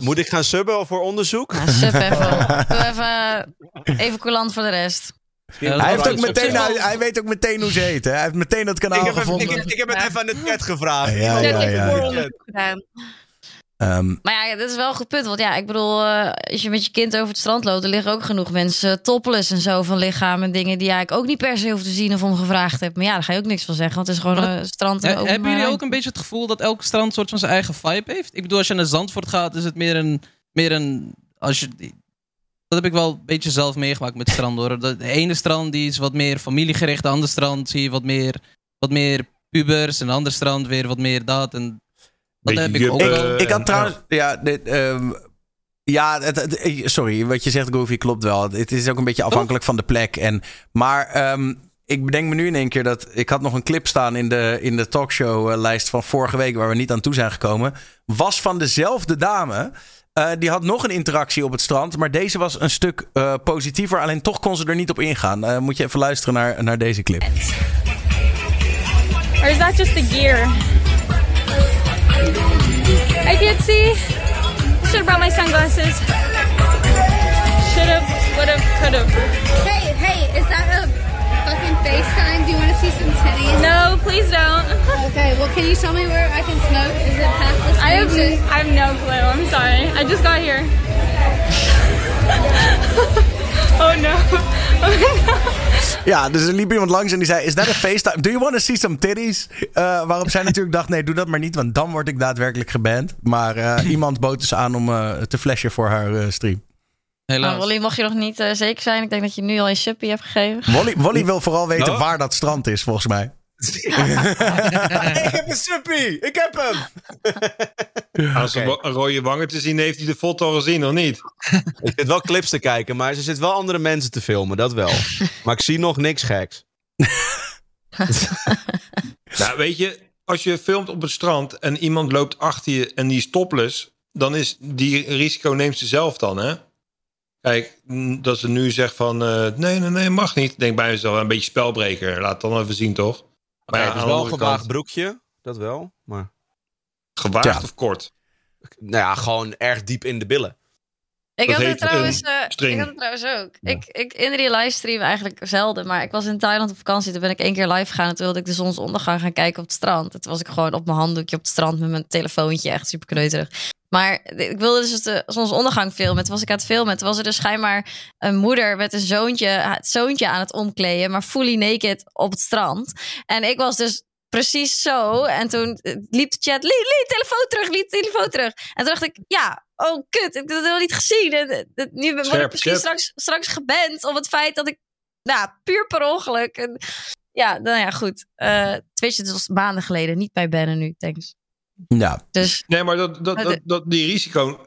Moet ik gaan subben voor onderzoek? Ja, sub even. [laughs] Doe even, even coulant voor de rest. Ja, Hij, heeft ook meteen, hij, hij weet ook meteen hoe ze heet. Hè? Hij heeft meteen dat kanaal Ik heb, gevonden. ik, heb, ik heb het Ja. even aan de chat gevraagd. Ja, ja, even ja, ja. Ehm, Maar ja, dat is wel een goed punt. Want ja, ik bedoel, eh, als je met je kind over het strand loopt, er liggen ook genoeg mensen topless en zo van lichaam en dingen die eigenlijk ook niet per se hoeft te zien of om gevraagd hebt. Maar ja, daar ga je ook niks van zeggen, want het is gewoon dat- een strand. He- en hebben jullie ook een beetje het gevoel dat elk strand een soort van zijn eigen vibe heeft? Ik bedoel, als je naar Zandvoort gaat, is het meer een... Meer een als je, dat heb ik wel een beetje zelf meegemaakt met stranden hoor. De, de ene strand die is wat meer familiegericht, de andere strand zie je wat meer, wat meer pubers. En de andere strand weer wat meer dat. En dat Beetje heb ik ook wel. ik, ik had en- trouwens. Ja, dit, ehm, ja het, het- ik- sorry, wat je zegt, Goofy, klopt wel. Het is ook een beetje afhankelijk van de plek. En, maar ehm, ik bedenk me nu in één keer dat. Ik had nog een clip staan in de, in de talkshow-lijst van vorige week, waar we niet aan toe zijn gekomen. Was van dezelfde dame. Eh, die had nog een interactie op het strand. Maar deze was een stuk eh, positiever. Alleen toch kon ze er niet op ingaan. Eh, moet je even luisteren naar, naar deze clip. Or is that just the gear? I can't see. Should have brought my sunglasses. Should have, would have, could have. Hey, hey, is that a fucking FaceTime? Do you want to see some titties? No, please don't. [laughs] Okay, well, can you show me where I can smoke? Is it past the I have. I have no clue. I'm sorry. I just got here. [laughs] oh no. Oh no. Ja, dus er liep iemand langs en die zei: Is dat een FaceTime? Do you want to see some titties? Eh, waarop zij natuurlijk dacht: Nee, doe dat maar niet, want dan word ik daadwerkelijk geband. Maar eh, iemand bood dus aan om eh, te flashen voor haar eh, stream. Maar Helaas. Wally, mocht je nog niet eh, zeker zijn? Ik denk dat je nu al je suppie hebt gegeven. Wally, Wally wil vooral weten Oh. waar dat strand is, volgens mij. Ik heb een suppie! Ik heb hem! Als een, een rode wangen te zien, heeft hij de foto al gezien, of niet? [laughs] Ik zit wel clips te kijken, maar ze zit wel andere mensen te filmen, dat wel. Maar ik zie nog niks geks. [laughs] Nou, weet je, als je filmt op het strand en iemand loopt achter je en die is topless, dan is die risico neemt ze zelf dan, hè? Kijk, dat ze nu zegt van eh, nee, nee, nee, mag niet. Denk bij mezelf, een beetje spelbreker. Laat het dan even zien, toch? Maar ja, het is wel een gewaagd kant, broekje. Dat wel. Maar Gewaagd Ja. of kort? nou ja, gewoon erg diep in de billen. Ik Dat had het trouwens, eh, ik had het trouwens ook. Ik, ik in die livestream eigenlijk zelden, maar ik was in Thailand op vakantie. Toen ben ik één keer live gegaan en toen wilde ik de zonsondergang gaan kijken op het strand. En toen was ik gewoon op mijn handdoekje op het strand met mijn telefoontje, echt super kneuterig. Maar ik wilde dus de zonsondergang filmen. Toen was ik aan het filmen. Toen was er dus schijnbaar een moeder met een zoontje, het zoontje aan het omkleden, maar fully naked op het strand. En ik was dus precies zo. En toen eh, liep de chat, Lie, Lie, telefoon terug, Lie, telefoon terug. En toen dacht ik, ja, oh kut, ik heb dat helemaal niet gezien. En, eh, nu word ik misschien straks, straks geband om het feit dat ik, nou, puur per ongeluk. En, ja, nou ja, goed. Eh Twitch, het was maanden geleden, niet bij bannen nu, thanks. Ja. Dus Nee, maar dat, dat, dat, dat, die risico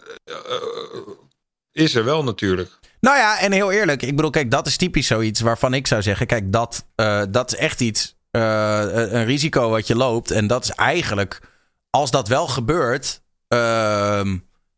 is er wel natuurlijk. Nou ja, en heel eerlijk, ik bedoel, kijk, dat is typisch zoiets waarvan ik zou zeggen: kijk, dat, eh, dat is echt iets, eh, een risico wat je loopt. En dat is eigenlijk, als dat wel gebeurt, ehm,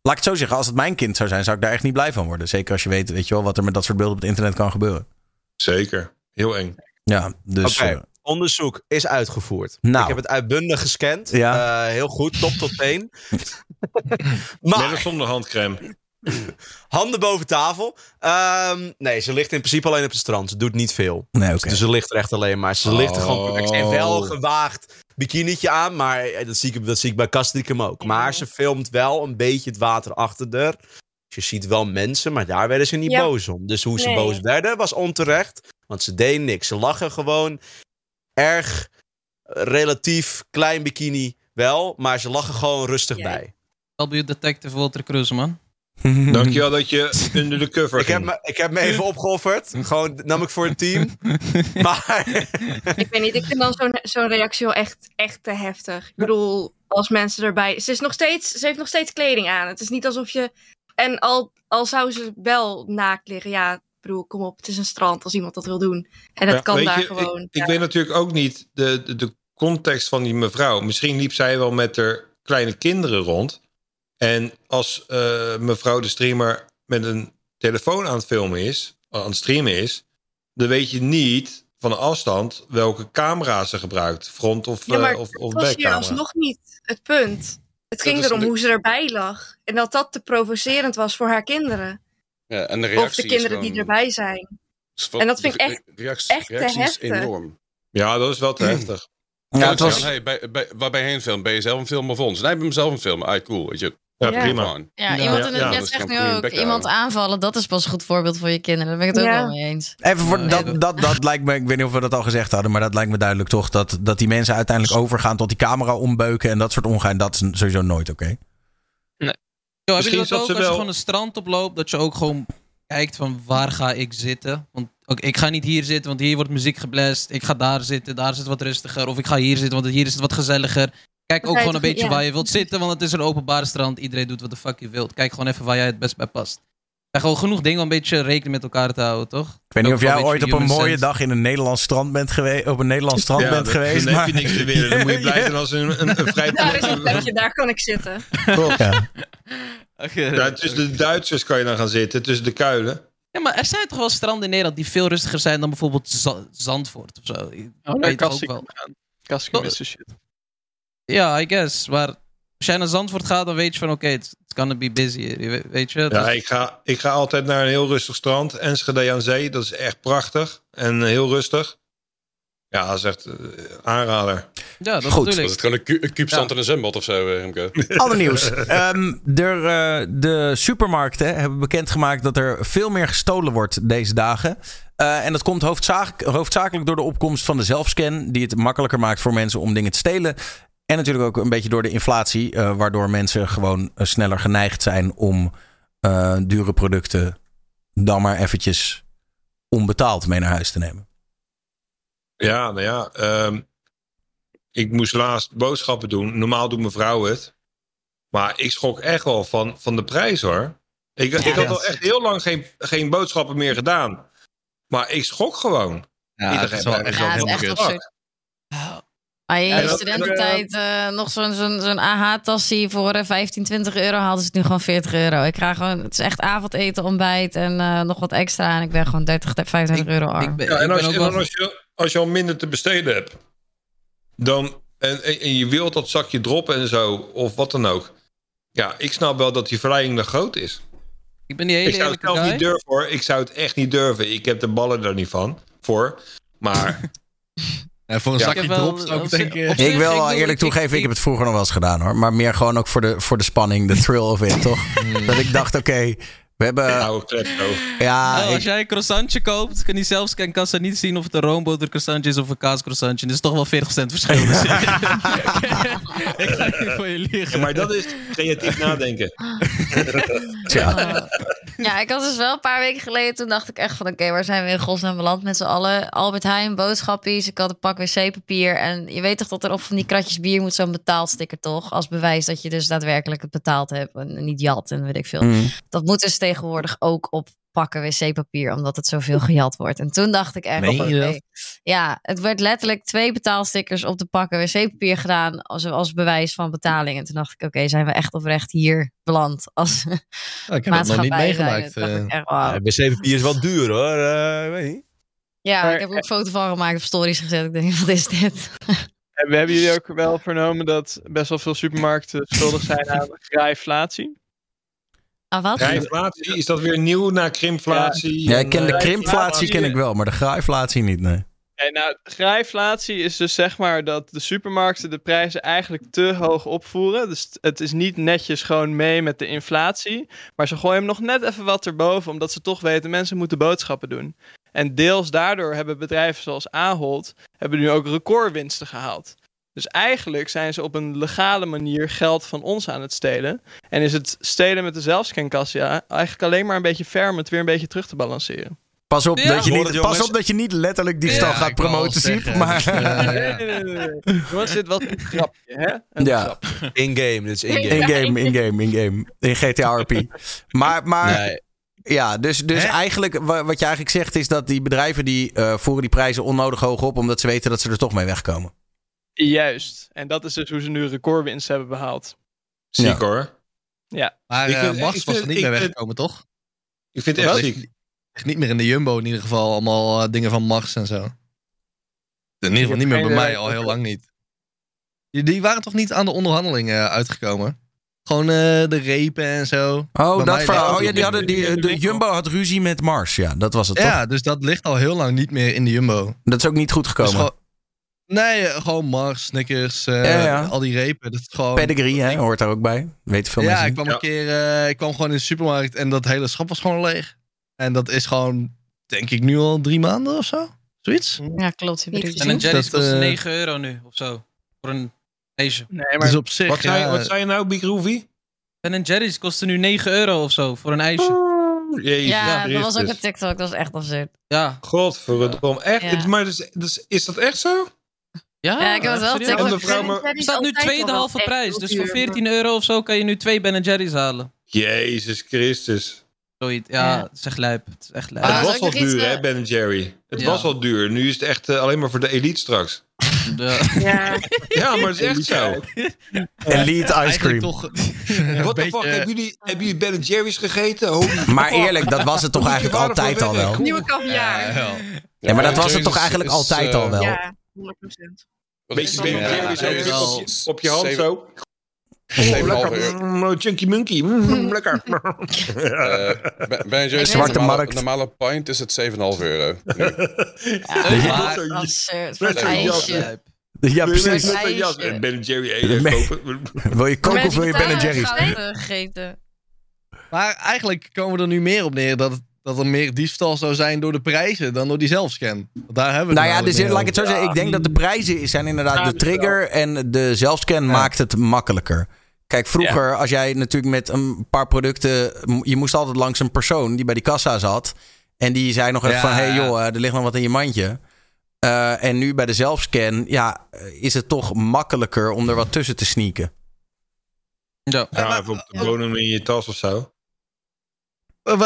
laat ik het zo zeggen, als het mijn kind zou zijn, zou ik daar echt niet blij van worden. Zeker als je weet, weet je wel, wat er met dat soort beelden op het internet kan gebeuren. Zeker. Heel eng. Ja, dus. Oké, eh, onderzoek is uitgevoerd. Nou. Ik heb het uitbundig gescand. Ja. Eh, heel goed, top tot teen. [laughs] Met maar, zonder handcrème. [clears throat] handen boven tafel. Ehm, nee, ze ligt in principe alleen op het strand. Ze doet niet veel. nee, oké. Dus ze ligt er echt alleen maar. Ze ligt er gewoon... Ik heb wel Oh. een gewaagd bikinietje aan, maar dat zie ik, dat zie ik bij Kastrikum ook. Maar ze filmt wel een beetje het water achter haar. Je ziet wel mensen, maar daar werden ze niet Ja. boos om. Dus hoe ze Nee. boos werden was onterecht. Want ze deed niks. Ze lachen gewoon erg relatief klein bikini wel, maar ze lachen gewoon rustig Ja. bij. LBU Detective Walter Cruz, man. [laughs] Dankjewel dat je under de cover Ik heb, me, ik heb me even opgeofferd. Gewoon nam ik voor een team. [laughs] Maar [laughs] Ik weet niet, ik vind dan zo'n zo'n reactie wel echt, echt te heftig. Ik bedoel, als mensen erbij... Ze, is nog steeds, ze heeft nog steeds kleding aan. Het is niet alsof je... En al, al zou ze wel naakt liggen, ja, ik bedoel, kom op, het is een strand als iemand dat wil doen. En dat Ja, kan daar je, gewoon. Ik, ik weet natuurlijk ook niet de, de, de context van die mevrouw. Misschien liep zij wel met haar kleine kinderen rond. En als eh, mevrouw de streamer met een telefoon aan het filmen is, aan het streamen is, dan weet je niet van de afstand welke camera ze gebruikt. Front of, Ja, maar eh, of, of dat was hier backcamera. alsnog niet het punt. Het ging erom de- hoe ze erbij lag. En dat dat te provocerend was voor haar kinderen. Ja, en de Of de kinderen die erbij zijn. En dat vind ik echt- reactie, echt te reactie heftig. enorm. Ja, dat is wel te heftig. Ja, het was, Hey, bij, bij, waar ben je heen film? Ben je zelf een film of ons? Nee, ik ben mezelf een film. Ah, cool. Weet je. Ja, Ja. prima. Ja, Ja, iemand ja, in is zegt nu ook, iemand aanvallen, dat is pas een goed voorbeeld voor je kinderen. Daar ben ik het ook wel mee eens. Even voor, dat, nee, dat, dat lijkt me, ik weet niet of we dat al gezegd hadden, maar dat lijkt me duidelijk toch. Dat, dat die mensen uiteindelijk overgaan tot die camera ombeuken en dat soort omgaan. Dat is sowieso nooit oké. Yo, hebben jullie Misschien dat ook ze als je wel- gewoon een strand oploopt, dat je ook gewoon kijkt van waar ga ik zitten? Want ook, ik ga niet hier zitten, want hier wordt muziek geblest. Ik ga daar zitten, daar is het wat rustiger. Of ik ga hier zitten, want hier is het wat gezelliger. Kijk ook gewoon een beetje ja. waar je wilt zitten, want het is een openbaar strand. Iedereen doet wat de fuck je wilt. Kijk gewoon even waar jij het best bij past. En gewoon genoeg dingen om een beetje rekening met elkaar te houden, toch? Ik weet niet of jij ooit op een mooie sense. dag in een Nederlands strand bent geweest, op een Nederlands strand Ja, bent geweest. Dan maar... heb je niks te winnen. Dan moet je [laughs] blij zijn als een, een, een vrij Daar is een plekje, daar kan ik zitten. Klopt. Ja. Ja, tussen de Duitsers kan je dan gaan zitten, tussen de kuilen. Ja, maar er zijn toch wel stranden in Nederland die veel rustiger zijn dan bijvoorbeeld Za- Zandvoort of zo. Ik Oh, weet het ook wel. is shit. Ja, I guess. Maar als jij naar Zandvoort gaat, dan weet je van oké, it's it's gonna be busy. hier. Weet- je? Ja, Dus- ik ga, ik ga altijd naar een heel rustig strand. Enschede aan zee, dat is echt prachtig. En eh, heel rustig. Ja, dat is echt eh, aanrader. ja, dat Goed. ik. het gewoon een, ku- een kuubstand en een zwembad of zo, eh, Remco? [laughs] Ander nieuws. Ehm, er, eh, de supermarkten hebben bekendgemaakt dat er veel meer gestolen wordt deze dagen. Eh, en dat komt hoofdzaak- hoofdzakelijk door de opkomst van de zelfscan, die het makkelijker maakt voor mensen om dingen te stelen. En natuurlijk ook een beetje door de inflatie, eh, waardoor mensen gewoon eh, sneller geneigd zijn om eh, dure producten dan maar eventjes onbetaald mee naar huis te nemen. Ja, nou ja. ehm, ik moest laatst boodschappen doen. Normaal doet mijn vrouw het. Maar ik schrok echt wel van, van de prijs hoor. Ik, ik had al echt heel lang geen, geen boodschappen meer gedaan. Maar ik schrok gewoon. Ja, ik het dacht is wel echt Ja, Maar in je studententijd eh, nog zo'n zo'n zo'n AH-tassie voor eh, 15, 20 euro haalden ze het nu gewoon 40 euro. Ik krijg gewoon, het is echt avondeten, ontbijt en eh, nog wat extra. En ik ben gewoon 30, 25 euro arm. Ja, en als, je, als, je, als je al minder te besteden hebt, dan, en, en, en je wilt dat zakje droppen en zo, of wat dan ook. Ja, ik snap wel dat die verleiding dan groot is. Ik ben die hele Ik zou het eerlijke zelf guy. niet durven hoor. Ik zou het echt niet durven. Ik heb de ballen er niet van. Voor. Maar. [laughs] En voor een Ja. zakje Ik heb wel- drop zou ik denken... Ik wil wel eerlijk toegeven, ik heb het vroeger nog wel eens gedaan hoor. Maar meer gewoon ook voor de, voor de spanning, de thrill of it, toch? Dat ik dacht, oké, we hebben... Ja, Oh, als jij een croissantje koopt, kan die zelfscankassa niet zien of het een roomboter croissantje is of een kaascroissantje. Dat is toch wel 40 cent verschil. Dus [laughs] ik ga niet voor je liegen. Ja, maar dat is creatief nadenken. Tja. Ja, ik had dus wel een paar weken geleden. Toen dacht ik echt van oké, waar zijn we in godsnaam beland met z'n allen? Albert Heijn, boodschappies. Ik had een pak wc-papier. En je weet toch dat er op van die kratjes bier moet zo'n betaalsticker toch? Als bewijs dat je dus daadwerkelijk het betaald hebt. En niet jat en weet ik veel. Mm. Dat moet dus tegenwoordig ook op pakken wc-papier. Omdat het zoveel [laughs] gejat wordt. En toen dacht ik echt? Ja, het werd letterlijk twee betaalstickers op de pakken wc-papier gedaan. Als, als bewijs van betaling. En toen dacht ik oké, zijn we echt oprecht hier beland? Als [laughs] Ja, ik heb dat nog niet meegemaakt. Eh. wc-papier is wel duur hoor. eh, weet je. Ja, ik heb er ook een foto van gemaakt op stories gezet. Ik denk, [laughs] wat is dit? En we hebben jullie ook wel vernomen dat best wel veel supermarkten schuldig zijn aan grijflatie. Ah, wat? Is dat weer nieuw na krimflatie? Ja, ik ken de eh, krimpflatie ken ik wel, maar de graaiflatie niet, nee. En nou, grijflatie is dus zeg maar dat de supermarkten de prijzen eigenlijk te hoog opvoeren. Dus het is niet netjes gewoon mee met de inflatie. Maar ze gooien hem nog net even wat erboven, omdat ze toch weten mensen moeten boodschappen doen. En deels daardoor hebben bedrijven zoals Ahold hebben nu ook recordwinsten gehaald. Dus eigenlijk zijn ze op een legale manier geld van ons aan het stelen. En is het stelen met de zelfscankassa eigenlijk alleen maar een beetje om het weer een beetje terug te balanceren. Pas op, Ja. dat, je niet, pas op dat je niet letterlijk diefstal Ja, gaat promoten, Siep. Maar dus, eh, Nee, nee, nee. Jongens, dit was een grapje, hè? Een Ja. In-game, dit is in-game. in-game, in-game, in-game. In GTA RP. Maar, maar Nee. ja, dus, dus Hè? eigenlijk wa- wat je eigenlijk zegt is dat die bedrijven die eh, voeren die prijzen onnodig hoog op, omdat ze weten dat ze er toch mee wegkomen. Juist. En dat is dus hoe ze nu recordwinst hebben behaald. Ziek Ja. hoor. Ja. Maar Ik eh, vind- Mars was er niet meer vind- weggekomen, toch? Ik vind het echt ziek. Echt niet meer in de Jumbo in ieder geval. Allemaal eh, dingen van Mars en zo. In ieder geval niet meer bij mij, idee. al heel lang niet. Die, die waren toch niet aan de onderhandelingen eh, uitgekomen? Gewoon eh, de repen en zo. Oh, Bij dat verhaal. Oh ja, die hadden, die, de. Jumbo had ruzie met Mars. Ja, dat was het toch? Ja, dus dat ligt al heel lang niet meer in de Jumbo. Dat is ook niet goed gekomen. gewoon- nee, eh, gewoon Mars, Snickers, eh, Ja, ja. al die repen. Dat is gewoon... Pedigree, hè, hoort daar ook bij. Weten veel ja, mensen. ik kwam Ja. een keer, eh, ik kwam gewoon in de supermarkt en dat hele schap was gewoon leeg. En dat is gewoon, denk ik, nu al drie maanden of zo. Zoiets. Ja, klopt. En een Dat, kost eh, 9 euro nu of zo. Voor een ijsje. Nee, maar Dus op zich, Wat zei, wat zei je nou, Big Roofy? En een Jerry's kostte nu 9 euro of zo voor een ijsje. Jezus Ja, dat was ook een TikTok. Dat was echt absurd. Ja. Godverdomme. Echt? Ja. Maar dus, dus, is dat echt zo? Ja, Ja, ik heb het wel serieus. En mevrouw, maar- Er staat nu tweede halve prijs. Dus voor 14 euro of zo kan je nu twee Ben Jerry's halen. Jezus Christus. Zoiets. Ja, Ja. het is echt lijp. Het is echt lijp. Ah, het zal was al iets, duur, eh, hè, Ben Jerry. Het Ja. was al duur. Nu is het echt eh, alleen maar voor de elite straks. Ja. Ja. [laughs] Ja, maar het is echt zo. Elite ice cream. toch [laughs] What the beetje- fuck? Hebben jullie, hebben jullie Ben Jerry's gegeten? Holy Maar eerlijk, dat was het toch eigenlijk altijd al wel. Nieuwe kaviaar. Ja, Ja, maar dat was het toch eigenlijk altijd eh, al wel. Ja, 100%. wat Beetje het? Wel. op, op je hand Zeven- zo. Oh, lekker. euro. Mm, Chunky Monkey. Mm, [laughs] lekker. Eh, Ben- Ben Jerry's Zwarte normale, markt. normale pint is het 7,5 euro. [laughs] Ja, maar-. Met Voor een. Ja, precies. een jas. En Ben Jerry kopen. Wil je koken of wil je Ben Jerry's? Maar eigenlijk komen we er nu meer op neer dat, dat er meer diefstal zou zijn door de prijzen dan door die zelfscan. Want Daar hebben we Nou ja, dus laat ik het zo zeggen. Ik denk dat de prijzen zijn inderdaad de trigger en de zelfscan maakt het makkelijker. Kijk, vroeger, als jij natuurlijk met een paar producten. Je moest altijd langs een persoon die bij die kassa zat. En die zei nog even Ja, van: hé hey joh, eh, er ligt nog wat in je mandje. Eh, en nu bij de zelfscan, ja, eh, is het toch makkelijker om er wat tussen te sneaken. Ja. Ja, even op de bodem in je tas of zo. Er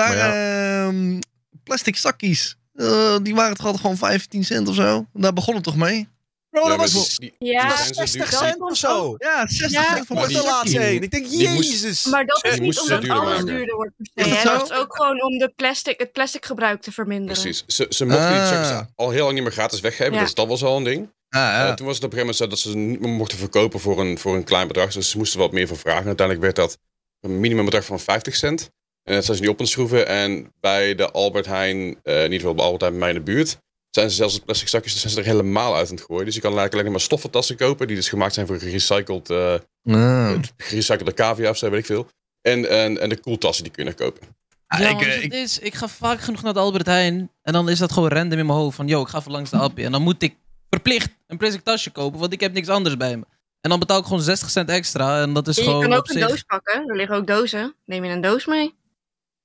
ehm, plastic zakjes. Eh, die waren toch altijd gewoon 15 cent of zo? Daar begon het toch mee? Bro, Ja, dat was die- Ja, die zijn zo 60 duur. cent of zo. Ja, 60 Ja. cent voor de laatste heen. Ik denk, moest- jezus. Maar dat is niet omdat duurder alles maken. duurder wordt per Is dat? Dat is ook gewoon om de plastic, het plastic gebruik te verminderen. Precies. Ze, ze mochten die Ah. zakjes al heel lang niet meer gratis weggeven. Ja. Dus dat was al een ding. Ah, ja. Eh, toen was het op een gegeven moment zo dat ze ze niet meer mochten verkopen voor een, voor een klein bedrag. Dus ze moesten wat meer van vragen. Uiteindelijk werd dat een minimumbedrag van 50 cent. En dat zijn ze nu op aan het schroeven. En bij de Albert Heijn, eh, in ieder geval bij Albert Heijn bij mij in de buurt, zijn ze zelfs de plastic zakjes zijn ze er helemaal uit aan het gooien. Dus je kan eigenlijk alleen maar stoffentassen kopen, die dus gemaakt zijn voor gerecycled, eh Ah. gerecyclede cavia of zo, weet ik veel. En, en, en de koeltassen die kun je kopen. Ja, ik, want eh, het ik- is, ik ga vaak genoeg naar de Albert Heijn. En dan is dat gewoon random in mijn hoofd. Van, yo, ik ga even langs de [laughs] appie. En dan moet ik verplicht een plastic tasje kopen. Want ik heb niks anders bij me. En dan betaal ik gewoon 60 cent extra. En dat is je gewoon kan ook op een zich... doos pakken. Er liggen ook dozen. Neem je een doos mee.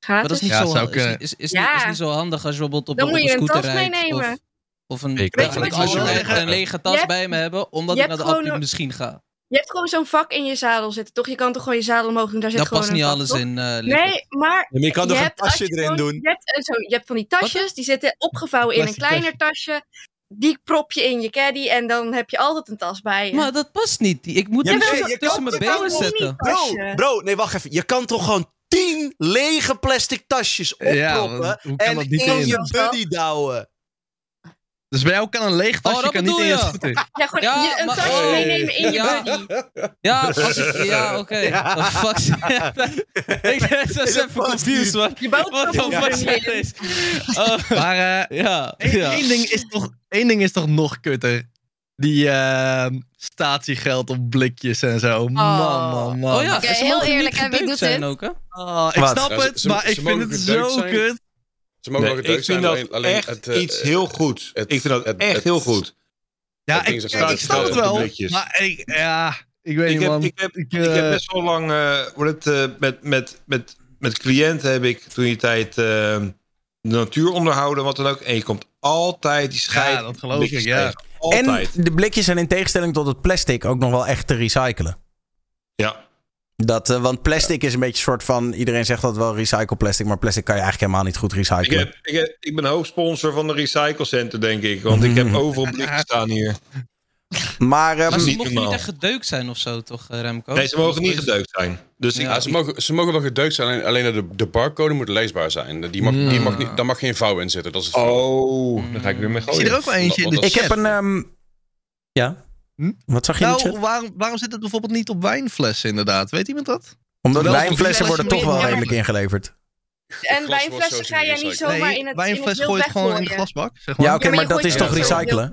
Maar dat is niet, Ja, zo, is, is, is, Ja. niet, is niet zo handig als je bijvoorbeeld op, Dan op moet een je een scooter tas rijdt. meenemen. Of, of een, Ik Weet je moet een lege tas hebt- bij me hebben. Omdat je ik naar de appie een- misschien ga. Je hebt gewoon zo'n vak in je zadel zitten, toch? Je kan toch gewoon je zadel omhoog doen, daar zit gewoon past een niet vak, alles toch? in. eh. Nee, maar maar je kan toch een hebt, als tasje je erin gewoon- doen? Je hebt, eh, zo, je hebt van die tasjes, die zitten opgevouwen in een kleiner tasje. Die prop je in je caddy en dan heb je altijd een tas bij je. Maar dat past niet. Ik moet Ja, tussen mijn benen zetten. bro, nee, wacht even. Je kan toch gewoon 10 lege plastic tasjes Ja, opproppen en dat niet in in? je buddy douwen. Dus bij jou kan een leeg tasje Oh, dat kan niet in je scooter. ja, gewoon Ja, je, een maar- tasje Oh. meenemen in je Ja. buddy. Ja, als ik, ja oké. The fuck? [laughs] ik ben zo even confused, man. Je boodschap Wat de hoeft fuck niet zijn in. deze? Oh, Maar eh, ja, één, ja. één ding is toch, één ding is toch nog kutter. Die eh, statiegeld op blikjes en zo. Man, man, man. Oh ja, heel eerlijk, wie gedeukt doet zijn dit? ook, hè? Oh, ik Wat? snap Ja, ze- het, ze- maar ze ik vind het zo zijn. kut. Ze mogen Nee, wel ik gedeukt zijn, vind dat alleen, echt het, eh, iets eh, heel goed. het- ik vind dat het- echt het- heel goed. Ja, ik, ik, ik snap het, eh, wel. Maar ik, ja, ik weet Ik niet, heb, man. ik, heb, Ik, ik heb eh, best wel lang, eh, het, eh, met, met, met, met cliënten heb ik toen die tijd eh, de natuur onderhouden, wat dan ook. En je komt altijd die scheid. Ja, dat geloof ik, ja. tegen. Altijd. En de blikjes zijn in tegenstelling tot het plastic ook nog wel echt te recyclen. Ja. Dat, eh, want plastic is een beetje een soort van... Iedereen zegt dat wel recycle plastic, maar plastic kan je eigenlijk helemaal niet goed Ik, recyclen. heb, ik, heb, ik ben hoofdsponsor van de Recycle Center, denk ik. Want ik heb [laughs] overal blikjes staan hier. Maar, eh, Maar ze niet mogen normaal. niet echt gedeukt zijn of zo, toch, eh, Remco? Nee, ze mogen niet gedeukt zijn. Dus Ja. Ja, ze, mogen, ze mogen wel gedeukt zijn, alleen, alleen de, de barcode moet leesbaar zijn. Die mag, die mag niet, daar mag geen vouw in zitten. Dat is het. Oh, daar ga ik weer mee ik zie gooien. er ook wel eentje in de ik heb een... ehm, ja? Hm? Wat zag je in de chat? Nou, waarom, waarom zit het bijvoorbeeld niet op wijnflessen inderdaad? Weet iemand dat? Omdat wijnflessen worden toch wel redelijk ingeleverd. En wijnflessen ga jij sowieso niet zomaar Nee, in het, wijnfles gooi je gewoon in de glasbak. Zeg maar. Ja, oké, maar je dat is toch recyclen?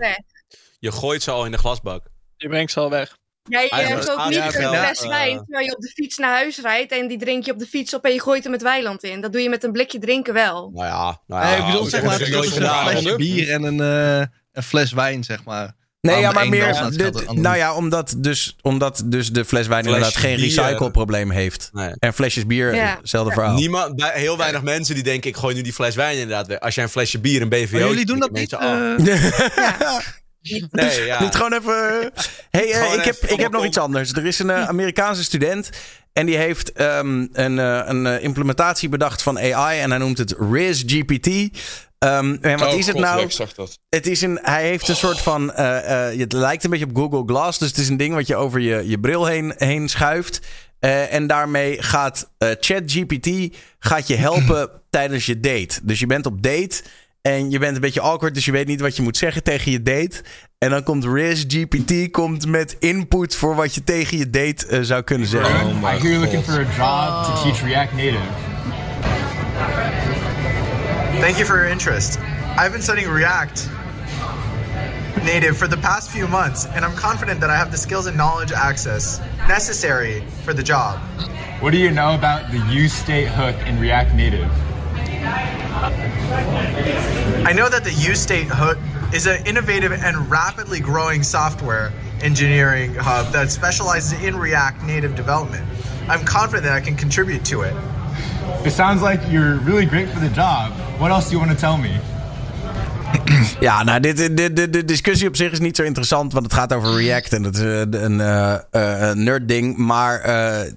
Je gooit ze al in de glasbak. Je brengt ze al weg. Jij ja, maar koopt dat niet een fles eh, wijn terwijl je op de fiets naar huis rijdt en die drink je op de fiets op en je gooit hem het weiland in. Dat doe je met een blikje drinken wel. Nou ja, nou ja. Nee, ik bedoel zeg maar tussen een flesje bier en een, eh, een fles wijn, zeg maar. Nee, ja, maar meer. de- nou ja, omdat dus, omdat dus de fles wijn inderdaad geen bier. recycleprobleem heeft. Nee. En flesjes bier, Ja. hetzelfde verhaal. Niemand, heel weinig mensen die denken, ik gooi nu die fles wijn inderdaad weg. Als jij een flesje bier, een BVO... Maar jullie doen dat niet? Oh, [laughs] [laughs] [laughs] nee, ja. Niet gewoon even. Hey, eh, Gewoon ik heb, ik heb nog iets anders. Er is een eh, Amerikaanse student. En die heeft ehm, een, eh, een implementatie bedacht van AI. En hij noemt het RIS GPT. Ehm, en wat Oh, is het God, nou? ik zag dat. Het is een, hij heeft een soort van. het lijkt een beetje op Google Glass. Dus het is een ding wat je over je, je bril heen, heen schuift. En daarmee gaat eh, ChatGPT gaat je helpen [clears throat] tijdens je date. Dus je bent op date. En je bent een beetje awkward, dus je weet niet wat je moet zeggen tegen je date. En dan komt Riz GPT komt met input voor wat je tegen je date eh, zou kunnen zeggen. Oh I my hear you're looking for a job to teach React Native. Thank you for your interest. I've been studying React Native for the past few months, and I'm confident that I have the skills and knowledge access necessary for the job. What do you know about the use state hook in React Native? I know that the U-State Hook is an innovative and rapidly growing software engineering hub that specializes in React Native development. I'm confident that I can contribute to it. It sounds like you're really great for the job. What else do you want to tell me? [clears throat] Ja, nou, dit, de, de, de discussie op zich is niet zo interessant, want het gaat over React en dat is eh, een eh, eh, nerd ding. Maar eh,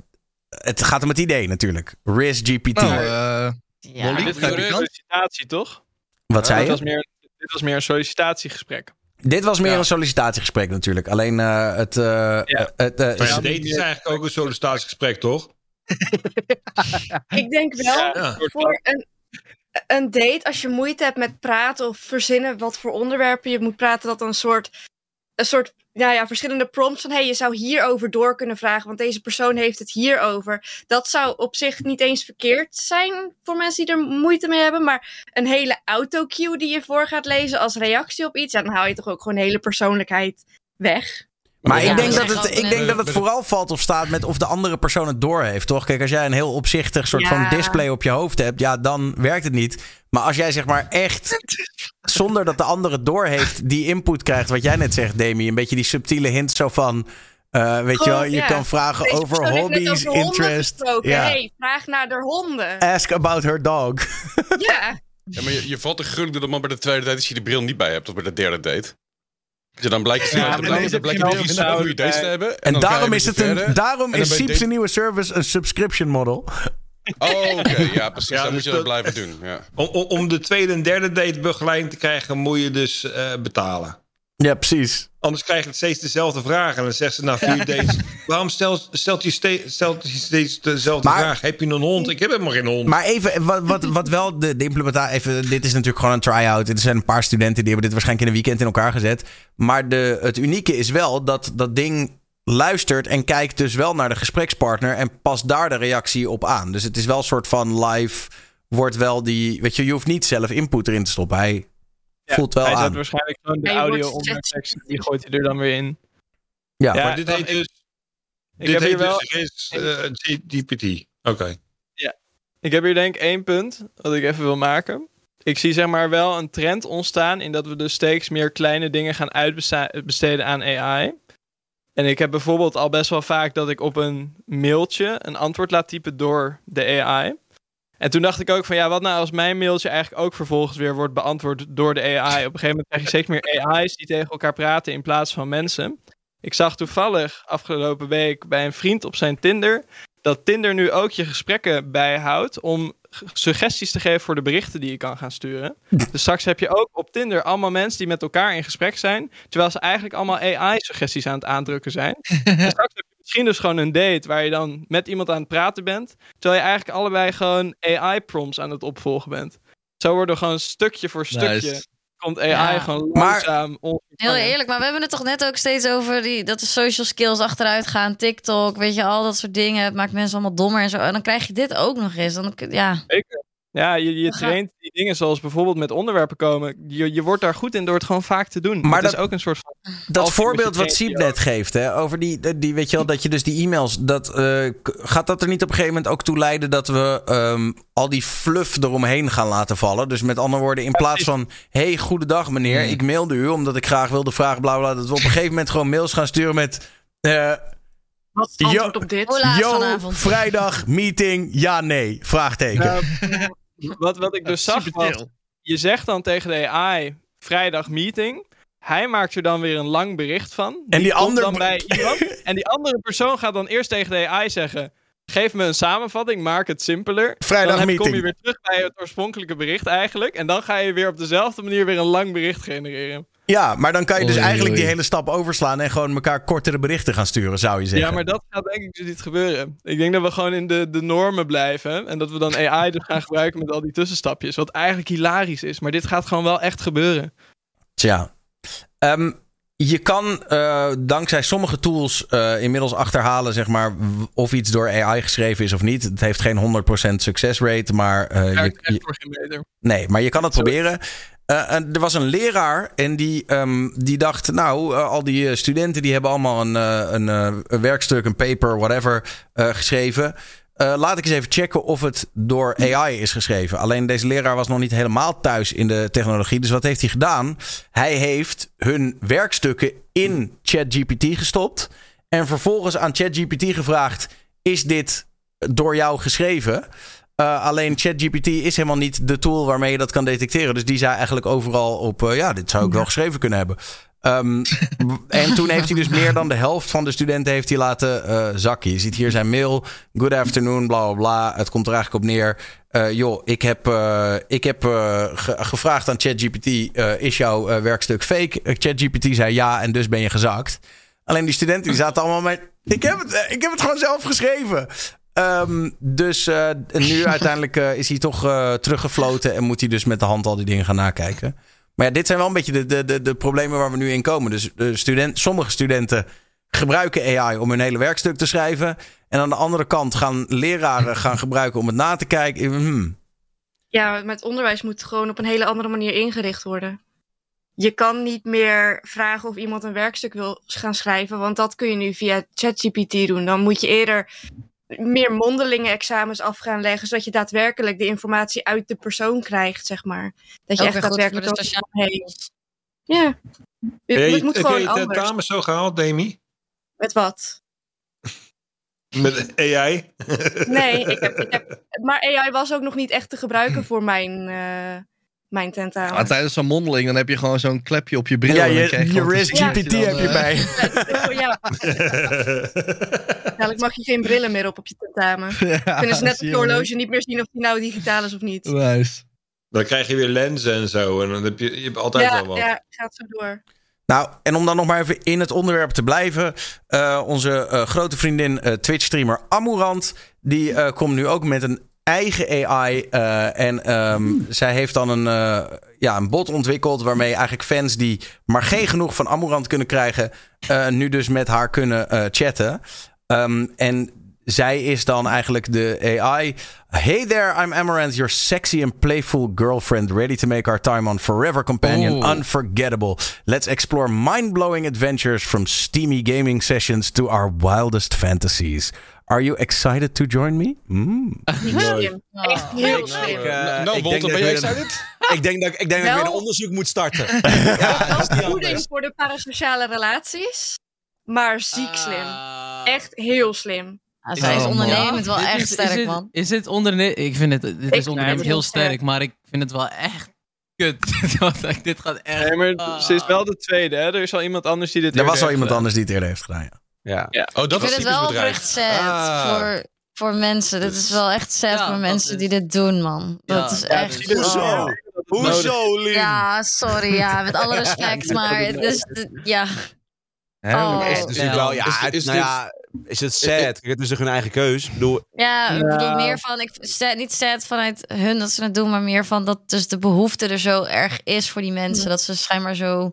het gaat om het idee natuurlijk. Riz GPT. Nou, eh, Ja. Molly, dit was een sollicitatie, toch? Wat dit, zei was je? meer, dit was meer een sollicitatiegesprek. Dit was meer een sollicitatiegesprek natuurlijk. Alleen eh, het... eh, het eh, Maar is- een date is eigenlijk ook een sollicitatiegesprek, toch? [laughs] Ik denk wel, Ja. voor een, een date, als je moeite hebt met praten of verzinnen wat voor onderwerpen je moet praten, dat dan een soort, een soort ja, ja, verschillende prompts van hey, je zou hierover door kunnen vragen, want deze persoon heeft het hierover. Dat zou op zich niet eens verkeerd zijn voor mensen die er moeite mee hebben, maar een hele autocue die je voor gaat lezen als reactie op iets, ja, dan haal je toch ook gewoon hele persoonlijkheid weg. Maar Ja, ik denk, dat het, ik denk dat het vooral valt of staat met of de andere persoon het doorheeft, toch? Kijk, als jij een heel opzichtig soort van display op je hoofd hebt, ja, dan werkt het niet. Maar als jij zeg maar echt, zonder dat de ander het doorheeft, die input krijgt, wat jij net zegt, Demi, een beetje die subtiele hint zo van, eh, weet je wel, Gewoon, je ja, kan vragen deze over heeft hobby's, over interest. Ja. Hey, vraag naar de honden. Ask about her dog. Ja. Ja, maar je, je valt er gruwelijk door dat man bij de tweede date als je de bril niet bij hebt. Of bij de derde date. Dus dan blijkt je Ja, dan blijkt, dat goede dates te hebben. En daarom is, het een, daarom is Siep's nieuwe service een subscription model. Oh, oké. Ja, precies. Ja, dan dus moet je dat dat- blijven doen. Ja. Om, om, om de tweede en derde date begeleiding te krijgen, moet je dus eh, betalen. Ja, precies. Anders krijg je steeds dezelfde vraag. En dan zegt ze na vier dates... waarom stelt, stelt, je ste- stelt je steeds dezelfde Maar- vraag? Heb je een hond? Ik heb helemaal geen hond. Maar even, wat, wat, wat wel de, de implementatie... Even, dit is natuurlijk gewoon een try-out. Er zijn een paar studenten die hebben dit waarschijnlijk in een weekend in elkaar gezet. Maar de, het unieke is wel dat dat ding luistert en kijkt dus wel naar de gesprekspartner... en past daar de reactie op aan. Dus het is wel een soort van live... wordt wel die... Weet je, je hoeft niet zelf input erin te stoppen. Hij voelt wel hij zet aan. waarschijnlijk gewoon de Hij audio onder tekst. Die gooit hij er dan weer in. Ja, maar dit heet ik- dus... ik dit heb heet hier wel- dus eh, GPT. Oké. Ik heb hier denk ik één punt wat ik even wil maken. Ik zie zeg maar wel een trend ontstaan in dat we dus steeds meer kleine dingen gaan uitbesteden aan AI. En ik heb bijvoorbeeld al best wel vaak dat ik op een mailtje een antwoord laat typen door de AI. En toen dacht ik ook van ja, wat nou als mijn mailtje eigenlijk ook vervolgens weer wordt beantwoord door de AI. Op een gegeven moment krijg je steeds meer AI's die tegen elkaar praten in plaats van mensen. Ik zag toevallig afgelopen week bij een vriend op zijn Tinder dat Tinder nu ook je gesprekken bijhoudt om suggesties te geven voor de berichten die je kan gaan sturen. [laughs] Dus straks heb je ook op Tinder allemaal mensen die met elkaar in gesprek zijn, terwijl ze eigenlijk allemaal AI-suggesties aan het aandrukken zijn. en [laughs] straks heb je misschien dus gewoon een date waar je dan met iemand aan het praten bent, terwijl je eigenlijk allebei gewoon AI-prompts aan het opvolgen bent. Zo worden gewoon stukje voor stukje. Nice. Komt AI Ja. gewoon Maar- langzaam Heel onvervangen. eerlijk, maar we hebben het toch net ook steeds over die, dat de social skills achteruit gaan. TikTok, weet je, al dat soort dingen. Het maakt mensen allemaal dommer en zo. En dan krijg je dit ook nog eens. Dan, ja. Zeker. Ja, je, je traint die dingen zoals bijvoorbeeld met onderwerpen komen. Je, je wordt daar goed in door het gewoon vaak te doen. Maar dat- is ook een soort van... Dat voorbeeld wat Siep traint, net geeft, hè, over die, die, weet je wel, dat je dus die e-mails, dat, eh, gaat dat er niet op een gegeven moment ook toe leiden dat we ehm, al die fluff eromheen gaan laten vallen? Dus met andere woorden, in plaats van, hey, goedendag meneer, ik mailde u omdat ik graag wilde vragen, bla bla, dat we op een gegeven moment gewoon mails gaan sturen met, eh, Wat is antwoord op dit? Yo, vanavond? vrijdag, meeting, ja, nee, vraagteken. [laughs] [laughs] Wat, wat ik dus zag was, je zegt dan tegen de AI, vrijdag meeting. Hij maakt er dan weer een lang bericht van. En die komt ander- dan bij [laughs] iemand. En die andere persoon gaat dan eerst tegen de AI zeggen... Geef me een samenvatting, maak het simpeler. Vrijdag dan heb- kom je weer terug bij het oorspronkelijke bericht eigenlijk. En dan ga je weer op dezelfde manier weer een lang bericht genereren. Ja, maar dan kan je dus Oei, eigenlijk die hele stap overslaan en gewoon elkaar kortere berichten gaan sturen, zou je zeggen. Ja, maar dat gaat denk ik dus niet gebeuren. Ik denk dat we gewoon in de, de normen blijven. En dat we dan AI dus gaan gebruiken met al die tussenstapjes. Wat eigenlijk hilarisch is. Maar dit gaat gewoon wel echt gebeuren. Tja. Ehm, je kan eh, dankzij sommige tools eh, inmiddels achterhalen, zeg maar, of iets door AI geschreven is of niet. Het heeft geen 100% success rate, maar eh, Daar je, je- voor geen beter. nee, maar je kan het proberen. Eh, er was een leraar en die, ehm, die dacht, nou, eh, al die eh, studenten die hebben allemaal een, een, een werkstuk, een paper, whatever, geschreven. Laat ik eens even checken of het door AI is geschreven. Alleen deze leraar was nog niet helemaal thuis in de technologie. Dus wat heeft hij gedaan? Hij heeft hun werkstukken in ChatGPT gestopt. En vervolgens aan ChatGPT gevraagd: Is dit door jou geschreven? Eh, alleen ChatGPT is helemaal niet de tool waarmee je dat kan detecteren. Dus die zei eigenlijk overal op: eh, Ja, dit zou ik wel geschreven kunnen hebben. Ehm, en toen heeft hij dus meer dan de helft van de studenten heeft hij laten eh, zakken. Je ziet hier zijn mail. Good afternoon, bla bla bla. Het komt er eigenlijk op neer. Eh, joh, ik heb, ik heb ge- gevraagd aan ChatGPT: is jouw werkstuk fake? ChatGPT zei ja, en dus ben je gezakt. Alleen die studenten die zaten allemaal met. Ik heb het, ik heb het gewoon zelf geschreven. Ehm, dus eh, nu [laughs] uiteindelijk eh, is hij toch eh, teruggefloten en moet hij dus met de hand al die dingen gaan nakijken. Maar ja, dit zijn wel een beetje de, de, de, de problemen waar we nu in komen. Dus de student, sommige studenten gebruiken AI om hun hele werkstuk te schrijven. En aan de andere kant gaan leraren [laughs] gaan gebruiken om het na te kijken. Hmm. Ja, met onderwijs moet gewoon op een hele andere manier ingericht worden. Je kan niet meer vragen of iemand een werkstuk wil gaan schrijven, want dat kun je nu via ChatGPT doen. Dan moet je eerder meer mondelinge examens af gaan leggen, zodat je daadwerkelijk de informatie uit de persoon krijgt, zeg maar. Dat je Ook echt daadwerkelijk de ook- sociale hey. Ja. Het, Heb het moet je gewoon je anders. tentamen zo gehaald, Demi? Met wat? Met AI? Nee, ik heb, ik heb, maar AI was ook nog niet echt te gebruiken voor mijn, eh mijn tentamen. Maar tijdens zo'n mondeling, dan heb je gewoon zo'n klepje op je bril. Ja, en dan je- krijg je GPT heb je bij. ja. Dadelijk [laughs] mag je geen brillen meer op op je tentamen. [laughs] Kunnen ze net op je horloge niet meer zien of die nou digitaal is of niet. Nice. Dan krijg je weer lenzen en zo. En dan heb je, je hebt altijd ja, wel wat. ja, gaat zo door. Nou, en om dan nog maar even in het onderwerp te blijven. eh, onze eh, grote vriendin eh, Twitch-streamer Amurant. Die eh, komt nu ook met een eigen AI. eh, en ehm, zij heeft dan een, eh, ja, een bot ontwikkeld. Waarmee eigenlijk fans die maar geen genoeg van Amurant kunnen krijgen. eh, nu dus met haar kunnen chatten. Ehm, en zij is dan eigenlijk de AI. Hey there, I'm Amaranth, your sexy and playful girlfriend, ready to make our time on Forever Companion unforgettable. Let's explore mind-blowing adventures from steamy gaming sessions to our wildest fantasies. Are you excited to join me? Mm. Slim. Echt heel slim. Eh, Nou, ik Walter, denk dat ben jij ik weer een- excited? [laughs] Ik denk dat ik, denk dat ik weer een onderzoek moet starten. [laughs] Wel voeding voor de parasociale relaties, maar ziek slim. Echt heel slim. zij is Oh, ondernemend wel echt is- sterk, is dit, man. Is dit ondernemen? Ik vind het, dit is ondernemend Nee, heel sterk, maar ik vind het wel echt kut. [laughs] Want dit gaat echt... Nee, maar ze is wel de tweede, hè? Er is al iemand anders die dit Er was al heeft iemand gedaan. anders die het eerder heeft gedaan, ja. Ja. Oh, dat ik vind het wel oprecht sad Ah. voor, voor mensen. Dit is wel echt sad Ja, voor dat mensen is- die dit doen, man. Ja. Dat is Ja, echt... dit is- oh. Hoezo, Lien? Ja, sorry, ja, met alle respect, [laughs] maar het is, ja. Oh. Is het natuurlijk wel, ja, Is- het- is nou ja, is het sad? Het is toch hun eigen keus? Ik bedoel, Ja, ik Ja. bedoel meer van, ik, sad- niet sad vanuit hun dat ze het doen, maar meer van dat dus de behoefte er zo erg is voor die mensen. Dat ze schijnbaar zo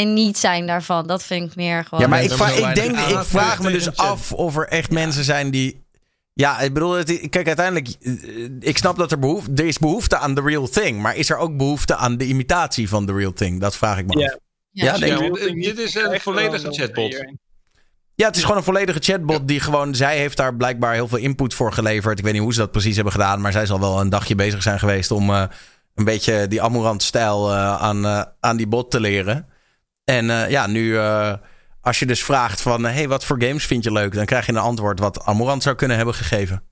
in niet zijn daarvan. Dat vind ik meer gewoon. Ja, maar ik, hebben ik, denk, ik vraag me dus af of er echt mensen zijn die. Ja, ik bedoel, kijk, uiteindelijk. eh, Ik snap dat er behoefte, er is behoefte aan the real thing. Maar is er ook behoefte aan de imitatie van the real thing? Dat vraag ik me af. Ja. Ja, denk ik. want dit is een volledige chatbot. Ja, het is gewoon een volledige chatbot die gewoon... Zij heeft daar blijkbaar heel veel input voor geleverd. Ik weet niet hoe ze dat precies hebben gedaan. Maar zij zal wel een dagje bezig zijn geweest om eh, een beetje die Amorant-stijl eh, aan, eh, aan die bot te leren. En eh, ja, nu eh, als je dus vraagt van... hey, wat voor games vind je leuk? Dan krijg je een antwoord wat Amorant zou kunnen hebben gegeven.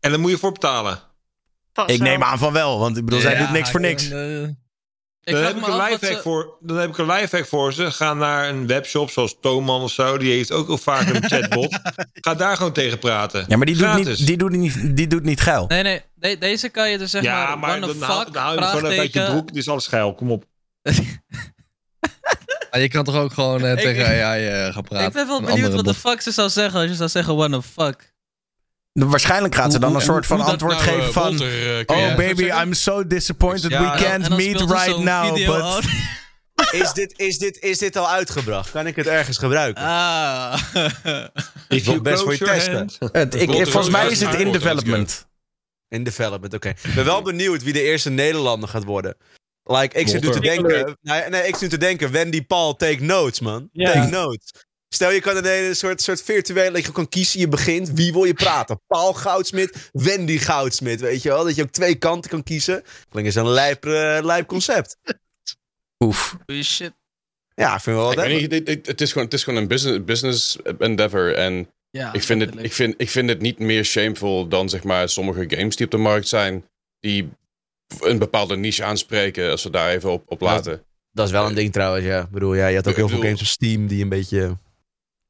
En daar moet je voor betalen. Ik wel. neem aan van wel, want ik bedoel, zij Ja, doet niks voor ik- niks. eh, Ik Dan heb, ik een lifehack ze- voor, dan heb ik een lifehack voor ze. Ga naar een webshop zoals Toman of zo. Die heeft ook al vaak een chatbot. [laughs] Ga daar gewoon tegen praten. Ja, maar die doet, niet, die, doet niet, die doet niet geil. Nee, nee, de- deze kan je dus zeg ja, maar, maar one dan, fuck, dan hou je hem gewoon even uit je broek. Dit is alles geil. Kom op. [laughs] ah, je kan toch ook gewoon eh, [laughs] Ik- tegen AI eh, gaan praten. Ik ben wel benieuwd wat de fuck ze zou zeggen als je zou zeggen what the fuck. Waarschijnlijk gaat ze dan een soort van antwoord nou, geven eh, van... Oh baby? I'm so disappointed Ja, we can't meet right now. But... [laughs] is, dit, is, dit, is dit al uitgebracht? Kan ik het ergens gebruiken? Ah. [laughs] If Wel best voor je testen. hand. Het, ik, Walter, volgens mij is het in development. In development, oké. Ik ben wel benieuwd wie de eerste Nederlander gaat worden. Like, ik zit nu te denken... Nee, nee, ik zit nu te denken, Wendy Paul, take notes, man. Ja. Take notes. Stel, je kan een hele soort, soort virtuele... Dat je kan kiezen, je begint, wie wil je praten? [laughs] Paul Goudsmit, Wendy Goudsmit, weet je wel? Dat je ook twee kanten kan kiezen. Klinkt als een lijp, lijp concept. Oef. Holy shit. Ja, ik vind wel wat Ik weet hebben. niet, het, is gewoon, het is gewoon een business, business endeavor. En Ja, ik, vind het, ik, vind, ik vind het niet meer shameful dan zeg maar sommige games die op de markt zijn. Die een bepaalde niche aanspreken, als we daar even op, op laten. Dat is wel een ding trouwens, ja. Ik bedoel, ja, je had ook heel veel games op Steam die een beetje...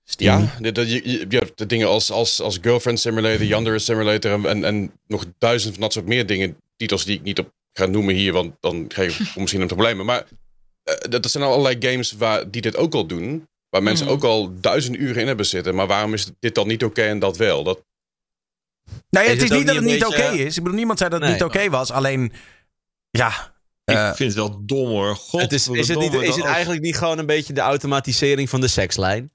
Ja, dit- dat je, je, je hebt de dingen als, als, als Girlfriend Simulator, Yandere Simulator en, en, en nog duizend van dat soort meer dingen. Titels die ik niet op ga noemen hier, want dan krijg ik [laughs] misschien een problemen. Maar eh, dat, dat zijn allerlei games waar, die dit ook al doen. Waar mensen Mhm. ook al duizend uren in hebben zitten. Maar waarom is dit dan niet oké en dat wel? Dat, Nou ja, Is het is het niet dat het niet oké is. Ik bedoel, niemand zei dat het Nee. niet oké was. Alleen, ja... Ik eh, vind het wel dom hoor. God, Het is, is het, niet, is het eigenlijk niet gewoon een beetje de automatisering van de sekslijn?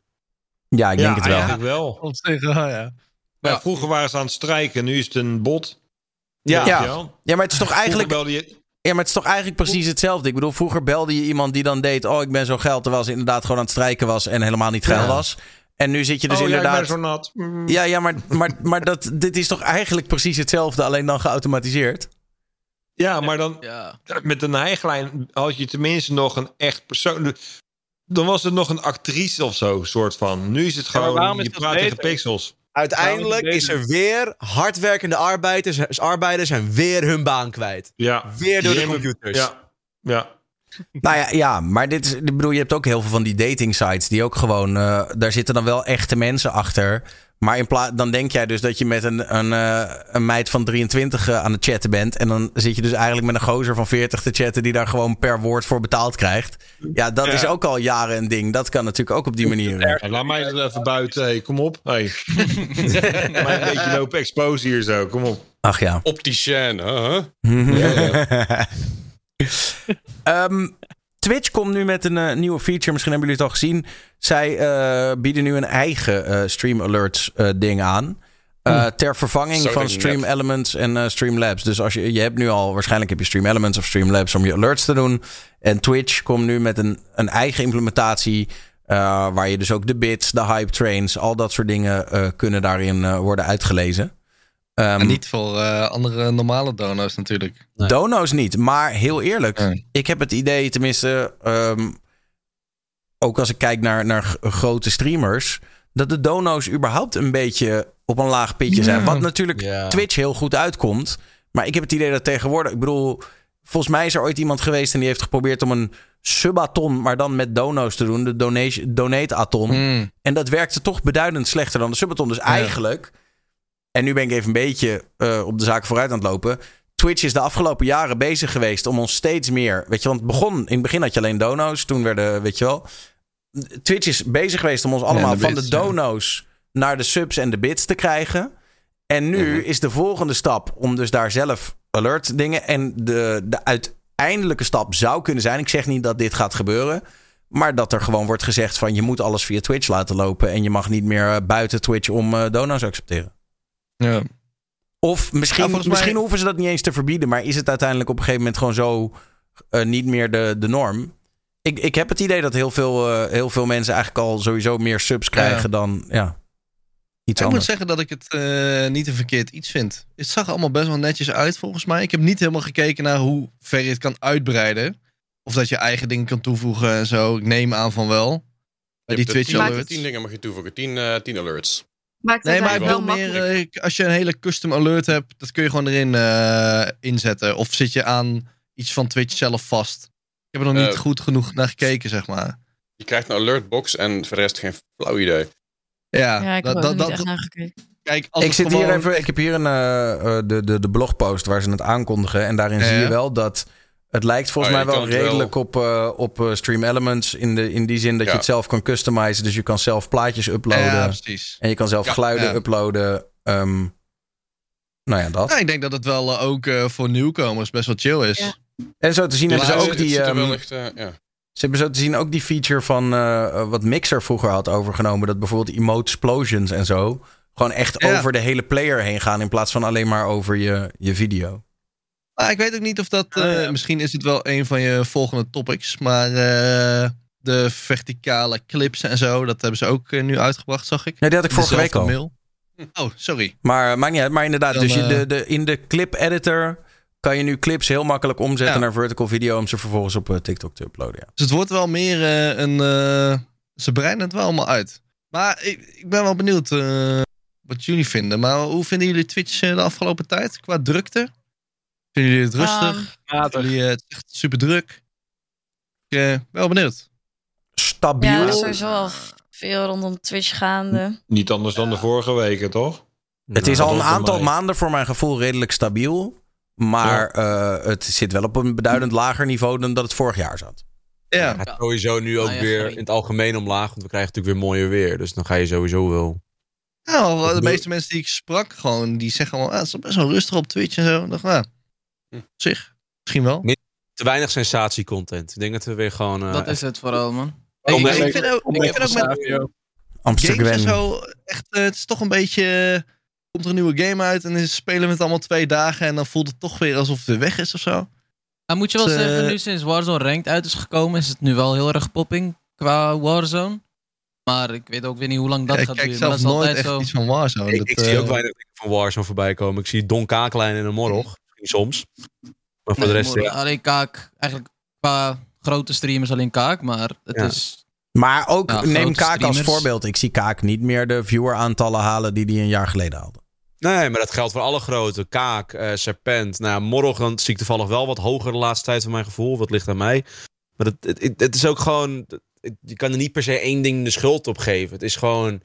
ja, ik ja, denk het wel. eigenlijk wel. Oh ja. Maar vroeger waren ze aan het strijken, nu is het een bot. Ja. Ja. Ja, maar het is toch eigenlijk... je... Ja, maar het is toch eigenlijk precies hetzelfde. Ik bedoel, vroeger belde je iemand die dan deed... oh, ik ben zo geil, terwijl ze inderdaad gewoon aan het strijken was... en helemaal niet geil Ja. was. En nu zit je dus oh, inderdaad... ja, ik ben zo nat. Mm. Ja, ja, maar, maar, maar dat, dit is toch eigenlijk precies hetzelfde, alleen dan geautomatiseerd? Ja, maar dan Ja. met een hijglijn had je tenminste nog een echt persoon. Dan was het nog een actrice of zo, soort van. Nu is het gewoon, is je praat tegen pixels. Uiteindelijk is er weer hardwerkende arbeiders, arbeiders zijn weer hun baan kwijt. Ja. Weer door de computers. Ja, ja. Nou ja, ja, maar dit is, ik bedoel, je hebt ook heel veel van die dating sites die ook gewoon, eh, daar zitten dan wel echte mensen achter. Maar in plaats, dan denk jij dus dat je met een, een, eh, een meid van 23 eh, aan het chatten bent. En dan zit je dus eigenlijk met een gozer van 40 te chatten die daar gewoon per woord voor betaald krijgt. Ja, dat Ja. is ook al jaren een ding. Dat kan natuurlijk ook op die manier. laat mij er even buiten. Hey, kom op. Hey. [laughs] een beetje lopen expose hier zo. Kom op. Ach ja. opticien, huh? [laughs] Ehm, Twitch komt nu met een eh, nieuwe feature. Misschien hebben jullie het al gezien. Zij eh, bieden nu een eigen eh, Stream Alerts ding aan. Eh, ter vervanging Zo van Stream net. Elements en Streamlabs. Dus als je, je hebt nu al, waarschijnlijk heb je Stream Elements of Streamlabs om je alerts te doen. En Twitch komt nu met een, een eigen implementatie. waar je dus ook de bits, de hype trains, al dat soort dingen kunnen daarin worden uitgelezen. En niet voor eh, andere normale dono's natuurlijk. Dono's niet, maar heel eerlijk. Nee. Ik heb het idee, tenminste, ehm, ook als ik kijk naar, naar grote streamers, dat de dono's überhaupt een beetje op een laag pitje zijn. Ja. Wat natuurlijk Ja. Twitch heel goed uitkomt. Maar ik heb het idee dat tegenwoordig, ik bedoel, volgens mij is er ooit iemand geweest en die heeft geprobeerd om een subaton, maar dan met dono's te doen, de donation, donate-aton. Mm. En dat werkte toch beduidend slechter dan de subaton. Dus eigenlijk, en nu ben ik even een beetje eh, op de zaken vooruit aan het lopen. Twitch is de afgelopen jaren bezig geweest om ons steeds meer. Weet je, want het begon, in het begin had je alleen dono's. Toen werden, weet je wel. Twitch is bezig geweest om ons allemaal de van bits, de ja. dono's naar de subs en de bits te krijgen. En nu Mhm. is de volgende stap om dus daar zelf alert dingen. En de, de uiteindelijke stap zou kunnen zijn. Ik zeg niet dat dit gaat gebeuren. Maar dat er gewoon wordt gezegd van je moet alles via Twitch laten lopen. En je mag niet meer eh, buiten Twitch om eh, dono's accepteren. Ja. Of misschien, Ja, volgens mij- misschien hoeven ze dat niet eens te verbieden. Maar is het uiteindelijk op een gegeven moment gewoon zo eh, niet meer de, de norm? Ik, ik heb het idee dat heel veel, eh, heel veel mensen eigenlijk al sowieso meer subs krijgen dan ja, iets ik moet anders. zeggen dat ik het eh, niet een verkeerd iets vind. Het zag allemaal best wel netjes uit volgens mij. Ik heb niet helemaal gekeken naar hoe ver je het kan uitbreiden. Of dat je eigen dingen kan toevoegen en zo. Ik neem aan van wel. Bij die Twitch tien- alerts. Tien dingen mag je toevoegen. Tien, eh, tien alerts. Nee, maar ik wel wil meer, eh, als je een hele custom alert hebt, dat kun je gewoon erin eh, inzetten. Of zit je aan iets van Twitch zelf vast. Ik heb er nog niet Eh, goed genoeg naar gekeken, zeg maar. Je krijgt een alertbox en voor de rest geen flauw idee. Ja, Ja, ik dat, heb nog niet dat, echt naar gekeken. kijk, als Ik zit hier even, ik heb hier een, eh, eh, de, de, de blogpost waar ze het aankondigen. En daarin Ja. zie je wel dat het lijkt volgens Oh, mij wel redelijk op, eh, op eh, Stream Elements. In, de, in die zin dat Ja. je het zelf kan customizen. Dus je kan zelf plaatjes uploaden. Ja, precies. en je kan zelf Ja, geluiden ja. uploaden. Ehm, nou ja, dat. Ja, ik denk dat het wel eh, ook eh, voor nieuwkomers best wel chill is. Ja. En zo te zien hebben ze ook het die... ehm, echt, eh, ja. Ze hebben zo te zien ook die feature van wat Mixer vroeger had overgenomen. Dat bijvoorbeeld emote explosions en zo. Gewoon echt Ja. over de hele player heen gaan. In plaats van alleen maar over je, je video. Maar ik weet ook niet of dat. eh, Misschien is het wel een van je volgende topics. Maar eh, de verticale clips en zo, dat hebben ze ook eh, nu uitgebracht, zag ik. Nee, die had ik vorige week al. mail. Oh, sorry. Maar maakt niet uit. Maar inderdaad, Dan, dus je, de, de, in de clip editor kan je nu clips heel makkelijk omzetten Ja. naar vertical video. Om ze vervolgens op TikTok te uploaden. Ja. Dus het wordt wel meer eh, een. ze breiden het wel allemaal uit. Maar ik, ik ben wel benieuwd eh, wat jullie vinden. Maar hoe vinden jullie Twitch eh, de afgelopen tijd qua drukte? Vinden jullie het rustig? Matig. Vinden jullie het echt super druk? Ik eh, wel benieuwd. Stabiel. Ja, er is sowieso al veel rondom Twitch gaande. Niet anders dan de vorige weken, toch? Het is Nou, al een aantal mij. maanden voor mijn gevoel redelijk stabiel. Maar eh, het zit wel op een beduidend lager niveau dan dat het vorig jaar zat. Ja. Het gaat sowieso nu ook Ah, ja, weer in het algemeen omlaag. Want we krijgen natuurlijk weer mooier weer. Dus dan ga je sowieso wel. Nou, de meeste mensen die ik sprak, gewoon, die zeggen allemaal, ah, het is best wel rustig op Twitch en zo. Ik dacht, ah, op zich, misschien wel. Te weinig sensatiecontent. Ik denk dat we weer gewoon... eh, Dat is het vooral, man. Ik, ik vind ook, ik vind ook met. Amsterdam. games en zo, echt, eh, het is toch een beetje, komt er een nieuwe game uit en dan spelen we het allemaal twee dagen en dan voelt het toch weer alsof het weer weg is of zo. Nou, moet je wel eh, zeggen, nu sinds Warzone Ranked uit is gekomen, is het nu wel heel erg popping qua Warzone. Maar ik weet ook weer niet hoe lang dat Ja, ik gaat kijk duren. Maar zelf is nooit echt zo. iets van Warzone. ik, Dat, ik zie ook eh, weinig dingen van Warzone voorbij komen. Ik zie Don Kaaklijn in een morrog. Misschien soms. Maar voor de rest... Alleen kaak, eigenlijk qua grote streamers alleen kaak, maar het Ja. is... Maar ook Ja, neem Kaak als voorbeeld. Ik zie Kaak niet meer de vieweraantallen halen die hij een jaar geleden haalde. Nee, maar dat geldt voor alle grote. Kaak, eh, Serpent. Nou, dan zie ik toevallig wel wat hoger de laatste tijd van mijn gevoel. Wat ligt aan mij. Maar het, het, het- het is ook gewoon... het- je kan er niet per se één ding de schuld op geven. Het is gewoon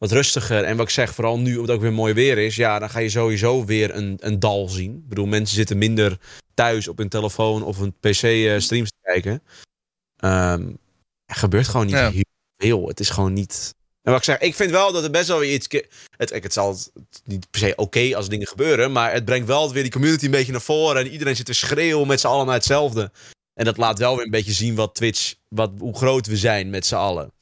wat rustiger. En wat ik zeg, vooral nu omdat het ook weer mooi weer is. Ja, dan ga je sowieso weer een, een dal zien. Ik bedoel, mensen zitten minder thuis op hun telefoon of een pc eh, streams te kijken. Ehm, er gebeurt gewoon niet Ja. heel veel. Het is gewoon niet... En wat ik zeg, ik vind wel dat het best wel weer iets... Het, het zal niet per se oké als dingen gebeuren, maar het brengt wel weer die community een beetje naar voren. En iedereen zit te schreeuwen met z'n allen naar hetzelfde. En dat laat wel weer een beetje zien wat Twitch, wat, hoe groot we zijn met z'n allen.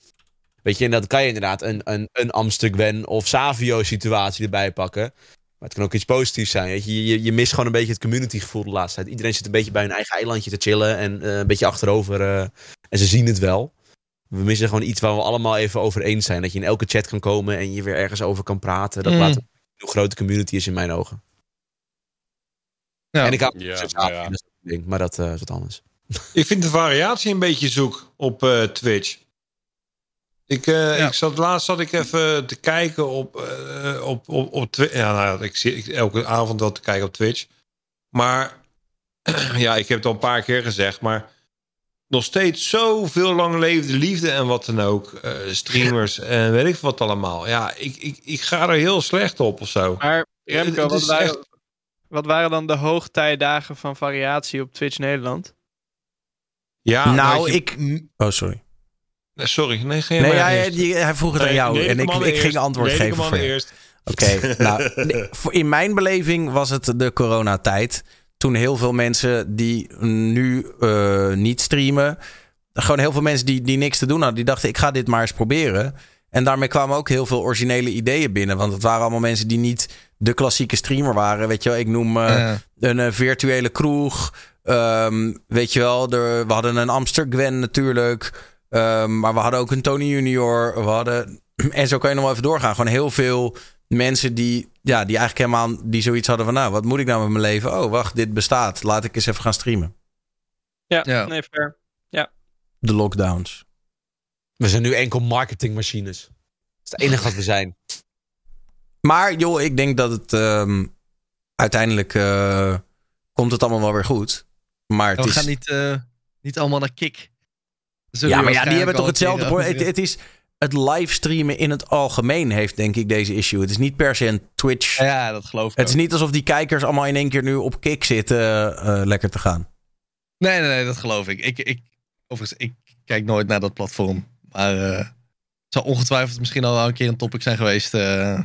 Weet je, en dat kan je inderdaad een, een, een Amsterdam of Savio situatie erbij pakken. Maar het kan ook iets positiefs zijn. Weet je? Je, je mist gewoon een beetje het community gevoel de laatste tijd. Iedereen zit een beetje bij hun eigen eilandje te chillen en eh, een beetje achterover. eh, en ze zien het wel. We missen gewoon iets waar we allemaal even over eens zijn. Dat je in elke chat kan komen en je weer ergens over kan praten. Dat Mm. laat hoe groot de community is in mijn ogen. Ja. En ik hou Ja, maar ja. dat is een ding, maar dat eh, is wat anders. Ik vind de variatie een beetje zoek op eh, Twitch. Ik, eh, Ja. ik zat, laatst zat ik even te kijken op, eh op, op, op Twitch. Ja, nou, ja, ik zie ik, elke avond wel te kijken op Twitch. Maar [clears throat] ja, ik heb het al een paar keer gezegd, maar nog steeds zoveel lang levende liefde en wat dan ook. eh, streamers en weet ik wat allemaal. Ja, ik, ik, ik ga er heel slecht op of zo. Maar Remco, het wat waren, echt- wat waren dan de hoogtijdagen van variatie op Twitch Nederland? Ja, nou, je- ik... Oh, sorry. Sorry, nee, geen Nee, hij, die- hij vroeg het aan jou. En ik, ik ging antwoord geven voor eerst. Oké, [laughs] nou, in mijn beleving was het de coronatijd. Toen heel veel mensen die nu eh, niet streamen... Gewoon heel veel mensen die, die niks te doen hadden. Die dachten, ik ga dit maar eens proberen. En daarmee kwamen ook heel veel originele ideeën binnen. Want het waren allemaal mensen die niet de klassieke streamer waren. Weet je wel, ik noem eh, een eh, virtuele kroeg. Ehm, weet je wel, er, we hadden een Amster-Gwen natuurlijk. Ehm, maar we hadden ook een Tony Junior. We hadden, [clears throat] en zo kan je nog wel even doorgaan. Gewoon heel veel mensen die, ja, die eigenlijk helemaal die zoiets hadden van... nou, wat moet ik nou met mijn leven? Oh, wacht, dit bestaat. Laat ik eens even gaan streamen. Ja, Ja. nee, fair. De lockdowns. We zijn nu enkel marketingmachines. Dat is het enige wat we zijn. Maar joh, ik denk dat het ehm, uiteindelijk eh, komt het allemaal wel weer goed. Maar het we is... gaan niet, eh, niet allemaal naar Kik. Zullen Ja, maar ja, die hebben toch hetzelfde probleem. Het, het is het livestreamen in het algemeen heeft denk ik deze issue. Het is niet per se een Twitch. Ja, dat geloof ik Het is niet alsof die kijkers allemaal in één keer nu op kick zitten eh, lekker te gaan. Nee, nee, nee, dat geloof ik. Ik, ik, overigens, ik kijk nooit naar dat platform. Maar eh, het zal ongetwijfeld misschien al wel een keer een topic zijn geweest. eh,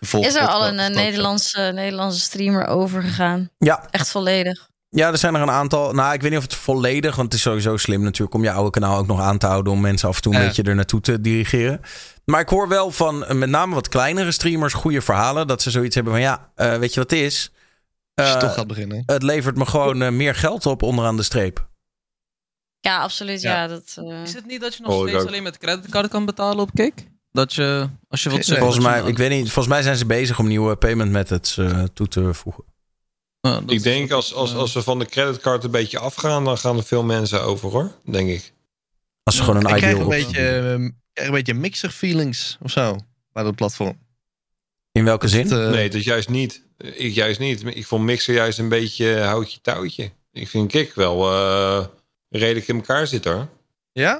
Is er al een eh, Nederlandse, Nederlandse streamer overgegaan? Ja. Echt volledig. Ja, er zijn er een aantal. Nou, ik weet niet of het volledig, want het is sowieso slim natuurlijk om je oude kanaal ook nog aan te houden om mensen af en toe een Ja. beetje er naartoe te dirigeren. Maar ik hoor wel van eh, met name wat kleinere streamers goede verhalen. Dat ze zoiets hebben van ja, eh, weet je wat het is? Als je Eh, toch gaat beginnen. Het levert me gewoon meer geld op onderaan de streep. Ja, absoluut. Ja. Ja. dat, eh, Is het niet dat je nog steeds ook. alleen met creditcard kan betalen op Kik? Dat je, als je wat zegt... volgens mij, ik weet niet, volgens mij zijn ze bezig om nieuwe payment methods eh, toe te voegen. Ik denk als, als, als we van de creditcard een beetje afgaan, dan gaan er veel mensen over hoor. Denk ik. Als ze gewoon een ik krijg ideal een beetje, eh, ik krijg een beetje mixer feelings of zo. Bij dat platform. In welke zin? eh, nee, dat juist niet. Ik juist niet. Ik vond Mixer juist een beetje houtje touwtje. Ik vind Kik wel eh, redelijk in elkaar zit hoor. Ja?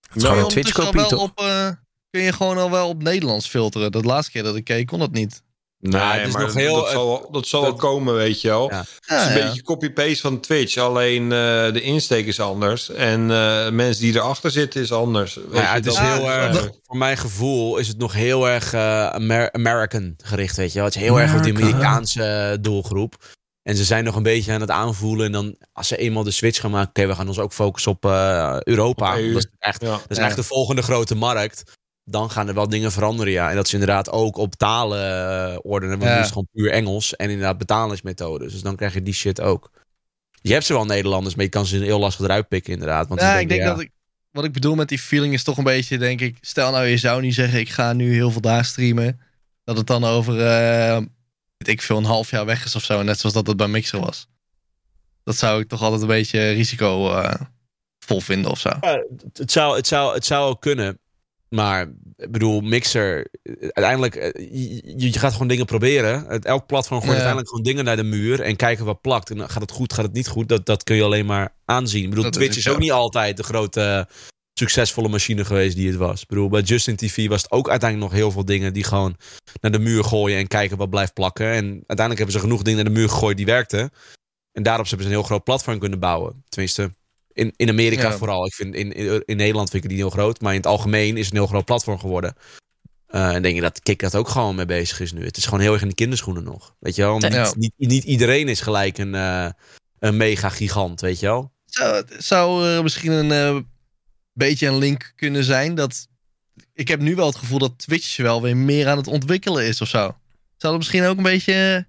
Het is gewoon een Twitch Twitch-kopie, toch? Op, eh, kun je gewoon al wel op Nederlands filteren. Dat laatste keer dat ik keek, kon dat niet. Nee, het is maar nog heel- dat, zal, dat zal wel komen, weet je wel. Ja. Het is een Ja, ja. beetje copy-paste van Twitch. Alleen eh, de insteek is anders. En eh, mensen die erachter zitten is anders. Weet Ja, je, het is heel eh, erg, voor mijn gevoel is het nog heel erg eh, Amer- American gericht, weet je wel. Het is heel erg op die. Amerikaanse doelgroep. En ze zijn nog een beetje aan het aanvoelen. En dan, als ze eenmaal de switch gaan maken, oké, we gaan ons ook focussen op eh, Europa. Op EU. Dat is echt, Ja. dat is Ja. echt de volgende grote markt. Dan gaan er wel dingen veranderen, ja. En dat is inderdaad ook op talen eh, ordenen. Want Ja. nu is het gewoon puur Engels. En inderdaad betalingsmethodes. Dus dan krijg je die shit ook. Je hebt ze wel Nederlanders, maar je kan ze heel lastig eruit pikken, inderdaad. Want ja, ze ik denk ja, dat ik. Wat ik bedoel met die feeling is toch een beetje, denk ik. Stel nou, je zou niet zeggen, ik ga nu heel veel daar streamen. Dat het dan over, eh, weet ik veel, een half jaar weg is of zo. Net zoals dat het bij Mixer was. Dat zou ik toch altijd een beetje risico eh, vol vinden of zo. Ja, het zou, het, zou, het zou ook kunnen. Maar ik bedoel, Mixer, uiteindelijk, eh, je, je gaat gewoon dingen proberen. Elk platform gooit Ja. uiteindelijk gewoon dingen naar de muur en kijken wat plakt. En gaat het goed, gaat het niet goed, dat, dat kun je alleen maar aanzien. Ik bedoel, Dat Twitch is ook niet altijd de grote eh, succesvolle machine geweest die het was. Ik bedoel, bij Justin TV was het ook uiteindelijk nog heel veel dingen die gewoon naar de muur gooien en kijken wat blijft plakken. En uiteindelijk hebben ze genoeg dingen naar de muur gegooid die werkten. En daarop hebben ze een heel groot platform kunnen bouwen. Tenminste, in, in Amerika Ja. vooral. Ik vind, in, in, in Nederland vind ik het niet heel groot. Maar in het algemeen is het een heel groot platform geworden. Eh, en denk je dat Kik dat ook gewoon mee bezig is nu. Het is gewoon heel erg in de kinderschoenen nog. Weet je wel? Niet, Ja. niet, niet iedereen is gelijk een, eh, een mega gigant, weet je wel? Zou, zou er misschien een eh, beetje een link kunnen zijn dat. Ik heb nu wel het gevoel dat Twitch wel weer meer aan het ontwikkelen is of zo. Zou dat misschien ook een beetje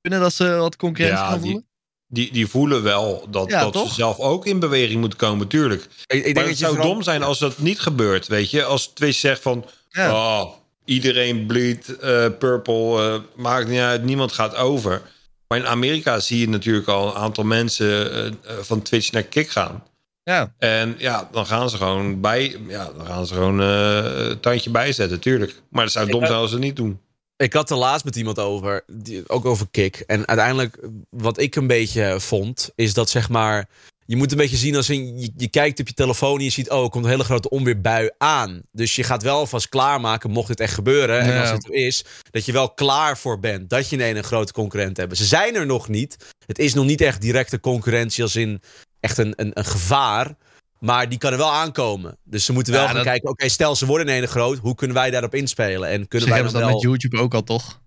kunnen dat ze wat concurrentie Ja, gaan voelen? Die, die voelen wel dat, Ja, dat toch? ze zelf ook in beweging moeten komen, tuurlijk. Ik, ik denk maar het zou vooral- dom zijn als dat niet gebeurt, weet je. Als Twitch zegt van, Ja. oh, iedereen bleed, eh, purple, eh, maakt niet uit, niemand gaat over. Maar in Amerika zie je natuurlijk al een aantal mensen eh, van Twitch naar Kick gaan. Ja. En ja, dan gaan ze gewoon bij, ja, dan gaan ze gewoon eh, een tandje bijzetten, tuurlijk. Maar het zou dom zijn als ze het niet doen. Ik had er laatst met iemand over, die, ook over Kik. En uiteindelijk, wat ik een beetje vond, is dat zeg maar. Je moet een beetje zien als in, je, je kijkt op je telefoon en je ziet, oh, er komt een hele grote onweerbui aan. Dus je gaat wel alvast klaarmaken, mocht dit echt gebeuren. En als het er is, dat je wel klaar voor bent. Dat je ineens een grote concurrent hebt. Ze zijn er nog niet. Het is nog niet echt directe concurrentie als in echt een, een, een gevaar. Maar die kan er wel aankomen. Dus ze moeten wel Ja, gaan dat- kijken, oké, stel ze worden ineens groot. Hoe kunnen wij daarop inspelen? En kunnen Ze wij hebben dan dat wel... met YouTube ook al, toch?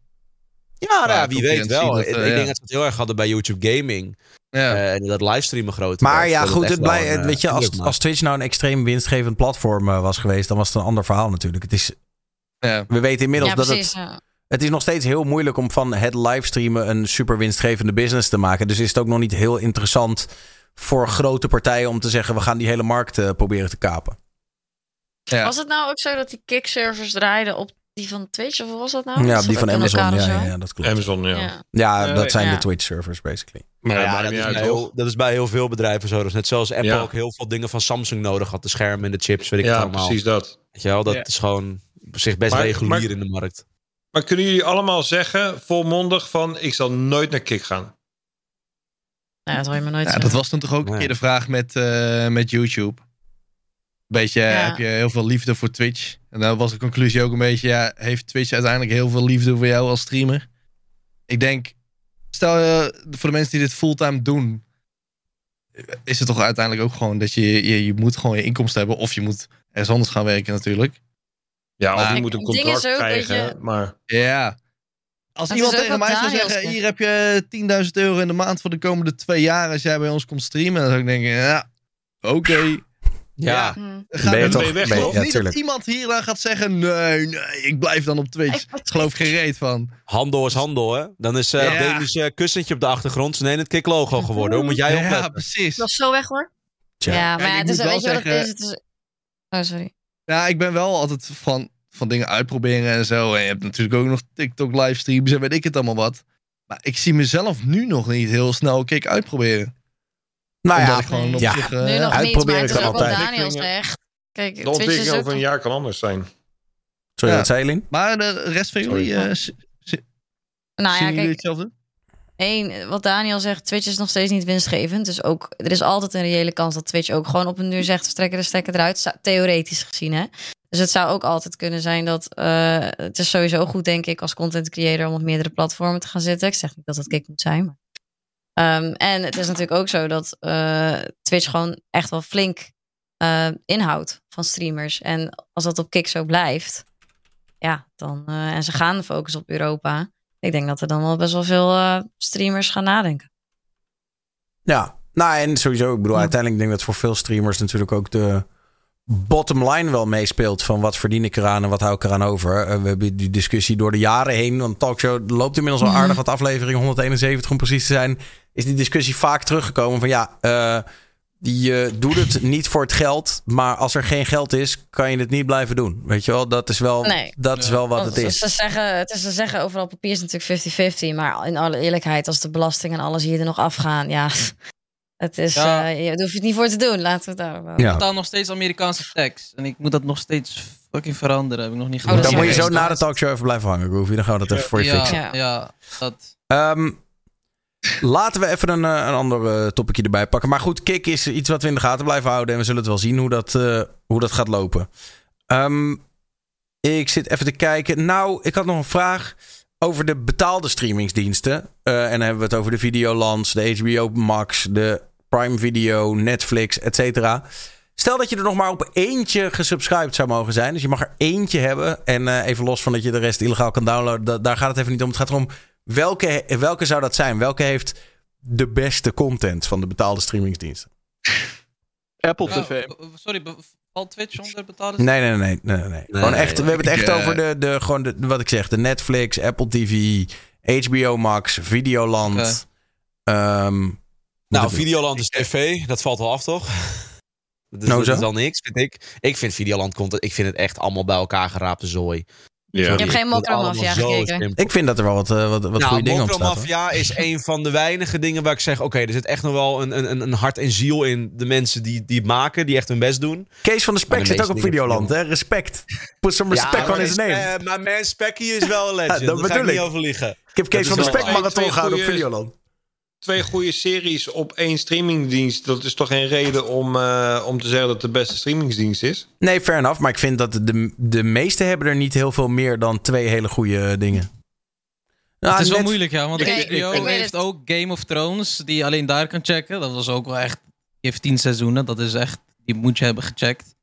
Ja, nou ja, Ja, wie weet wel. dat, eh, ik denk dat ze het heel erg hadden bij YouTube Gaming. Ja. Eh, en dat livestreamen groot. Maar ja, dat goed, het blij, een, eh, weet je, als, als Twitch nou een extreem winstgevend platform was geweest, dan was het een ander verhaal natuurlijk. Het is, Ja. we weten inmiddels Ja, dat precies. het, ja. het is nog steeds heel moeilijk om van het livestreamen een super winstgevende business te maken. Dus is het ook nog niet heel interessant voor grote partijen om te zeggen, we gaan die hele markt eh, proberen te kapen. Ja. Was het nou ook zo dat die kick-servers draaiden op die van Twitch? Of was dat nou? ja, Dat die van Amazon, ja, zo? ja, ja, dat klopt. Amazon, ja. Ja. Ja, dat zijn ja. de Twitch servers basically. Maar Ja, dat is uit, bij heel, dat is bij heel veel bedrijven zo. Dat is net zoals Apple Ja. ook heel veel dingen van Samsung nodig had. De schermen en de chips, weet ik het Ja, allemaal. precies dat. Weet je wel, dat Ja. is gewoon op zich best Maar- regulier maar- in de markt. Maar kunnen jullie allemaal zeggen, volmondig, van ik zal nooit naar Kick gaan? Nou, dat hoor je me nooit Ja, zeggen. dat was toen toch ook een keer de vraag met, eh, met YouTube. Beetje, Ja. heb je heel veel liefde voor Twitch? En dan was de conclusie ook een beetje, ja, heeft Twitch uiteindelijk heel veel liefde voor jou als streamer? Ik denk, stel eh, voor de mensen die dit fulltime doen, is het toch uiteindelijk ook gewoon dat je, je, je moet gewoon je inkomsten hebben of je moet ergens anders gaan werken natuurlijk. Ja, of je moet een contract krijgen, je- maar... Ja. Als iemand tegen mij zou zeggen, hier heb je 10.000 euro in de maand voor de komende twee jaar als jij bij ons komt streamen, dan zou ik denken, ja, oké. Ja, Hm. Ga Ben je dan toch- weg, ben ja, niet tuurlijk. dat iemand hier dan gaat zeggen: nee, nee, ik blijf dan op Twitch. Ik- geloof geen reet van. handel is handel, hè. Dan is eh Ja. Eh, kussentje op de achtergrond nee, het kick-logo geworden. Hoe moet jij ja, opletten? precies. Dat is zo weg hoor. Tja. Ja, maar ja, het is, moet wel weet je wat het zeggen- is? Het is... Oh, sorry. Ja, ik ben wel altijd van, van dingen uitproberen en zo. En je hebt natuurlijk ook nog TikTok livestreams en weet ik het allemaal wat. Maar ik zie mezelf nu nog niet heel snel kick uitproberen. Nou Omdat ja, ik gewoon op ja. zich, eh, Nu nog ja. niet, maar uitproberen het is kan ook wat altijd. Daniel zegt. Kijk, De Twitch is ontwikkeling ook... over een jaar kan anders zijn. Sorry, Ja. wat zei Eline? Maar de rest van jullie, eh, z- Nou zien ja, jullie kijk, hetzelfde? Één, wat Daniel zegt, Twitch is nog steeds niet winstgevend. Dus ook, er is altijd een reële kans dat Twitch ook gewoon op een duur zegt, we trekken de stekker eruit. Theoretisch gezien, hè. Dus het zou ook altijd kunnen zijn dat, eh, het is sowieso goed, denk ik, als content creator om op meerdere platformen te gaan zitten. Ik zeg niet dat het kick moet zijn, maar... Ehm, en het is natuurlijk ook zo dat eh, Twitch gewoon echt wel flink eh, inhoudt van streamers. En als dat op Kick zo blijft, ja, dan. en ze gaan focussen op Europa. Ik denk dat er dan wel best wel veel eh, streamers gaan nadenken. Ja, nou en sowieso, ik bedoel, uiteindelijk denk ik dat voor veel streamers natuurlijk ook de bottom line wel meespeelt van wat verdien ik eraan en wat hou ik eraan over. Eh, we hebben die discussie door de jaren heen, want Talkshow loopt inmiddels al Mhm. aardig wat aflevering 171 om precies te zijn, is die discussie vaak teruggekomen van ja, eh, die eh, doet het niet voor het geld, maar als er geen geld is, kan je het niet blijven doen. Weet je wel, dat is wel, Nee. dat is wel wat Want het is. Ze zeggen, het is te zeggen, overal papier is natuurlijk 50-50. Maar in alle eerlijkheid, als de belasting en alles hier er nog afgaan, ja. [laughs] Het is, Ja. eh, je hoeft het niet voor te doen. Laten we het daarover Ik betaal nog steeds Amerikaanse tax. En ik moet dat nog steeds fucking veranderen. Heb ik nog niet Oh, gedaan. dan moet je zo na de talkshow even blijven hangen, Goofy. Dan gaan we dat even voor je ja, fixen. Ja, ja, dat. Ehm, laten we even een, eh, een ander eh, topicje erbij pakken. Maar goed, kick is iets wat we in de gaten blijven houden. En we zullen het wel zien hoe dat, eh, hoe dat gaat lopen. Ehm, ik zit even te kijken. Nou, ik had nog een vraag over de betaalde streamingsdiensten. En dan hebben we het over de Videolands, de HBO Max, de Prime Video, Netflix, et cetera. Stel dat je er nog maar op eentje gesubscribed zou mogen zijn. Dus je mag er eentje hebben. En even los van dat je de rest illegaal kan downloaden. da- daar gaat het even niet om. Het gaat erom welke, welke zou dat zijn? Welke heeft de beste content van de betaalde streamingsdiensten? Apple Ja, TV. sorry, valt Twitch onder betaalde Nee, nee, nee. nee, nee, nee. Gewoon echt, we hebben het echt eh, over de, de, gewoon de, wat ik zeg, de Netflix, Apple TV, HBO Max, Videoland. Ehm, Nou, Videoland is tv. Dat valt wel af, toch? [laughs] Dus Nou, dat zo? is al niks, vind ik. Ik vind Videoland content, ik vind het echt allemaal bij elkaar geraapte zooi. Ja. Sorry, Je hebt geen ik vind het Mokromafia gekeken. Ik vind dat er wel wat, eh, wat, wat nou, goede dingen op staan. Mokromafia is een van de weinige dingen waar ik zeg... oké, er zit echt nog wel een, een, een hart en ziel in de mensen die, die het maken... die echt hun best doen. Kees van de Spek de zit ook op Videoland, hè? Respect. Put some respect Ja, on his maar name. eh, Maar man, Spekkie is wel een [laughs] legend. Ja, dat Daar ga ik niet over liegen. Ik heb Kees van de Spek marathon gehouden op Videoland. Twee goede series op één streamingdienst. Dat is toch geen reden om, eh, om te zeggen dat het de beste streamingsdienst is? Nee, fair enough. Maar ik vind dat de, de meeste hebben er niet heel veel meer dan twee hele goede dingen. Nou, het is wel moeilijk, ja. Want weet- HBO ik heeft ook Game of Thrones, die je alleen daar kan checken. Dat was ook wel echt... Die heeft tien seizoenen. Dat is echt... Die moet je hebben gecheckt.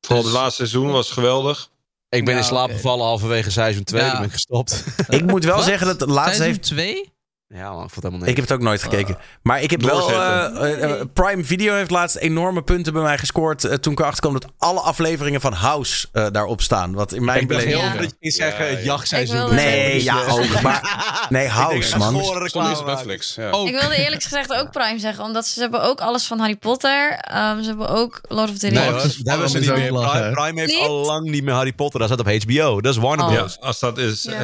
Vooral Dus- het laatste seizoen was geweldig. Ik ben Ja, in slaap gevallen halverwege seizoen 2. Ja. Ben ik gestopt. Ik moet wel Wat? zeggen dat het laatste Seizoen heeft... 2? Ja, man, ik vond het helemaal niks. Ik heb het ook nooit gekeken. Maar ik heb wel... Doorzetten. eh, eh, Prime Video heeft laatst enorme punten bij mij gescoord... eh, toen ik erachter kwam dat alle afleveringen van House eh, daarop staan. Wat in mijn ik dacht heel beleving... veel dat je ging zeggen Ja, ja. het jachtseizoen. Ik Nee, ja, ook. Maar, nee, House, man. Maken. Netflix. Ja. Ik wilde eerlijk gezegd ook Prime zeggen, omdat ze hebben ook alles van Harry Potter. Ehm, ze hebben ook Lord of the Nee, Rings. hoor, daar hebben ze is niet meer. lachen? Prime, heeft Niet? al lang niet meer Harry Potter. Dat staat op HBO. Dat is Warner Oh. Bros. als dat is eh,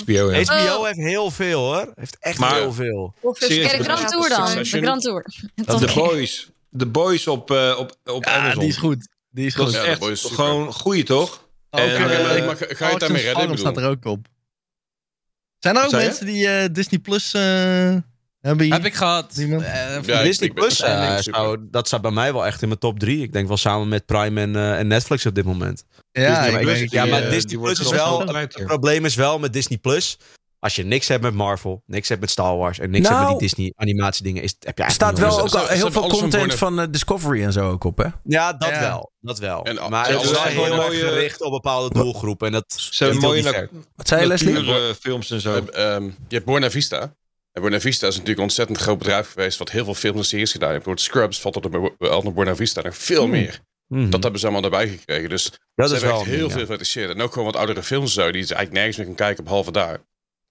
HBO. HBO Oh. heeft heel veel hoor. Heeft echt Maar- heel veel. Serieus, de Grand Tour dan. De. Grand Tour. De Boys. De Boys op, eh, op, op Ja, Amazon. die is goed. Die is Dat goed. is Ja, de echt is gewoon goeie, toch? Ook, En, Oké, eh, maar ik mag- ga je het daarmee redden? Ik staat er ook op. Zijn er ook je? mensen die eh, Disney Plus eh, hebben? Heb ik gehad. Eh, Ja, Disney Plus, eh, zou, dat staat bij mij wel echt in mijn top 3. Ik denk wel samen met Prime en, eh, en Netflix op dit moment. Ja, Disney ik Plus, denk, ja, eh, maar Disney Plus is wel. Het probleem is wel met Disney Plus. Als je niks hebt met Marvel, niks hebt met Star Wars en niks hebt Nou, met die Disney animatiedingen, is, heb je Er eigenlijk staat wel nog- ook ze- al ze heel veel van content van eh, Discovery en zo ook op, hè? Ja, dat Ja. wel. Dat wel. En- maar het is wel heel erg mooie- gericht op bepaalde doelgroepen. En dat Ze heel mooie Wat zei je, Leslie? natuurfilms en zo. Eh, ehm, je hebt Buena Vista. En Buena Vista is natuurlijk een ontzettend groot bedrijf geweest... wat heel veel films en series gedaan heeft. Bijvoorbeeld Scrubs valt onder onder Buena Vista. En veel meer. Mhm. Dat hebben ze allemaal erbij gekregen. Dus dat ze is hebben wel echt heel ding, veel ja. geïnteresseerd. En ook gewoon wat oudere films zo... die je eigenlijk nergens meer kan kijken, behalve daar.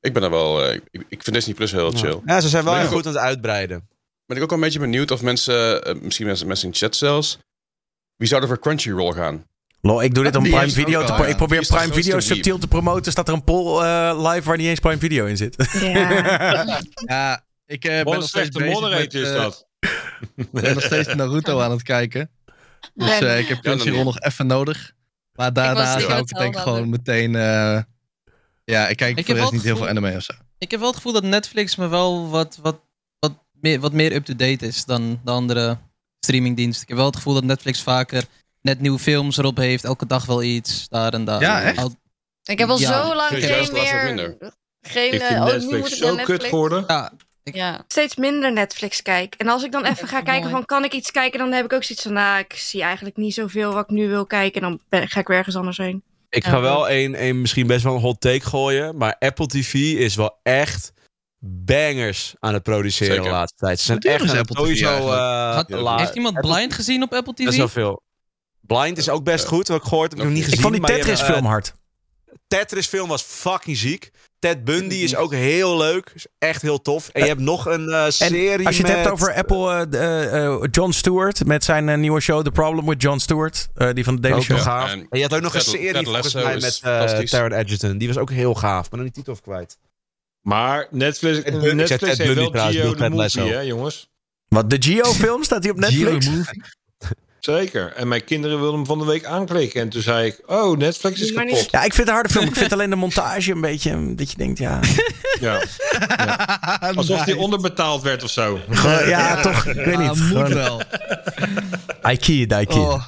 Ik ben er wel... eh, ik, ik vind Disney Plus heel chill. Ja, ze zijn wel Ben goed aan het uitbreiden. Ben ik ook wel een beetje benieuwd of mensen... eh, misschien mensen, mensen in chat zelfs... Wie zou er voor Crunchyroll gaan? Lol, ik doe dit om Prime Video wel, te ja. Ik probeer de Prime Video subtiel te promoten. Staat er een poll eh, live waar niet eens Prime Video in zit. Ja. [laughs] Ja, ik eh, ben nog een steeds bezig moderator is dat. Ik ben nog steeds Naruto aan het kijken. Dus eh, ik heb Crunchyroll nog even nodig. Maar daarna zou ik denk gewoon meteen... ja, ik kijk Ik voor de rest niet heel veel anime of zo. Ik heb wel het gevoel dat Netflix me wel wat, wat, wat meer, wat meer up-to-date is dan de andere streamingdiensten. Ik heb wel het gevoel dat Netflix vaker net nieuwe films erop heeft. Elke dag wel iets, daar en daar. Ja, echt? Al- Ik heb al Ja, zo lang ik geen meer... minder. Geen, Ik vind oh, nu Netflix moet ik zo kut geworden. Ja, Ja. Steeds minder Netflix kijk. En als ik dan even ga kijken mooi. van kan ik iets kijken, dan heb ik ook zoiets van, nou, ik zie eigenlijk niet zoveel wat ik nu wil kijken. En dan ben, ga ik weer ergens anders heen. Ik ga wel een, een misschien best wel een hot take gooien. Maar Apple TV is wel echt bangers aan het produceren Zeker. de laatste tijd. Ze zijn echt aan Apple TV sowieso... eh, Had- la- heeft iemand Apple- Blind gezien op Apple TV? Dat is wel veel. Blind is ook best goed, wat ik gehoord heb. Ik heb nog niet Ik gezien. vond die maar je hebt, Tetris film eh, hard. Tetris film was fucking ziek. Ted Bundy is ook heel leuk. Is echt heel tof. En je hebt nog een eh, serie En als je het met... hebt over Apple, eh, eh, eh, John Stewart met zijn nieuwe show The Problem with John Stewart, eh, die van de Daily Ook Show. gaaf. En je had ook nog Ted- een serie Ted volgens mij met eh fantastisch. Taron Egerton. Die was ook heel gaaf, maar dan die titel kwijt. Maar Netflix, Ted Bundy- ik Netflix Ted heeft Bundy wel niet de Ted movie, hè jongens? Wat, de Geo-film? Staat die op Netflix? Zeker. En mijn kinderen wilden hem van de week aanklikken. En toen zei ik, oh, Netflix is Maar niet- kapot. Ja, ik vind het harde film. Ik vind alleen de montage een beetje, eh, dat je denkt, ja... Ja. [laughs] Alsof die onderbetaald werd of zo. [laughs] Ja, toch, ik weet niet. Ah, moet Gewoon, wel. I kid, I kid. Oh.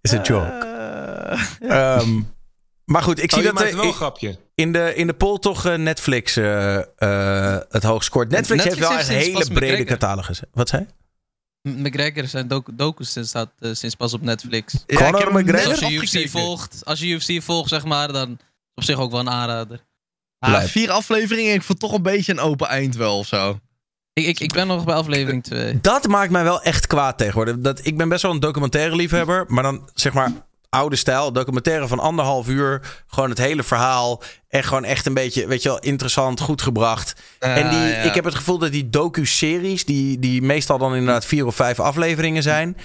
Is a joke. Ehm, maar goed, ik Oh, zie je dat maakt eh, wel een in- grapje. in, de, in de poll toch eh, Netflix eh, eh, het hoogst scoort. Netflix, Netflix heeft wel heeft een hele brede catalogus. Wat zei McGregor zijn docu docus staat eh, sinds pas op Netflix. Ja, Conor McGregor? Als je UFC volgt, als je UFC volgt, zeg maar, dan is op zich ook wel een aanrader. Ah, vier afleveringen, ik vond toch een beetje een open eind wel of zo. Ik, ik, ik ben nog bij aflevering 2. Dat maakt mij wel echt kwaad tegenwoordig. Dat, ik ben best wel een documentaire liefhebber. Maar dan zeg maar oude stijl. Documentaire van anderhalf uur. Gewoon het hele verhaal. En gewoon echt een beetje, weet je wel, interessant, goed gebracht. en die, Ah, ja. ik heb het gevoel dat die docu-series, die, die meestal dan inderdaad vier of vijf afleveringen zijn.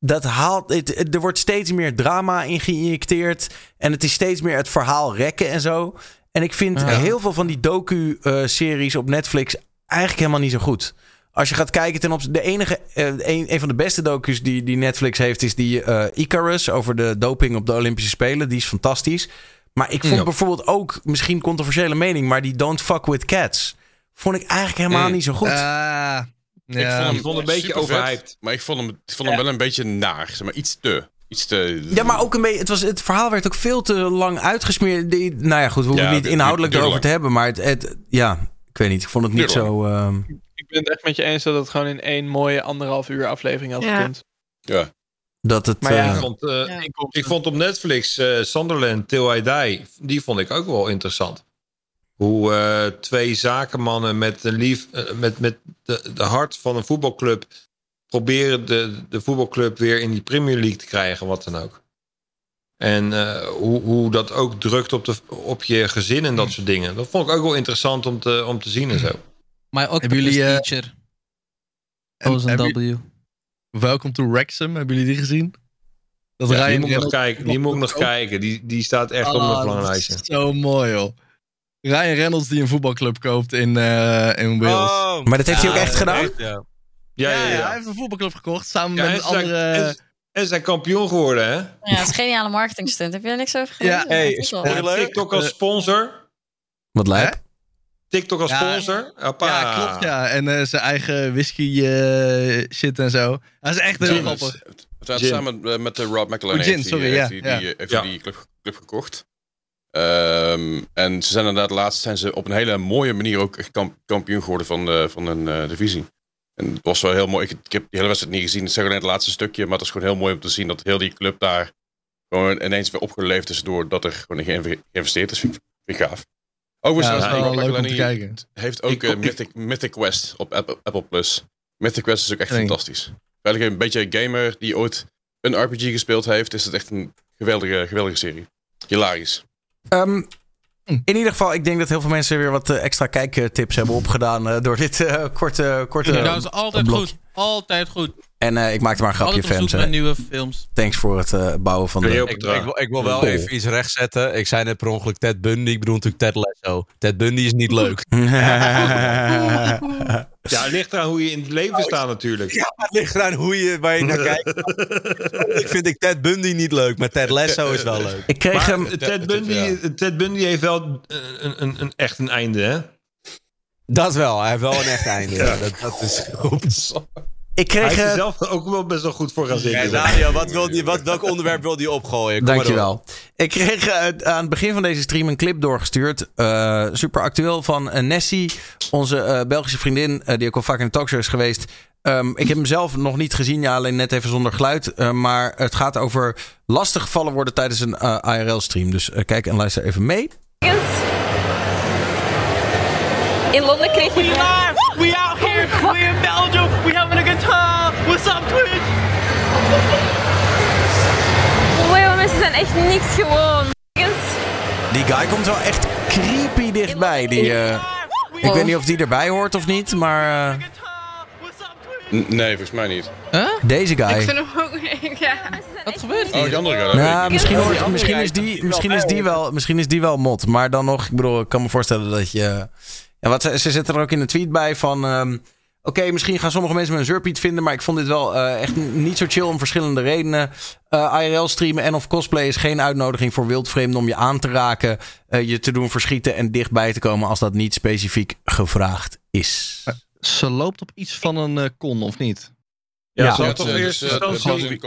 Dat haalt, het, er wordt steeds meer drama in geïnjecteerd. En het is steeds meer het verhaal rekken en zo. En ik vind heel veel van die docu-series op Netflix eigenlijk helemaal niet zo goed. Als je gaat kijken ten opzichte... De enige, eh, een, een van de beste docus die, die Netflix heeft... is die eh, Icarus over de doping op de Olympische Spelen. Die is fantastisch. Maar ik vond Ja. bijvoorbeeld ook... Misschien controversiële mening... maar die Don't Fuck With Cats... vond ik eigenlijk helemaal Mm. niet zo goed. Ah, ik ja. vond hem, Ik vond hem een beetje overhyped. Maar ik vond hem, ik vond hem wel een beetje naar. Zeg maar iets te. Iets te ja, maar ook een beetje... Het, was, het verhaal werd ook veel te lang uitgesmeerd. Die, nou ja, goed. We hoeven Ja, het niet inhoudelijk erover te hebben. Maar het, het... Ja, ik weet niet. Ik vond het niet zo... ehm, ben het echt met je eens dat het gewoon in één mooie anderhalf uur aflevering had Ja. gekund. Ja. dat het... Maar ja, eh, ik vond, Ja. ik vond op Netflix eh Sunderland, Till I Die, die vond ik ook wel interessant. Hoe eh, twee zakenmannen met, een lief, met, met de, de hart van een voetbalclub proberen de, de voetbalclub weer in die Premier League te krijgen, wat dan ook. En eh, hoe, hoe dat ook drukt op, de, op je gezin en dat soort dingen. Dat vond ik ook wel interessant om te, om te zien en zo. Maar ook jullie, eh, teacher. W. Welcome to Wrexham, hebben jullie die gezien? Dat Ja, die Ryan moet ik nog Reynolds- kijken. Die moet ik nog kijken. Die, die staat echt op Ah, mijn dat verlanglijstje. Zo mooi, joh. Ryan Reynolds die een voetbalclub koopt in, eh, in Wales. Oh, Maar dat heeft hij ook echt gedaan? ja. Ja, ja, ja, ja. hij heeft een voetbalclub gekocht samen Ja, met een andere... en zijn kampioen geworden, hè? Ja, het is een geniale marketing stunt. Heb je er niks over gelezen? Ja, hey, dat. TikTok als sponsor. Wat lijp. TikTok als Ja. sponsor. Hoppa. Ja, klopt, ja. En eh, zijn eigen whisky eh, shit en zo. Hij is echt heel Gin. grappig. Het Gin. samen met, met de Rob McElhenney. Oh, Gin, heeft sorry, die, ja, die, ja. die, heeft die club, club gekocht. Ehm, en ze zijn inderdaad laatst zijn ze op een hele mooie manier ook kampioen geworden van, de, van een eh, divisie. En het was wel heel mooi. Ik, ik heb die hele wedstrijd niet gezien. Ik zeg alleen het laatste stukje. Maar het is gewoon heel mooi om te zien dat heel die club daar gewoon ineens weer opgeleefd is. Doordat er gewoon geïnve- geïnvesteerd is. Vind ik gaaf. Overigens, Ja, leuk om te kijken. heeft ook Ik- eh, ik- Mythic, Mythic Quest op Apple, Apple Plus. Mythic Quest is ook echt Nee. fantastisch. Eigenlijk een beetje een gamer die ooit een RPG gespeeld heeft, is het echt een geweldige, geweldige serie. Hilarisch. Ehm, in ieder geval, ik denk dat heel veel mensen weer wat eh, extra kijktips hebben opgedaan eh, door dit eh, korte, korte Ja, dat is altijd blokje. goed. Altijd goed. En eh, ik maakte maar een grapje, fans. hè. nieuwe films. Thanks voor het eh, bouwen van de... Ik, ik, wil, ik wil wel even iets rechtzetten. Ik zei net per ongeluk Ted Bundy. Ik bedoel natuurlijk Ted Lasso. Ted Bundy is niet leuk. [laughs] [laughs] Ja, het ligt eraan hoe je in het leven staat natuurlijk. Ja, het ligt eraan hoe je, waar je naar kijkt. [laughs] ik vind ik Ted Bundy niet leuk, maar Ted Lasso is wel leuk. ik kreeg Maar hem... Ted Bundy, Ted Bundy heeft wel een, een, een, echt een einde, hè? Dat wel, hij heeft wel een echt einde. Ja. Dat, dat is goed. Ik Hij kreeg... is er eh, zelf ook wel best wel goed voor gaan zitten. Ja, Daniel, wat wil die, wat, welk onderwerp wil die opgooien? Kom maar Dankjewel. Ik kreeg eh, aan het begin van deze stream een clip doorgestuurd. eh, super actueel van Nessie, onze eh, Belgische vriendin, die ook al vaak in de talkshow is geweest. Ehm, ik heb hem zelf nog niet gezien, ja, alleen net even zonder geluid. Eh, maar het gaat over lastig gevallen worden tijdens een IRL-stream. Dus kijk en luister even mee. In Londen kreeg je... We live! We here! We in Belgium! We having a good time! Up, Twitch? Wow, mensen zijn echt niks gewoon. Die guy komt wel echt creepy dichtbij. Die, eh, ik weet niet of die erbij hoort of niet, maar eh, N- Nee, volgens mij niet. deze guy. Ik vind hem ook... ja. Wat gebeurt Oh, die andere guy. Nou, misschien, niet. hoort, misschien, is die, misschien, is die wel, misschien is die wel mot. Maar dan nog, ik bedoel, ik kan me voorstellen dat je... Ja, wat ze, ze zetten er ook in een tweet bij van... ehm, Oké, misschien gaan sommige mensen me een zurpiet vinden... maar ik vond dit wel eh, echt niet zo chill om verschillende redenen. Eh, IRL streamen en of cosplay is geen uitnodiging voor wildvreemden... om je aan te raken, eh, je te doen verschieten... en dichtbij te komen als dat niet specifiek gevraagd is. Ze loopt op iets van een con, of niet? Ja, Ja. ze had toch instantie...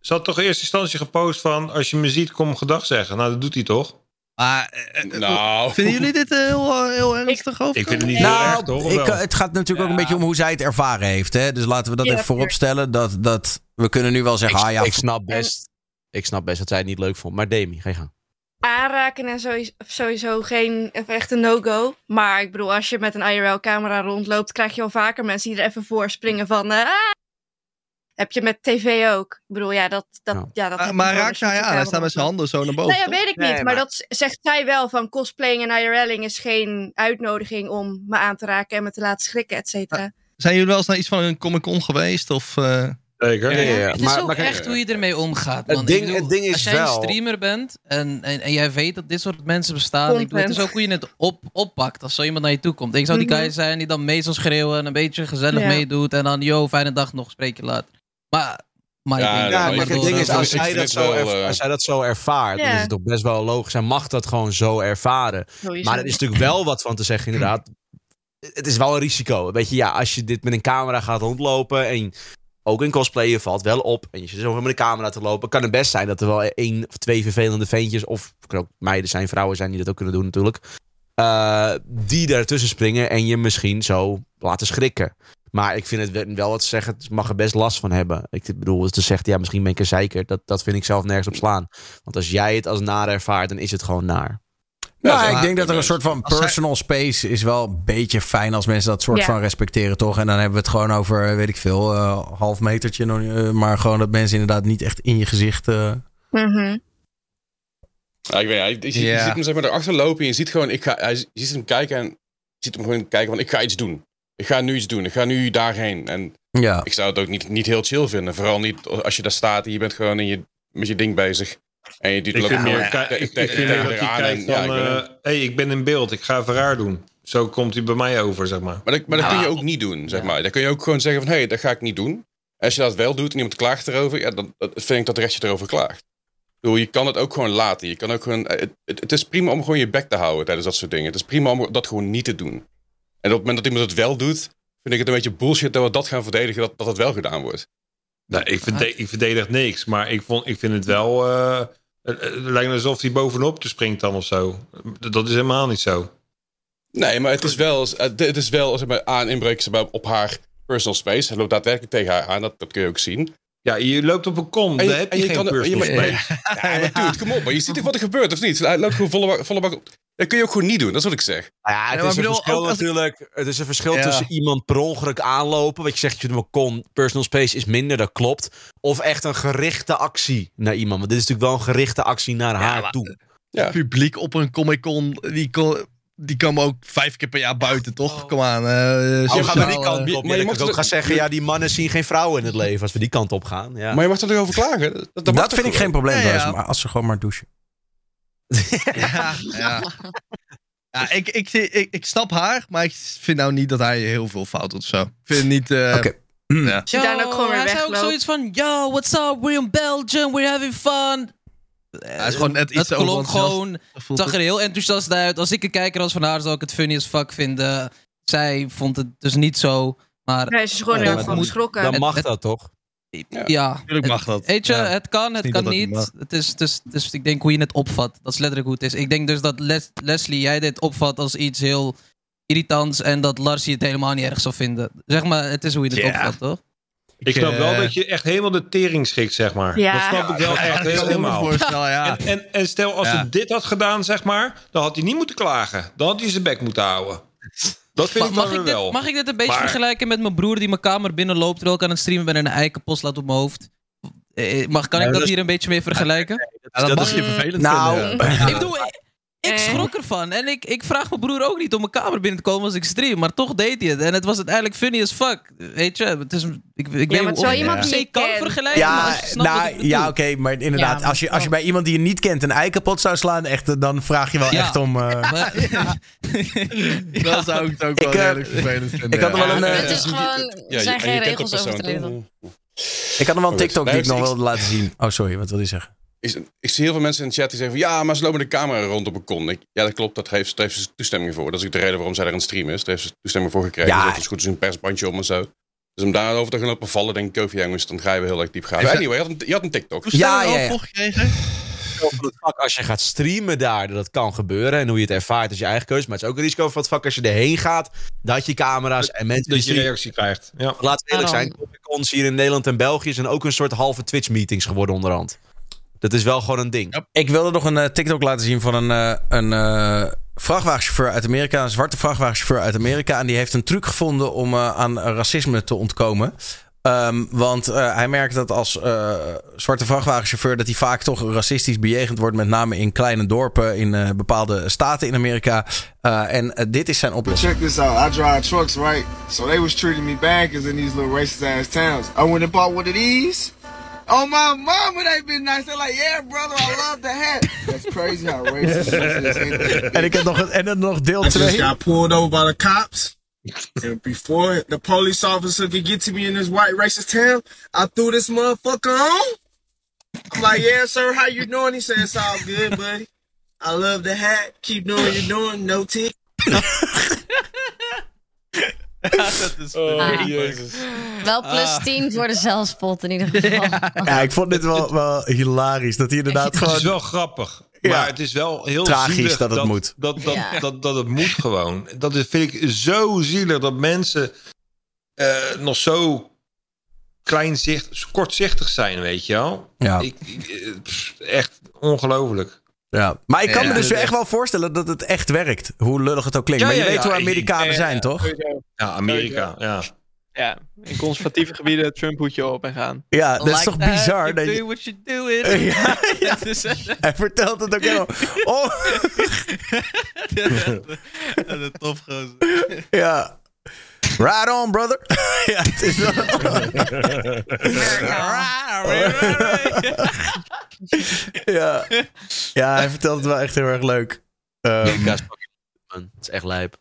Ze had toch in eerste instantie gepost van... als je me ziet, kom gedag zeggen. Nou, dat doet hij toch? Maar, eh, eh, Nou. vinden jullie dit eh, heel, eh, heel ernstig over? Ik vind het niet heel Nou, erg, toch? Ik, eh, het gaat natuurlijk ook een beetje om hoe zij het ervaren heeft. Hè? Dus laten we dat Ja, even voorop stellen. Dat, dat, we kunnen nu wel zeggen, Ik, ah ja, ik, snap best, ik snap best dat zij het niet leuk vond. Maar Demi, ga je gang. Aanraken en sowieso, sowieso geen echt een no-go. Maar ik bedoel, als je met een IRL-camera rondloopt, krijg je wel vaker mensen die er even voor springen van. eh, ah! Heb je met tv ook? Ik bedoel, ja, dat. dat, Ja. ja. dat Ah, maar raakt hij aan? Hij staat met zijn handen zo naar boven. Nee, ja, toch? weet ik niet. Nee, maar, maar- dat zegt zij wel van cosplaying en IRLing is geen uitnodiging om me aan te raken en me te laten schrikken, et cetera. Zijn jullie wel eens naar iets van een Comic Con geweest? Of, eh, Zeker. Ja, ja, ja. Het is Maar, ook maar echt hoe je ermee omgaat. Het Man. ding- Ik bedoel, het ding is als jij wel- een streamer bent en, en, en jij weet dat dit soort mensen bestaan. Ik bedoel, het is ook hoe je het op, oppakt als zo iemand naar je toe komt. Ik zou die Mhm. guy zijn die dan mee zal schreeuwen en een beetje gezellig Ja. meedoet. En dan, yo, fijne dag nog, spreek je later. Maar, maar Ja, ik denk ja, dat Ja, maar het ding is, als zij, dat zo, wel, eh, als zij dat zo ervaart, dan is het toch best wel logisch. Zij mag dat gewoon zo ervaren. Sowieso. Maar er is natuurlijk wel wat van te zeggen, inderdaad. Het is wel een risico. Weet je, ja, als je dit met een camera gaat rondlopen en ook in cosplay, je valt wel op en je zit zo met een camera te lopen, kan het best zijn dat er wel één of twee vervelende ventjes, of het kunnen ook meiden zijn, vrouwen zijn die dat ook kunnen doen natuurlijk, eh, die daartussen springen en je misschien zo laten schrikken. Maar ik vind het wel- wel wat zeggen, het mag er best last van hebben. Ik bedoel, te zeggen, ja, misschien ben ik een zeiker. Dat, dat vind ik zelf nergens op slaan. Want als jij het als naar ervaart, dan is het gewoon naar. Nou, zeg ik denk dat er een soort van personal space is wel een beetje fijn als mensen dat soort Ja. van respecteren, toch? En dan hebben we het gewoon over, eh, weet ik veel, eh, half metertje. eh, maar gewoon dat mensen inderdaad niet echt in je gezicht. eh, Mhm. Ja, ik weet, hij, je, ziet- je Ja. ziet hem zeg maar erachter lopen en je ziet gewoon, ik ga, hij, je ziet hem kijken en je ziet hem gewoon kijken van, ik ga iets doen. Ik ga nu iets doen, ik ga nu daarheen. En ja. ik zou het ook niet, niet heel chill vinden. Vooral niet als je daar staat en je bent gewoon in je, met je ding bezig. En je doet Ik vind meer, tegen ik weet eh, ik ben in beeld, ik ga even raar doen. Zo komt hij bij mij over, zeg maar. Maar dat, maar dat kun je ook niet doen, zeg maar. Dan kun je ook gewoon zeggen van, hé, hey, dat ga ik niet doen. Als je dat wel doet en iemand klaagt erover, ja, dan dan vind ik dat de recht je erover klaagt. Ik bedoel, je kan het ook gewoon laten. Je kan ook gewoon, het, het, het is prima om gewoon je bek te houden tijdens dat soort dingen. Het is prima om dat gewoon niet te doen. En op het moment dat iemand het wel doet, vind ik het een beetje bullshit dat we dat gaan verdedigen, dat, dat het wel gedaan wordt. Nou, ik, verde- ik verdedig niks, maar ik, vond, ik vind het wel... eh, het, het lijkt alsof hij bovenop te springt dan of zo. Dat is helemaal niet zo. Nee, maar het is wel, eh, het is wel zeg maar, aan maar, op haar personal space. Hij loopt daadwerkelijk tegen haar aan, dat, dat kun je ook zien. Ja, je loopt op een kom, En je- heb en je, je geen kan- personal je- maar- space. [laughs] Ja, maar dude, kom op. Maar je ziet toch wat er gebeurt, of niet? Hij loopt gewoon volle, bak- volle bak op. Dat kun je ook gewoon niet doen, dat is wat ik zeg. Nou ja, het Ja, is een bedoel, verschil ik- natuurlijk. Het is een verschil Ja. tussen iemand per ongeluk aanlopen. Wat je zegt, je doet maar kon. Personal space is minder, dat klopt. Of echt een gerichte actie naar iemand. Want dit is natuurlijk wel een gerichte actie naar haar maar- toe. Ja. publiek op een Comic Con, die, ko- die komen ook vijf keer per jaar buiten, toch? Kom aan. eh Oh, gaan we sociaal, die kant eh, op? maar Ja, je dan mag ook toch- gaan zeggen, ja, die mannen zien geen vrouwen in het leven. Als we die kant op gaan. Ja. Maar je mag er toch over klagen? Dat, dat, vind ik geen probleem, Ja, trouwens, maar als ze gewoon maar douchen. Ja, ja. ja ik, ik, ik, ik snap haar, maar ik vind nou niet dat hij heel veel fout doet of zo. Ik vind het niet... eh, Oké. ja. Je weer hij zei ook zoiets van, yo, what's up, we're in Belgium, we're having fun. Hij is gewoon net iets Het klonk gewoon, Voelt zag het. er heel enthousiast uit. Als ik een kijker was van haar, zou ik het funny as fuck vinden. zij vond het dus niet zo. Maar Nee, ze is gewoon eh, heel het geschrokken. Dan het- mag het- dat toch? Ja, Natuurlijk mag dat. Weet je, Ja. het kan, het Niet kan het niet. Het is, het, is, het is, ik denk hoe je het opvat. Dat is letterlijk hoe het is. Ik denk dus dat Les- Leslie, jij dit opvat als iets heel irritants. En dat Larsie het helemaal niet erg zou vinden. Zeg maar, het is hoe je het Ja. opvat, toch? Ik snap wel eh, dat je echt helemaal de tering schikt, zeg maar. Ja. Dat snap ik wel echt helemaal. En, en, en stel als Ja. hij dit had gedaan, zeg maar, dan had hij niet moeten klagen. Dan had hij zijn bek moeten houden. Dat vind ik mag, ik weer wel. dit, mag ik dit een beetje Maar- vergelijken met mijn broer die mijn kamer binnenloopt terwijl ik aan het streamen ben en een ei kapot slaat op mijn hoofd? Eh, Mag, kan Ja, ik dat hier een beetje mee vergelijken? Ja, dat dat mag is- je vervelend Nou, vinden. ja. Ik bedoel, ik, schrok ervan. En ik, ik vraag mijn broer ook niet om mijn kamer binnen te komen als ik stream. Maar toch deed hij het. En het was uiteindelijk funny as fuck. Weet je, het is, ik, ik Ja, weet wel of- je kan vergelijken. maar Ja, nou, ja oké, maar inderdaad, Ja, als, je, als je bij iemand die je niet kent een ei kapot zou slaan, echt, dan vraag je wel Ja. echt om... eh, [laughs] Maar- [laughs] Dat zou ik het ook wel Ik, eh, redelijk vervelend vinden. ik had er ja. wel een, Het is gewoon, er zijn geen regels over te treden. ik had nog wel een Oké, TikTok die ik nog wilde laten zien. Oh, sorry, wat wil je zeggen? Ik, ik zie heel veel mensen in de chat die zeggen van... ja, maar ze lopen de camera rond op een kon. Ik, ja, dat klopt. Dat heeft, daar heeft ze toestemming voor. Dat is ook de reden waarom zij er aan het streamen is. Daar heeft ze toestemming voor gekregen. Ja. Dus heeft goed is een persbandje om en zo. Dus om daarover te gaan lopen vallen, denk ik, Kofi jongens, dan ga je wel heel erg diep gaan. Anyway, je had een, je had een TikTok. Ja, ja, ja. voor gekregen? Van het vak als je gaat streamen daar, dat kan gebeuren. En hoe je het ervaart is je eigen keuze. Maar het is ook een risico van het vak als je erheen gaat. Dat je camera's en mensen die Dat je reactie krijgt. Ja. Laat eerlijk zijn. Comic-Cons hier in Nederland en België zijn ook een soort halve Twitch-meetings geworden onderhand. Dat is wel gewoon een ding. Ik wilde nog een eh, TikTok laten zien van een, eh, een eh, vrachtwagenchauffeur uit Amerika. Een zwarte vrachtwagenchauffeur uit Amerika. En die heeft een truc gevonden om eh, aan racisme te ontkomen. Ehm, want eh, hij merkt dat als eh, zwarte vrachtwagenchauffeur... dat hij vaak toch racistisch bejegend wordt. Met name in kleine dorpen in eh, bepaalde staten in Amerika. Eh, en dit is zijn oplossing. Check this out. I drive trucks, right? So they was treating me bad because in these little racist ass towns. I went and bought one of these. Oh my mama, they been nice. They're like, yeah, brother, I love the hat. That's crazy how racist this is. ain't it? En ik heb nog, en dan nog deel I just got pulled over by the cops. And before the police officer could get to me in this white racist town, I threw this motherfucker on. I'm like, yeah, sir, how you doing? He said, it's all good, buddy. I love the hat. Keep doing what you're doing. No tick. dat is Ah. Jezus. Wel plus Ah. 10 voor de zelfspot in ieder geval. Ja, ik vond dit wel, wel hilarisch. Dat hij inderdaad Het gewoon... is wel grappig. Ja. Maar het is wel heel Tragisch dat het moet. Dat, dat, Ja. dat, dat het moet gewoon. Dat is- vind ik zo zielig dat mensen eh, nog zo kleinzicht, kortzichtig zijn, weet je wel. Ja. Ik, ik- eh, echt ongelooflijk. Ja, maar ik kan me dus dat- echt wel voorstellen dat het echt werkt. Hoe lullig het ook klinkt. Ja, maar je ja, weet ja, hoe ik- Amerikanen Ja, zijn, ja, toch? Ja, Amerika, ja. Ja, in conservatieve gebieden Trump hoedje op en gaan. Ja, dat is toch that, bizar? you Dat do je, what you do it. Ja, ja. Het is echt- hij vertelt het ook helemaal. Oh, [laughs] Dat is tof, gozer. ja. Right on, brother. [laughs] ja, het is wel... [laughs] ja. ja, hij vertelt het wel echt heel erg leuk. Ehm, man. Het is echt lijp.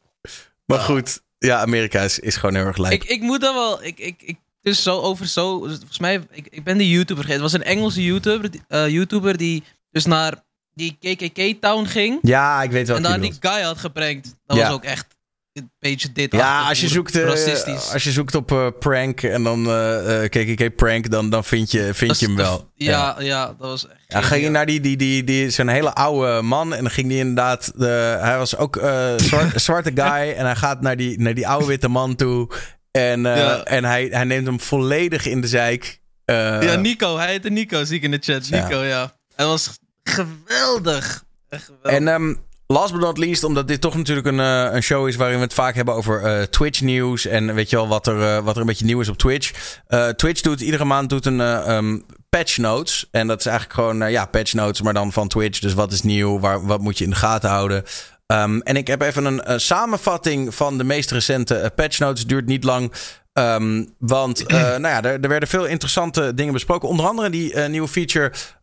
maar goed, ja, Amerika is, is gewoon heel erg leuk. Ik, ik moet dan wel. Ik, ik, ik, dus zo over zo. Volgens mij, ik, ik ben die YouTuber vergeten. Het was een Engelse YouTuber, die- eh, YouTuber die dus naar die KKK-town ging. Ja, ik weet wel en daar die guy had geprankt. Dat Ja. was ook echt een beetje dit. Ja, als je zoekt, eh, als je zoekt op eh, prank en dan eh, eh, KKK prank, dan, dan vind je, vind je hem wel. Ja, ja, dat was echt. Ja, ging je naar die, die, die, die, zo'n hele oude man en dan ging die inderdaad, de, hij was ook zwart, [laughs] zwarte guy en hij gaat naar die, naar die oude witte man toe en, Ja. en hij, hij neemt hem volledig in de zijk. Eh, ja, Nico. Hij heette Nico, zie ik in de chat. Nico, ja. Hij was geweldig. Echt geweldig. En ehm, last but not least, omdat dit toch natuurlijk een, eh, een show is waarin we het vaak hebben over eh, Twitch nieuws. En weet je wel wat er, eh, wat er een beetje nieuw is op Twitch. Twitch doet iedere maand doet een ehm, patch notes. En dat is eigenlijk gewoon ja, patch notes, maar dan van Twitch. Dus wat is nieuw? Waar, wat moet je in de gaten houden? Ehm, en ik heb even een samenvatting van de meest recente patch notes. Duurt niet lang. Ehm, want [clears throat] nou ja, er, er werden veel interessante dingen besproken. Onder andere die nieuwe feature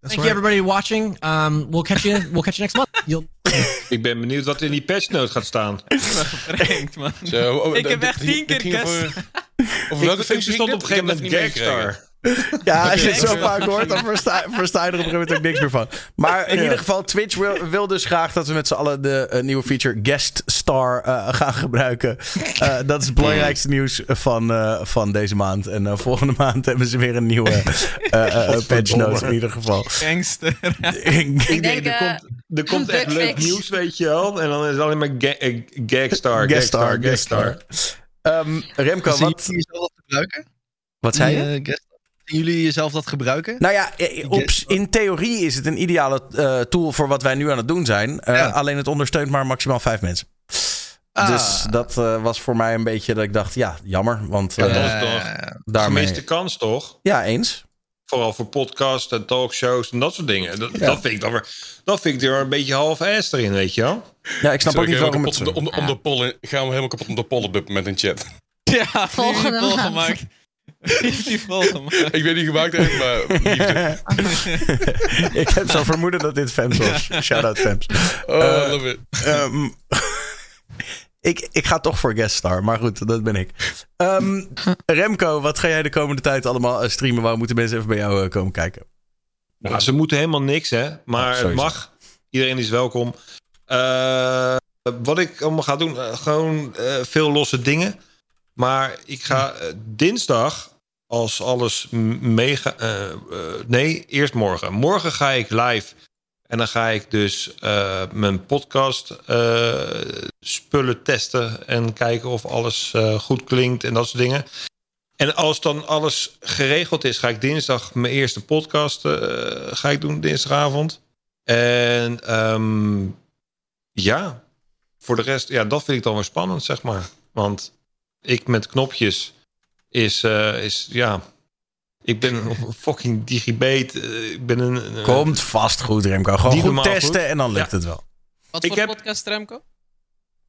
Thank you everybody watching. Um, we'll catch you. We'll catch you next month. You'll. Ik ben benieuwd wat in die patchnote gaat staan. [laughs] Geprankt, man. Zo, oh, ik heb echt tien keer guest. Over welke functie stond op een gegeven moment niet meegekregen. [laughs] Ja, als je het zo vaak hoort, dan versta, versta je er op een gegeven moment ook niks meer van. Maar [laughs] in Ja. ieder geval, Twitch wil, wil dus graag dat we met z'n allen de eh, nieuwe feature Guest Star eh, gaan gebruiken. Eh, dat is het belangrijkste nieuws van, eh, van deze maand. En eh, volgende maand hebben ze weer een nieuwe eh, eh, patch notes in ieder geval. Gangster. [laughs] Ik denk, denk, er komt, er komt echt leuk nieuws, weet je wel. En dan is het alleen maar ga gagstar, gagstar, gagstar. Ehm, Remco, wat, wat zei je? Zien jullie jezelf dat gebruiken? Nou ja, eh, op, in theorie is het een ideale eh, tool voor wat wij nu aan het doen zijn. Eh, Ja. Alleen het ondersteunt maar maximaal vijf mensen. Ah. Dus dat eh, was voor mij een beetje dat ik dacht, ja, jammer. Want Ja, eh, dat is toch daarmee... gemiste kans, toch? Ja, eens. Vooral voor podcasts en talkshows en dat soort dingen. Dat, dat vind ik dan weer, dat vind ik er een beetje half-ass erin, weet je wel. Ja, ik snap ook niet waarom om de, om, de, om de pollen, gaan we helemaal kapot om de pollen op dit moment in chat. Ja, [laughs] Volgende maand. gemaakt. [laughs] Die vol gemaakt. Ik weet niet gemaakt heeft, maar liefde. [laughs] ik heb zo'n vermoeden dat dit Fems was. Shout-out Fems. Oh, Eh, love it. Ehm, [laughs] ik, ik ga toch voor guest star, maar goed, dat ben ik. Ehm, Remco, wat ga jij de komende tijd allemaal eh, streamen? Waar moeten mensen even bij jou eh, komen kijken? Nou, ze moeten helemaal niks, hè. Maar het mag. Iedereen is welkom. Eh, wat ik allemaal ga doen, gewoon eh, veel losse dingen. Maar ik ga dinsdag, als alles meega... eh, eh, nee, eerst morgen. Morgen ga ik live. En dan ga ik dus eh, mijn podcast spullen testen. En kijken of alles goed klinkt en dat soort dingen. En als dan alles geregeld is, ga ik dinsdag mijn eerste podcast ga ik doen dinsdagavond. En ehm, ja, voor de rest, ja, dat vind ik dan weer spannend, zeg maar. Want ik met knopjes is, eh, is ja, ik ben een fucking digibate. eh, ik ben een, Komt vast goed, Remco. Gewoon Die goed testen goed. en dan lukt Ja. het wel. Wat Ik voor heb- podcast, Remco?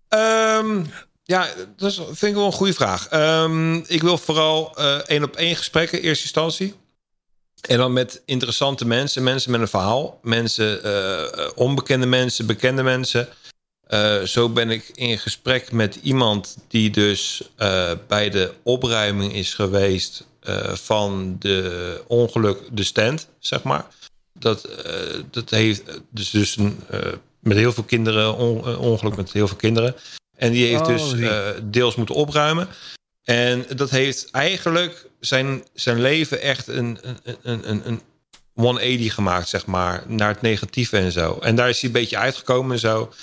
Ehm, ja, dat is- vind ik wel een goede vraag. Ehm, ik wil vooral eh, één op één gesprekken, in eerste instantie. En dan met interessante mensen, mensen met een verhaal. Mensen, onbekende mensen, bekende mensen. Eh, zo ben ik in gesprek met iemand die dus eh, bij de opruiming is geweest eh, van de ongeluk, de stand, zeg maar. Dat, dat heeft dus, dus een, met heel veel kinderen, on- ongeluk met heel veel kinderen. En die heeft Oh, dus deels moeten opruimen. En dat heeft eigenlijk zijn, zijn leven echt een, een, een, een, een 180 gemaakt, zeg maar. Naar het negatieve en zo. En daar is hij een beetje uitgekomen en zo.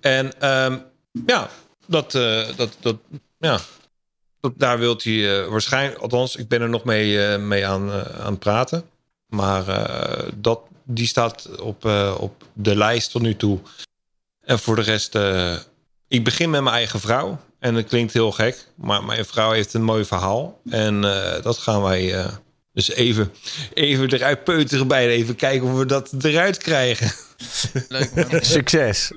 En ehm, ja, dat, eh, dat, dat, ja, dat, daar wilt hij eh, waarschijnlijk, althans, ik ben er nog mee, eh, mee aan, eh, aan het praten. Maar eh, dat, die staat op, eh, op de lijst tot nu toe. En voor de rest, eh, ik begin met mijn eigen vrouw. En dat klinkt heel gek, maar mijn vrouw heeft een mooi verhaal. En eh, dat gaan wij eh, dus even, even eruit peuteren bij. Even kijken of we dat eruit krijgen. Leuk man. Succes.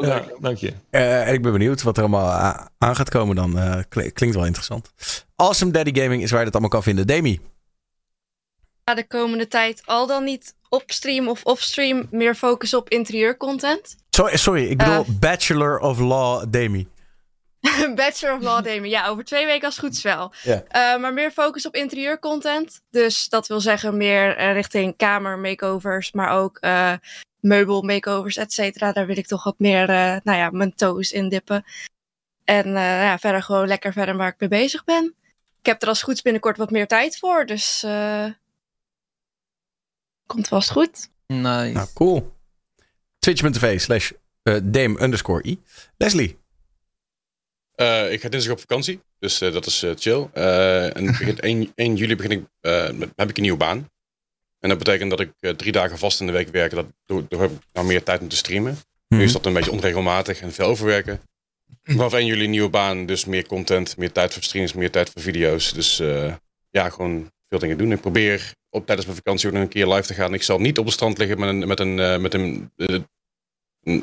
Ja, dank je. Eh, en ik ben benieuwd wat er allemaal aan gaat komen dan. Eh, kli- klinkt wel interessant. Awesome Daddy Gaming is waar je dat allemaal kan vinden. Demi. ga de komende tijd al dan niet op stream of offstream meer focussen op interieurcontent. Sorry, sorry ik bedoel Eh. Bachelor of Law Demi. [laughs] Bachelor of Law Demi. Ja, over twee weken als het goed is wel. Ja. Eh, maar meer focus op interieurcontent. Dus dat wil zeggen meer richting kamer makeovers, maar ook eh, meubel makeovers, et cetera. Daar wil ik toch wat meer, eh, nou ja, mijn toes in dippen. En eh, ja, verder gewoon lekker verder waar ik mee bezig ben. Ik heb er als goed is binnenkort wat meer tijd voor, dus eh, komt vast goed. Nice. Nou, cool. Twitch.tv slash Dame underscore i. Leslie. Eh, ik ga dinsdag op vakantie, dus eh, dat is eh, chill. Eh, en begin [laughs] 1, 1 juli begin ik, eh, heb ik een nieuwe baan. En dat betekent dat ik eh, drie dagen vast in de week werk. Dat, door, door heb ik nou meer tijd om te streamen. Nu is dat een beetje onregelmatig en veel overwerken. Vanaf 1 juli een nieuwe baan, dus meer content, meer tijd voor streams, meer tijd voor video's. Dus eh, ja, gewoon veel dingen doen. Ik probeer op, tijdens mijn vakantie ook nog een keer live te gaan. Ik zal niet op het strand liggen met een, met een, eh, met een, een,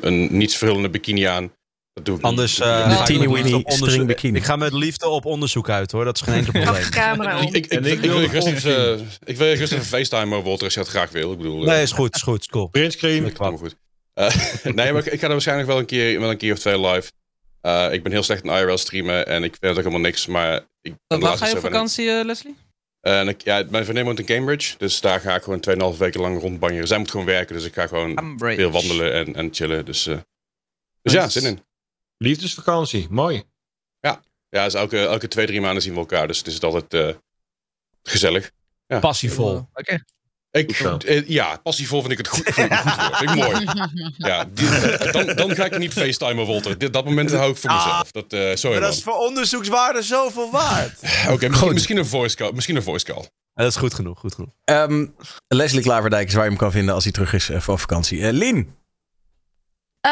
een niets verhullende bikini aan. Dat doe ik Anders niet. eh, Ja. ga ik met liefde op onderzoek- Ik ga met liefde op onderzoek uit hoor. Dat is geen enkel probleem. camera Ik, ik, ik, ik wil je gerust even, ik wil even FaceTime over Walter als je dat graag wil. Ik bedoel, eh, Nee, is goed, is goed, is cool. Printscreen. Goed. Eh, [laughs] nee, maar ik, ik ga er waarschijnlijk wel een keer, wel een keer of twee live. Eh, ik ben heel slecht in IRL streamen en ik vind het ook helemaal niks. Maar ik, de Waar ga je op ik- vakantie, eh, Leslie? Eh, en ik, ja, mijn vriendin woont in Cambridge, dus daar ga ik gewoon 2,5 weken lang rondbanjeren. Zij moet gewoon werken, dus ik ga gewoon veel wandelen en, en chillen. Dus, eh, dus ja, zin in. Liefdesvakantie, mooi. Ja, ja dus elke, elke twee, drie maanden zien we elkaar, dus het is altijd eh, gezellig. Ja. Passievol. Ik, eh, ja, passievol vind ik het goed, vind ik een goed woord. Vind ik mooi. [laughs] Ja, die- dan, dan ga ik niet facetimen, Walter. Dit, dat moment hou ik voor mezelf. Dat, eh, sorry, Maar man. dat is voor onderzoekswaarde zoveel waard. [laughs] Oké, misschien, misschien een voice call. Misschien een voice call. dat is goed genoeg, goed genoeg. Ehm, Leslie Klaverdijk is waar je hem kan vinden als hij terug is eh, van vakantie. Eh Lin, Eh,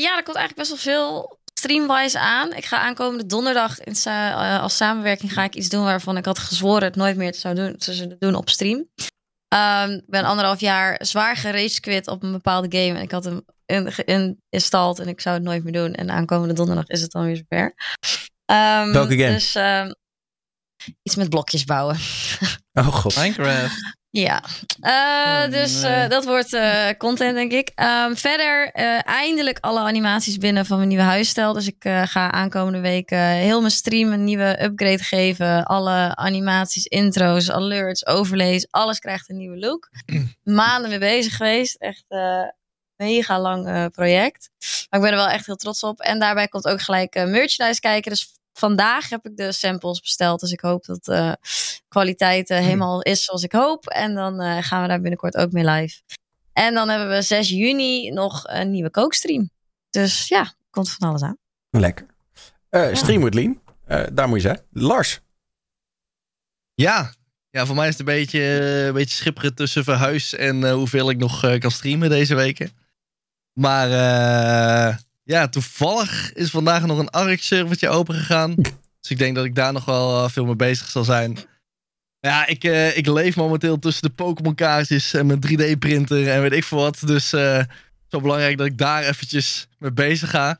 ja, er komt eigenlijk best wel veel streamwise aan. Ik ga aankomende donderdag in sa- eh, als samenwerking ga ik iets doen waarvan ik had gezworen het nooit meer te, zou doen, te doen op stream. Ehm, ik ben anderhalf jaar zwaar gerage quit op een bepaalde game. En ik had hem in- geïnstalleerd en ik zou het nooit meer doen. En aankomende donderdag is het dan weer zover. Ehm, Welke game? Dus ehm, iets met blokjes bouwen. [laughs] oh god. Minecraft. Ja, Eh, dus nee. eh, dat wordt eh, content, denk ik. Ehm, verder eh, eindelijk alle animaties binnen van mijn nieuwe huisstijl. Dus ik eh, ga aankomende week eh, heel mijn stream een nieuwe upgrade geven. Alle animaties, intro's, alerts, overlays, alles krijgt een nieuwe look. [clears throat] Maanden mee bezig geweest. Echt eh mega lang eh, project. Maar ik ben er wel echt heel trots op. En daarbij komt ook gelijk eh, merchandise kijken. Dus vandaag heb ik de samples besteld. Dus ik hoop dat de kwaliteit eh, helemaal is zoals ik hoop. En dan eh, gaan we daar binnenkort ook mee live. En dan hebben we 6 juni nog een nieuwe kookstream. Dus ja, komt van alles aan. lekker. Eh Stream with Lien, Eh, daar moet je zijn. Lars, Ja. ja, voor mij is het een beetje, eh, een beetje schipperen tussen verhuis en eh, hoeveel ik nog eh, kan streamen deze weken. Maar eh, ja, toevallig is vandaag nog een ARC-servertje open gegaan. [laughs] Dus ik denk dat ik daar nog wel eh, veel mee bezig zal zijn. Ja, ik, eh, ik leef momenteel tussen de Pokémon kaartjes en mijn 3D-printer en weet ik veel wat. Dus eh, het is wel belangrijk dat ik daar eventjes mee bezig ga.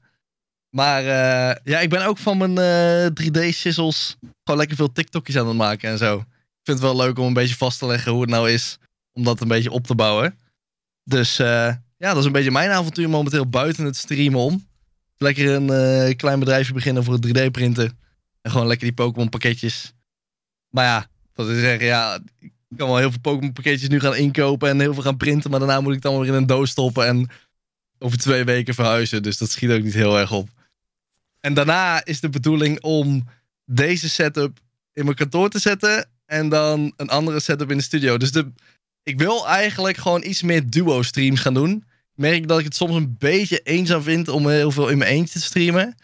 Maar eh, ja, ik ben ook van mijn eh, 3D-sizzles gewoon lekker veel TikTokjes aan het maken en zo. Ik vind het wel leuk om een beetje vast te leggen hoe het nou is om dat een beetje op te bouwen. Dus eh, ja, dat is een beetje mijn avontuur momenteel buiten het streamen om. Lekker een eh, klein bedrijfje beginnen voor het 3D-printen. En gewoon lekker die Pokémon pakketjes. Maar ja, wat ik zeggen, ja, ik kan wel heel veel Pokémon pakketjes nu gaan inkopen en heel veel gaan printen. Maar daarna moet ik allemaal weer in een doos stoppen en over twee weken verhuizen. Dus dat schiet ook niet heel erg op. En daarna is de bedoeling om deze setup in mijn kantoor te zetten. En dan een andere setup in de studio. Dus de, ik wil eigenlijk gewoon iets meer duo-streams gaan doen. Ik merk dat ik het soms een beetje eenzaam vind om heel veel in mijn eentje te streamen.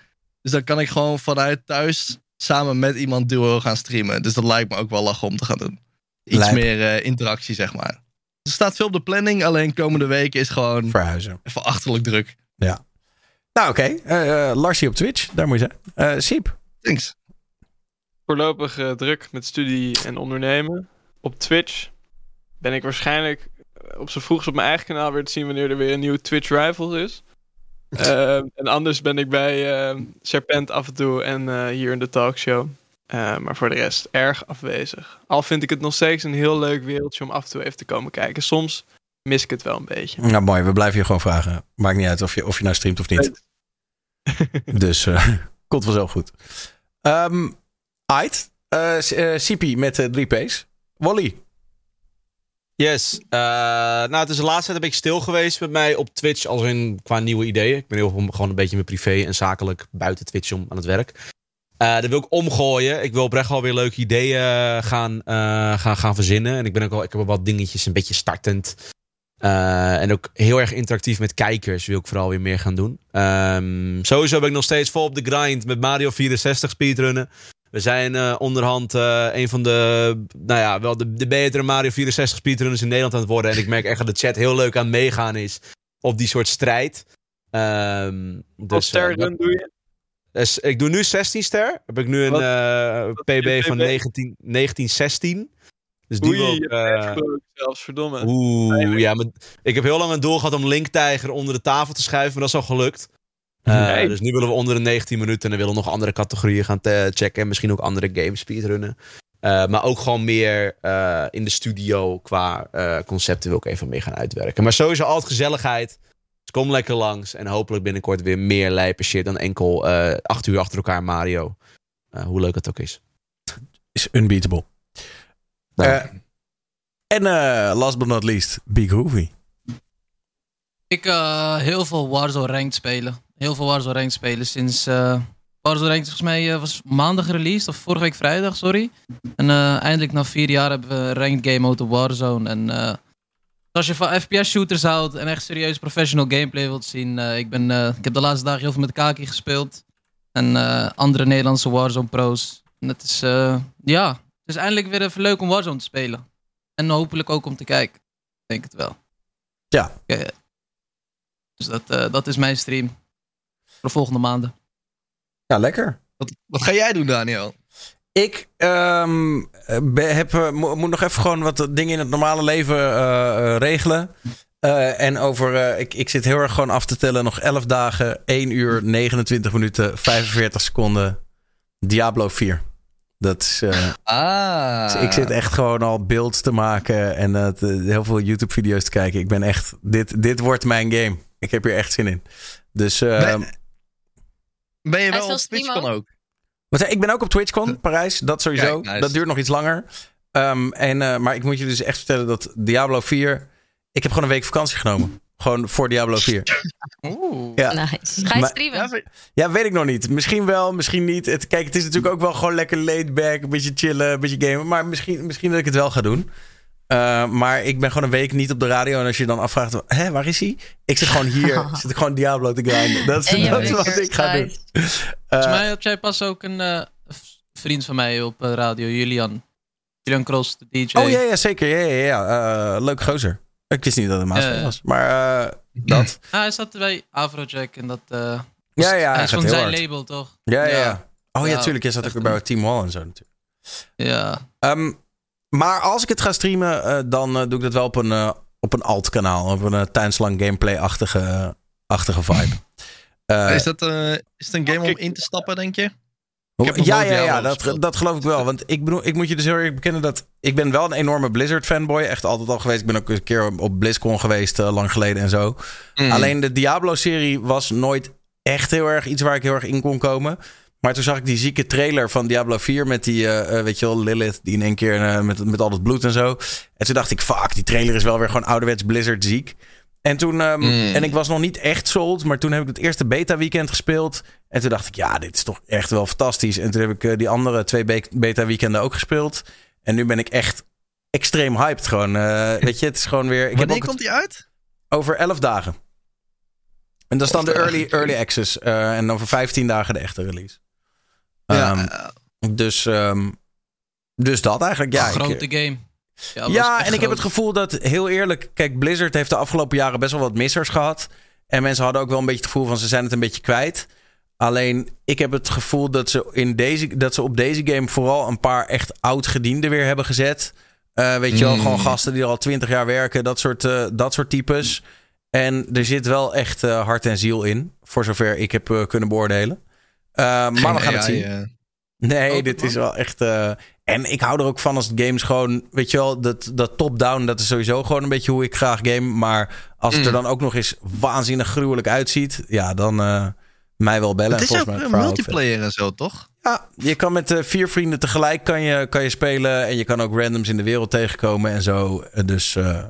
Dus dan kan ik gewoon vanuit thuis samen met iemand duo gaan streamen. Dus dat lijkt me ook wel lachen om te gaan doen. Iets Lijp. meer eh, interactie, zeg maar. Er staat veel op de planning, alleen komende weken is gewoon verhuizen. even achterlijk druk. Ja. Nou, oké. Eh, eh, Larsie op Twitch, daar moet je zijn. Eh Siep. Thanks. Voorlopig eh, druk met studie en ondernemen. Op Twitch ben ik waarschijnlijk op z'n vroegst op mijn eigen kanaal weer te zien wanneer er weer een nieuwe Twitch Rivals is. [laughs] Ehm, en anders ben ik bij ehm, Serpent af en toe en eh, hier in de talkshow. Eh, maar voor de rest erg afwezig. Al vind ik het nog steeds een heel leuk wereldje om af en toe even te komen kijken. Soms mis ik het wel een beetje. Nou, mooi. We blijven je gewoon vragen. Maakt niet uit of je, of je nou streamt of niet. [laughs] dus eh [laughs] komt wel zo goed. Ehm Ait. Eh met eh, drie P's. Wally. Yes. Eh, nou, het is de laatste tijd een beetje stil geweest met mij op Twitch, als in qua nieuwe ideeën. Ik ben heel veel gewoon een beetje met privé en zakelijk buiten Twitch om aan het werk. Eh dat wil ik omgooien. Ik wil oprecht wel weer leuke ideeën gaan, eh, gaan, gaan verzinnen. En ik, ben ook al, ik heb wat dingetjes een beetje startend. En ook heel erg interactief met kijkers wil ik vooral weer meer gaan doen. Ehm, sowieso ben ik nog steeds vol op de grind met Mario 64 speedrunnen. We zijn eh, onderhand eh, een van de, nou ja, wel de, de betere Mario 64 speedrunners in Nederland aan het worden. En ik merk echt dat de chat heel leuk aan meegaan is op die soort strijd. Ehm Wat dus, ster eh, run doe je? dus ik doe nu 16 ster. Heb ik nu een Wat- wat PB van PB? 19, 1916. Dus die Oei, zelfs, verdomme. Oeh, ja, maar ik heb heel lang een doel gehad om Link Tiger onder de tafel te schuiven, maar dat is al gelukt. Eh, Nee. Dus nu willen we onder de 19 minuten en dan willen we nog andere categorieën gaan checken. En misschien ook andere games speedrunnen. Eh, maar ook gewoon meer eh, in de studio qua eh, concepten wil ik even mee gaan uitwerken. Maar sowieso altijd gezelligheid. Dus kom lekker langs. En hopelijk binnenkort weer meer lijpe shit dan enkel eh acht uur achter elkaar Mario. Eh, hoe leuk het ook is. Is unbeatable. Eh, en eh, last but not least, Big Groovy. Ik eh heel veel Warzone Ranked spelen. Heel veel Warzone Ranked spelen sinds... eh Warzone Ranked volgens mij eh, was maandag released, of vorige week vrijdag, sorry. En eh, eindelijk na vier jaar hebben we een Ranked game mode op Warzone. En als je van FPS shooters houdt en echt serieus professional gameplay wilt zien... ik, ben, ik heb de laatste dagen heel veel met Kaki gespeeld. En andere Nederlandse Warzone pro's. En het is, ja, het is eindelijk weer even leuk om Warzone te spelen. En hopelijk ook om te kijken. Ik denk het wel. Ja. Oké, dus dat, dat is mijn stream. Voor de volgende maanden. Ja, lekker. Wat, wat ga jij doen, Daniel? Ik ehm, be- heb, eh, mo- moet nog even gewoon wat dingen in het normale leven eh, eh, regelen. Eh, en over, eh, ik, ik zit heel erg gewoon af te tellen. Nog 11 dagen, 1 uur, 29 minuten, 45 seconden. Diablo 4. Dat is. eh, Ah. dus ik zit echt gewoon al beelds te maken en te- heel veel YouTube-video's te kijken. Ik ben echt. Dit, dit wordt mijn game. Ik heb hier echt zin in. Dus. eh, Ben- Ben je wel op TwitchCon ook? wat zei- ik ben ook op TwitchCon, Parijs. Dat sowieso. Kijk, nice. Dat duurt nog iets langer. Ehm, en, eh, maar ik moet je dus echt vertellen dat Diablo 4... Ik heb gewoon een week vakantie genomen. Gewoon voor Diablo 4. Oeh. Ja. Nice. Ga je streamen? Ja, weet ik nog niet. Misschien wel, misschien niet. Het, kijk, het is natuurlijk ook wel gewoon lekker laid back. Een beetje chillen, een beetje gamen. Maar misschien, misschien dat ik het wel ga doen. Eh, maar ik ben gewoon een week niet op de radio. En als je dan afvraagt, hè, waar is hij? Ik zit gewoon hier. [laughs] zit ik gewoon Diablo te grinden. Dat is, dat wat ik ga doen. Eh, Volgens mij had jij pas ook een eh, vriend van mij op radio, Julian. Julian Cross, de DJ. oh ja, ja, zeker. Ja, ja, ja. Eh, leuk gozer. Ik wist niet dat het Maas was. Maar eh, dat. [clears throat] Ah, hij zat bij Afrojack en dat... eh, Ja, ja, hij hij is van zijn hard. label, toch? Ja, ja, ja. Oh ja, Ja, tuurlijk. Jij zat ook bij Team Wall en zo natuurlijk. Ja. Ehm, maar als ik het ga streamen, eh, dan eh, doe ik dat wel op een, eh, op een alt-kanaal. Op een uh, tuinslang gameplay-achtige achtige vibe. [laughs] Eh, is, dat, eh, is het een game om in te stappen, denk je? Ja, ja, ja, dat, dat geloof ik wel. Want ik, bedoel, ik moet je dus heel erg bekennen dat ik ben wel een enorme Blizzard fanboy. Echt altijd al geweest. Ik ben ook een keer op BlizzCon geweest, lang geleden en zo. Mm. Alleen de Diablo-serie was nooit echt heel erg iets waar ik heel erg in kon komen. Maar toen zag ik die zieke trailer van Diablo 4 met die, eh, eh, weet je wel, Lilith, die in één keer eh, met, met al dat bloed en zo. En toen dacht ik, fuck, die trailer is wel weer gewoon ouderwets Blizzard ziek. En toen, ehm, Mm. en ik was nog niet echt sold, maar toen heb ik het eerste beta-weekend gespeeld. En toen dacht ik, ja, dit is toch echt wel fantastisch. En toen heb ik die andere twee be- beta-weekenden ook gespeeld. En nu ben ik echt extreem hyped gewoon. eh, weet je, het is gewoon weer... Ik heb Wanneer ook komt die uit? over 11 dagen. En dat is dan de early, early access. eh, en over 15 dagen de echte release. Ja, Ehm, dus, ehm, dus dat eigenlijk. Ja, Een ik- grote game. Ja, en ik heb het gevoel dat, heel eerlijk, kijk, Blizzard heeft de afgelopen jaren best wel wat missers gehad. En mensen hadden ook wel een beetje het gevoel van ze zijn het een beetje kwijt. Alleen, ik heb het gevoel dat ze, in deze, dat ze op deze game vooral een paar echt oud-gedienden weer hebben gezet. Eh, weet je wel, Mm. gewoon gasten die er al twintig jaar werken, dat soort, eh, dat soort types. En er zit wel echt eh, hart en ziel in, voor zover ik heb eh, kunnen beoordelen. Eh, maar we gaan het zien. eh. Nee, Ook dit man. is wel echt. eh, en ik hou er ook van als games gewoon. Weet je wel, dat, dat top-down, dat is sowieso gewoon een beetje hoe ik graag game. Maar als het er Mm. dan ook nog eens waanzinnig gruwelijk uitziet. Ja, dan eh, mij wel bellen. Het is ook mij vet. multiplayer en zo, toch? Ja, je kan met eh, vier vrienden tegelijk kan je, kan je spelen. En je kan ook randoms in de wereld tegenkomen en zo. Dus eh,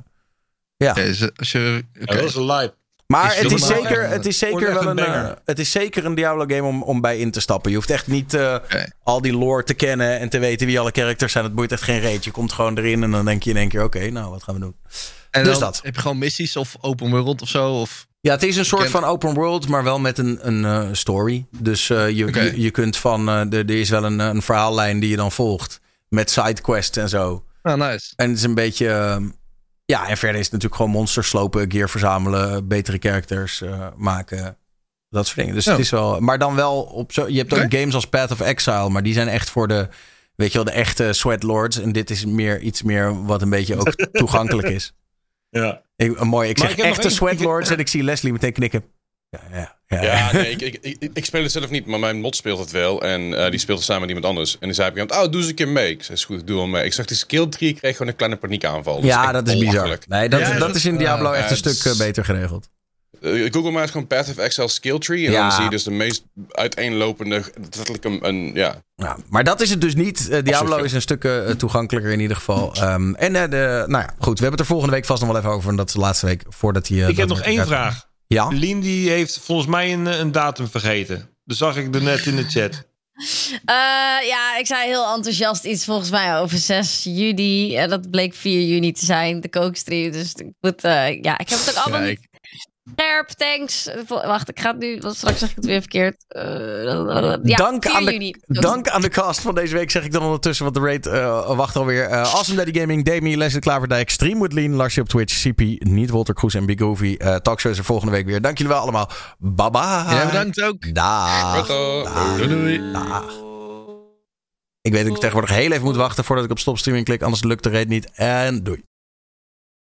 ja. als je, Ja, dat is een lijp. Maar Is het is, zeker, een- het is zeker wel een eh, het is zeker een Diablo game om, om bij in te stappen. Je hoeft echt niet eh, al die lore te kennen en te weten wie alle characters zijn. Het boeit echt geen reet. Je komt gewoon erin en dan denk je in één keer, oké, nou wat gaan we doen. En dus dat. heb je gewoon missies of open world of zo? Of... Ja, het is een soort van open world, maar wel met een, een eh, story. Dus je, je, je kunt van. er is wel een, een verhaallijn die je dan volgt. Met sidequests en zo. Ah, nice. En het is een beetje. Ja, en verder is het natuurlijk gewoon monsters slopen, gear verzamelen, betere characters eh, maken. Dat soort dingen. Dus Ja. het is wel. Maar dan wel op zo. Je hebt ook games als Path of Exile, maar die zijn echt voor de. Weet je wel, de echte sweatlords. En dit is meer iets meer wat een beetje ook [laughs] toegankelijk is. Ja. Ik, mooi, ik Maar zeg ik echte sweatlords en ik zie Leslie meteen knikken. Ja, ja, ja. Ja, nee, ik, ik, ik, ik speel het zelf niet, maar mijn mod speelt het wel. En eh, die speelt het samen met iemand anders. En die zei op een gegeven moment, oh, doe eens een keer mee. Ik zei, is goed, ik doe wel mee. Ik zag die skill tree, ik kreeg gewoon een kleine paniekaanval. Dat Ja, dat is bizar. Nee, dat, Ja, dat is in Diablo eh, echt een stuk eh, beter geregeld. Google maar eens gewoon Path of Exile skill tree. En Ja. dan zie je dus de meest uiteenlopende, letterlijk een, een ja. Ja, maar dat is het dus niet. Diablo is een stuk toegankelijker in ieder geval. Ehm, en eh, de, nou ja, goed. We hebben het er volgende week vast nog wel even over. En dat is de laatste week voordat hij. Ik heb nog één vraag. Ja. Lien die heeft volgens mij een, een datum vergeten. Dat zag ik er net in de chat. [laughs] Eh, ja, ik zei heel enthousiast iets volgens mij over 6 juni. En dat bleek 4 juni te zijn, de kookstream. Dus ik moet, eh, ja, ik heb het ook allemaal Kijk. niet scherp. Thanks. Wacht, ik ga het nu, want straks zeg ik het weer verkeerd. Eh, ja, dank, 4 aan de, juni. dank aan de cast van deze week, zeg ik dan ondertussen. Want de raid eh, wacht alweer. Eh awesome Daddy Gaming, Demi, Leslie Klaverdijk, Stream with Lean, Larsje op Twitch, CP, niet Walter Kroes en Big Goofy. Eh Talkshow is er volgende week weer. Dank jullie wel allemaal. Bye bye. Jij bedankt ook. Daag. Tot, Doei doei. Ik weet dat ik tegenwoordig heel even moet wachten voordat ik op stopstreaming klik. Anders lukt de raid niet. En doei.